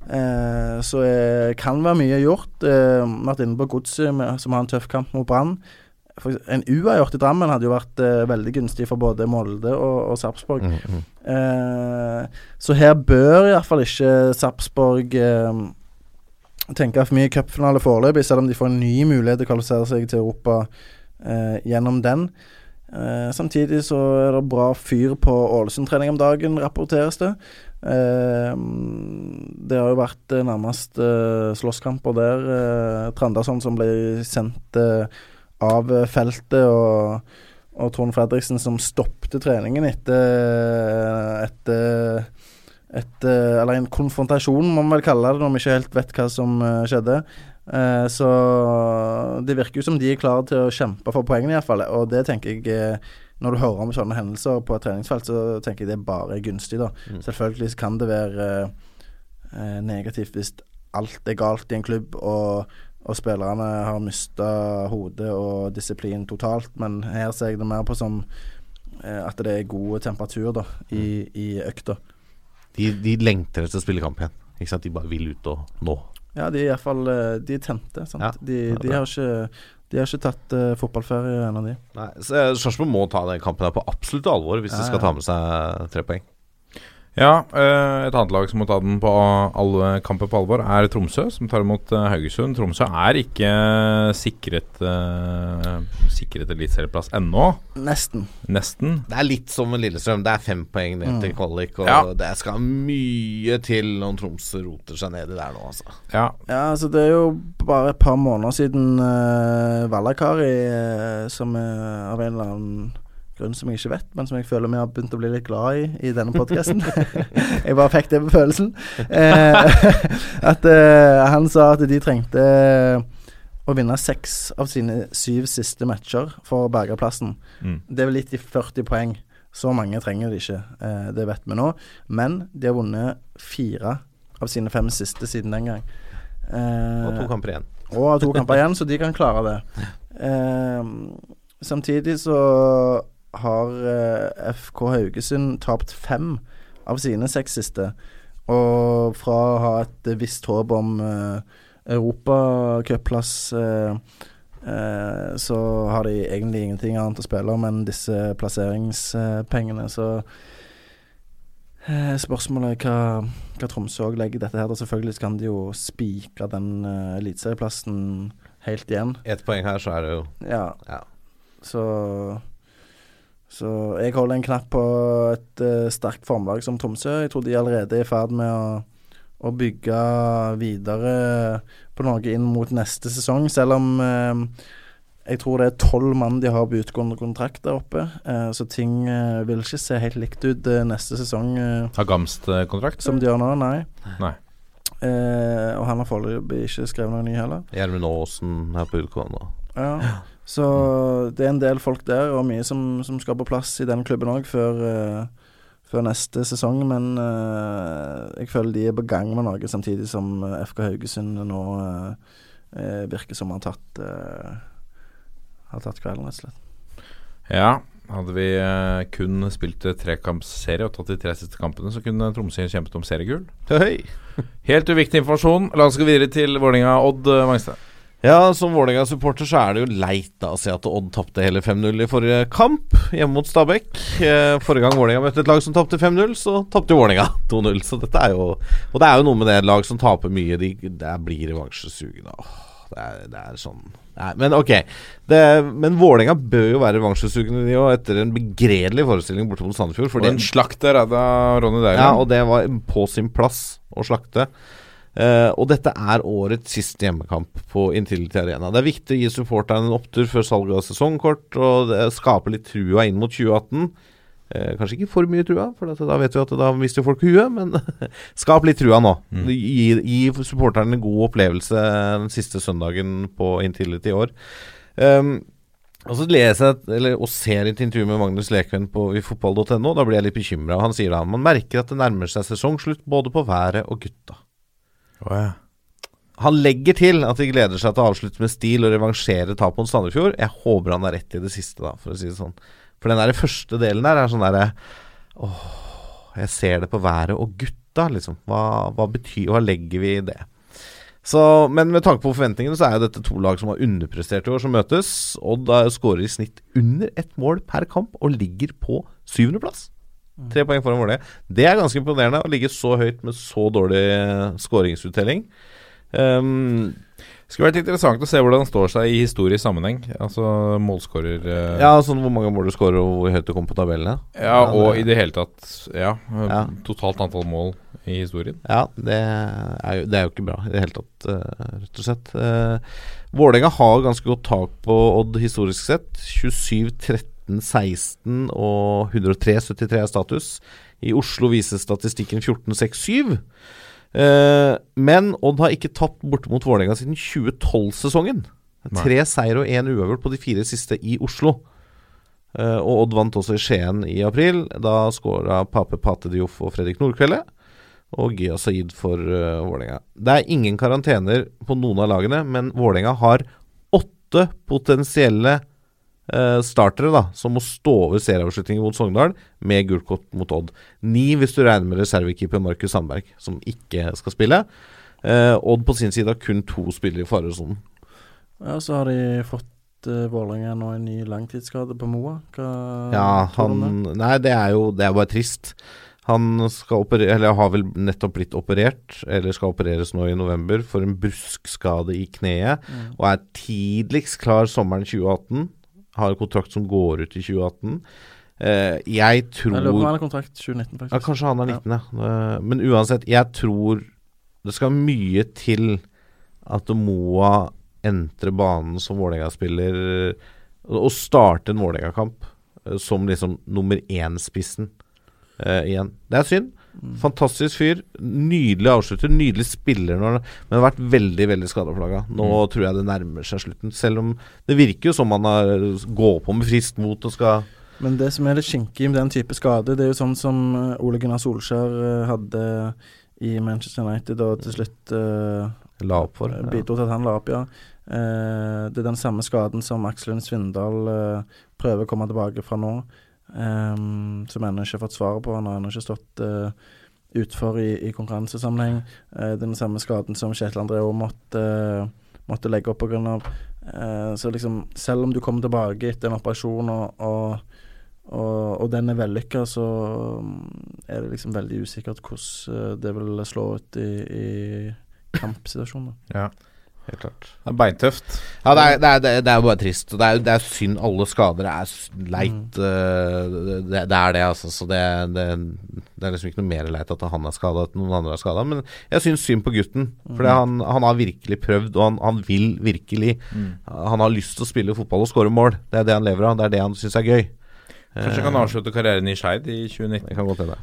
Eh, så eh, kan være mye gjort. Eh, vært inne på Godset, som har en tøff kamp mot Brann. En uavgjort i Drammen hadde jo vært eh, veldig gunstig for både Molde og, og Sarpsborg. Mm, mm. Eh, så her bør iallfall ikke Sarpsborg eh, tenke for mye cupfinale foreløpig, selv om de får en ny mulighet til å kvalifisere seg til Europa eh, gjennom den. Eh, samtidig så er det bra fyr på Ålesund-trening om dagen, rapporteres det. Eh, det har jo vært eh, nærmest eh, slåsskamper der. Eh, Trandason som ble sendt eh, av feltet, og, og Trond Fredriksen som stoppte treningen etter, etter et, eh, eller en konfrontasjon, må man vel kalle det, når vi ikke helt vet hva som eh, skjedde. Eh, så det virker jo som de er klare til å kjempe for poengene, iallfall. Og det tenker jeg Når du hører om sånne hendelser på et treningsfelt, så tenker jeg det bare er gunstig, da. Mm. Selvfølgelig kan det være negativt hvis alt er galt i en klubb, og, og spillerne har mista hodet og disiplin totalt, men her ser jeg det mer på som at det er god temperatur da, i, i økta. De, de lengter etter å spille kamp igjen. Ikke sant? De bare vil ut og nå. Ja, de er iallfall De er tente. Sant? Ja, de, de, har ikke, de har ikke tatt uh, fotballferie ennå, de. Eh, Sarpsborg må ta den kampen her på absolutt alvor hvis Ja, de skal ta med seg tre poeng. Ja, eh, et annet lag som må ta den på alle kamper på alvor, er Tromsø, som tar imot eh, Haugesund. Tromsø er ikke sikret uh, Sikret eliteserieplass ennå. Nesten. Nesten. Det er litt som med Lillestrøm. Det er fem poeng ned Mm. til kvalik, og Ja. det skal mye til når Tromsø roter seg nedi der nå, altså. Ja. Ja, altså det er jo bare et par måneder siden uh, Vallakari, uh, som er av en eller annen grunn som jeg ikke vet, men som jeg føler vi har begynt å bli litt glad i i denne podkasten. (laughs) jeg bare fikk det på følelsen. Eh, (laughs) at eh, han sa at de trengte å vinne seks av sine syv siste matcher for å berge plassen. Mm. Det er vel litt i 40 poeng. Så mange trenger de ikke, eh, det vet vi nå. Men de har vunnet fire av sine fem siste siden den gang. Eh, Og to kamper igjen. og har to kamper igjen, så de kan klare det. (laughs) Eh, samtidig så har eh, FK Haugesund tapt fem av sine seks siste. Og fra å ha et visst håp om eh, europacupplass eh, eh, så har de egentlig ingenting annet å spille om enn disse plasseringspengene. Så eh, spørsmålet er hva, hva Tromsø òg legger i dette her. Da selvfølgelig kan de jo spikre den uh, eliteserieplassen helt igjen. Ett poeng her, så er det jo Ja. Ja. Så Så jeg holder en knapp på et uh, sterkt formlag som Tromsø. Jeg tror de allerede er i ferd med å, å bygge videre på noe inn mot neste sesong, selv om uh, jeg tror det er tolv mann de har på utgående kontrakt der oppe. Eh, så ting eh, vil ikke se helt likt ut eh, neste sesong eh, Har Gamst eh, kontrakt? som de gjør nå, nei. Nei. Eh, og han har foreløpig ikke skrevet noe ny heller. Gjermund Aasen er på utgående. Ja. Så det er en del folk der, og mye som, som skal på plass i den klubben òg før, uh, før neste sesong. Men uh, jeg føler de er på gang med noe, samtidig som eh, FK Haugesund nå uh, virker som har tatt uh, Har tatt kvelden, rett og slett. Ja. Hadde vi kun spilt trekampsserie og tatt de tre siste kampene, så kunne Tromsø kjempet om seriegull. Helt uviktig informasjon. La oss gå videre til Vålerenga-Odd eh, Mangstad. Ja, som Vålerenga-supporter så er det jo leit da å se at Odd tapte hele 5-0 i forrige kamp, hjemme mot Stabæk. Eh, forrige gang Vålerenga møtte et lag som tapte 5-0, så tapte Vålerenga (laughs) 2-0. Så dette er jo Og det er jo noe med det lag som taper mye, de, det blir revansjesugende. Det, er, det er sånn Nei, men ok. Det, men Vålerenga bør jo være revansjesugende, de òg, etter en begredelig forestilling borte mot Sandefjord. For en slakt der redda Ronny Deila. Ja, og det var på sin plass å slakte. Eh, og dette er årets siste hjemmekamp på Intility Arena. Det er viktig å gi supporterne en opptur før salget av sesongkort, og skape litt trua inn mot 2018. Uh, kanskje ikke for mye trua, for da vet vi at da mister folk huet, men (laughs) skap litt trua nå. Gi, gi supporterne en god opplevelse den siste søndagen på Intility i år. Um, og så leser jeg eller, og ser et intervju med Magnus Lekven på fotball.no. Da blir jeg litt bekymra. Han sier da man merker at det nærmer seg sesongslutt både på været og gutta. Han legger til at de gleder seg til å avslutte med stil og revansjere tapet mot Sandefjord. Jeg håper han har rett i det siste, da, for å si det sånn. For den der første delen der er sånn derre Åh, jeg ser det på været og gutta, liksom. Hva, hva betyr Hva legger vi i det? Så, men med tanke på forventningene så er jo dette to lag som har underprestert i år, som møtes. Odd er- skårer i snitt under ett mål per kamp og ligger på syvendeplass. Tre poeng foran Vålerenga. Det er ganske imponerende å ligge så høyt med så dårlig eh, skåringsuttelling. Um, Skulle vært interessant å se hvordan han står seg i historisk sammenheng. Altså målskårer eh, ja, sånn hvor mange mål du skårer og hvor høyt du kommer på tabellene. ja, og det- i det hele tatt Ja. Ja. Totalt antall mål i historien. Ja, det er jo, det er jo ikke bra i det hele tatt, eh, rett og slett. Uh, Vålerenga har ganske godt tak på Odd historisk sett. 27, 13, 16 og 103, 73 er status. I Oslo viser statistikken 14, 6, 7. Eh, men Odd har ikke tapt borte mot Vålerenga siden 2012-sesongen. Tre seier og én uavgjort på de fire siste i Oslo. Eh, og Odd vant også i Skien i april. Da skåra Pape Pate Dioff og Fredrik Nordkvelde. Og Gya Saeed for uh, Vålerenga. Det er ingen karantener på noen av lagene, men Vålerenga har åtte potensielle eh, startere da som må stå over serieavslutningen mot Sogndal med gult kort mot Odd. Ni hvis du regner med reservekeeper Markus Sandberg, som ikke skal spille. Eh, Odd på sin side har kun to spillere i faresonen. Ja, så har de fått uh, Vålerenga nå en ny langtidsskade på Moa. Hva Ja, han det? Nei, det er jo Det er bare trist. Han skal operere, eller har vel nettopp blitt operert, eller skal opereres nå i november, for en bruskskade i kneet, Mm. og er tidligst klar sommeren 2018. Har en kontrakt som går ut i 2018. Uh, jeg tror Jeg lurer på han har kontrakt 2019, faktisk. Ja, kanskje han er 19, ja. Eh, Men uansett, jeg tror det skal mye til at Moa entrer banen som Vålerenga-spiller og starte en Vålerenga-kamp uh, som liksom nummer én-spissen eh, igjen. Det er synd. Fantastisk fyr. Nydelig avslutter. Nydelig spiller, når, men har vært veldig veldig skadeplaga. Nå tror jeg det nærmer seg slutten. Selv om det virker jo som han har går på med friskt mot og skal Men det som er litt skinkig med den type skade, det er jo sånn som eh, Ole Gunnar Solskjær eh, hadde i Manchester United, og til slutt uh, la opp for. Ja. bidro til at han la opp, ja. Uh, det er den samme skaden som Aksel Lund Svindal uh, prøver å komme tilbake fra nå, eh, som ennå ikke har fått svaret på. Han har ennå ikke stått uh, utfor i, i konkurransesammenheng. Uh, den samme skaden som Kjetil André òg måtte, måtte legge opp pga. Uh, så liksom, selv om du kommer tilbake etter en operasjon og, og og, og den er vellykka, så er det liksom veldig usikkert hvordan eh, det vil slå ut i, i kampsituasjoner. Ja. Helt klart. Det er beintøft. Ja, det er, det er, det er, bare trist. Det er, det er synd. Alle skader er leit. Mm. det, det er det, altså. Så det, det, det er liksom ikke noe mer leit at han er skada enn noen andre er skada. Men jeg syns synd på gutten. For han, han har virkelig prøvd, og han, han vil virkelig. Han har lyst til å spille fotball og skåre mål. Det er det han lever av. Det er det han syns er gøy. Kanskje han kan avslutte karrieren i Skeid i 2019. Det kan godt hende.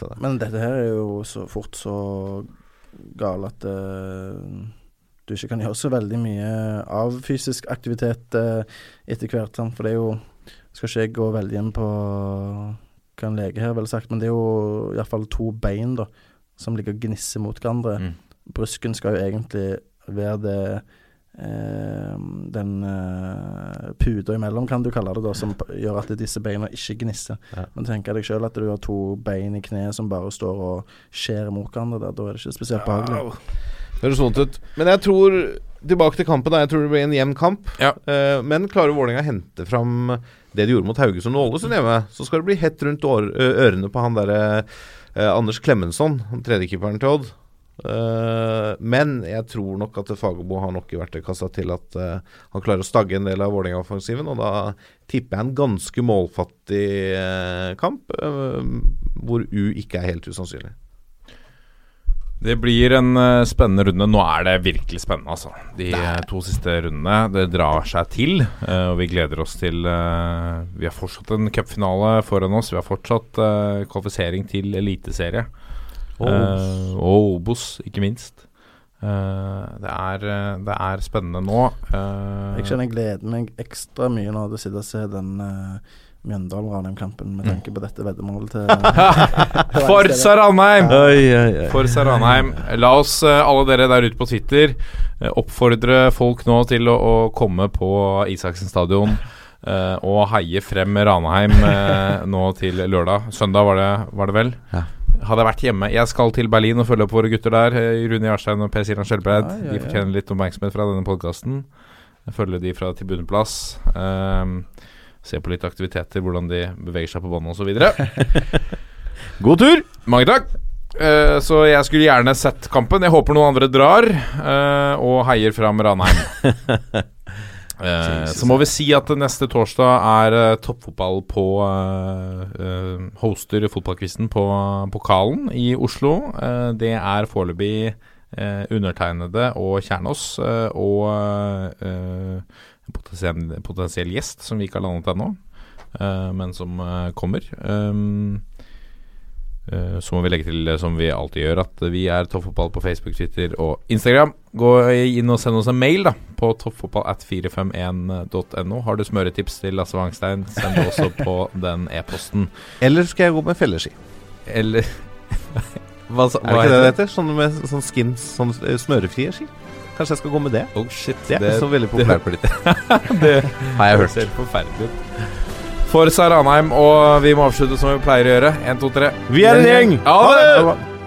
Det. Men dette her er jo så fort så galt at eh, du ikke kan gjøre så veldig mye av fysisk aktivitet eh, etter hvert. Sant? For det er jo Skal ikke jeg gå veldig inn på hva en lege her ville sagt, men det er jo iallfall to bein da som ligger og gnisser mot hverandre. Mm. Brusken skal jo egentlig være det eh, Den eh, puta imellom, kan du kalle det, da, som gjør at disse beina ikke gnisser. Ja. Men tenk deg sjøl at du har to bein i kneet som bare står og skjærer mot hverandre. Der. Da er det ikke spesielt behagelig. Det høres vondt ut. Men jeg tror Tilbake til kampen. da Jeg tror det blir en jevn kamp. Ja. Uh, men klarer Vålerenga å hente fram det de gjorde mot Haugesund og Ålesund hjemme, så skal det bli hett rundt ørene på han derre uh, Anders Klemensson, tredjekeeperen til Odd. Uh, men jeg tror nok at Fagerbo har nok i verktøykassa til at uh, han klarer å stagge en del av Vålerenga-offensiven. Og da tipper jeg en ganske målfattig uh, kamp, hvor U ikke er helt usannsynlig. Det blir en uh, spennende runde. Nå er det virkelig spennende, altså. De Nei. to siste rundene. Det drar seg til, uh, og vi gleder oss til uh, Vi har fortsatt en cupfinale foran oss. Vi har fortsatt eh, kvalifisering til eliteserie. Og Eh, Obos, ikke minst. Eh, det, er, eh, det er spennende nå. Eh, Jeg kjenner jeg gleder meg ekstra mye nå du sitter sitte og se den uh, Mjøndalen-Ranheim-kampen med tanke på dette veddemålet til (laughs) Forsa Ranheim! Forsa. Ranheim. La oss, eh, alle dere der ute på Twitter, eh, oppfordre folk nå til å, å komme på Isaksen stadion Uh, og heie frem Ranheim uh, nå til lørdag. Søndag var det, var det vel? Ja. Hadde jeg vært hjemme Jeg skal til Berlin og følge opp våre gutter der. Rune Jarstein og Per Siran Skjelbreid. Ja, ja, De fortjener litt oppmerksomhet fra denne podkasten. Følge de fra tribuneplass. Um, se på litt aktiviteter, hvordan de beveger seg på båndet osv. (laughs) God tur! Mange takk. Uh, så jeg skulle gjerne sett kampen. Jeg håper noen andre drar uh, og heier fram Ranheim. (laughs) uh, så må vi si at neste torsdag er toppfotball på Hoster fotballquizen på Pokalen i Oslo. Det er foreløpig undertegnede og Kjernås og potensiell, potensiell gjest som vi ikke har landet ennå, eh, men som eh, kommer. Eh, Så må vi legge til, som vi alltid gjør, at vi er Toppfotball på Facebook, Twitter og Instagram. Gå inn og send oss en mail da på toppfotballat451.no. Har du smøretips til Lasse Wangstein, send det også på (laughs) den e-posten. Eller skal jeg gå med felleski? Eller Hva, hva, Er det ikke det det heter? Sånn med sånn skins, sånn smørefrie ski? Kanskje jeg skal gå med det? Oh shit, Det er så veldig populært blitt. (laughs) det Har jeg hørt. Det ser forferdelig ut. For Saranheim, og vi må avslutte som vi pleier å gjøre. Én, to, tre. Vi er en gjeng! Ha det!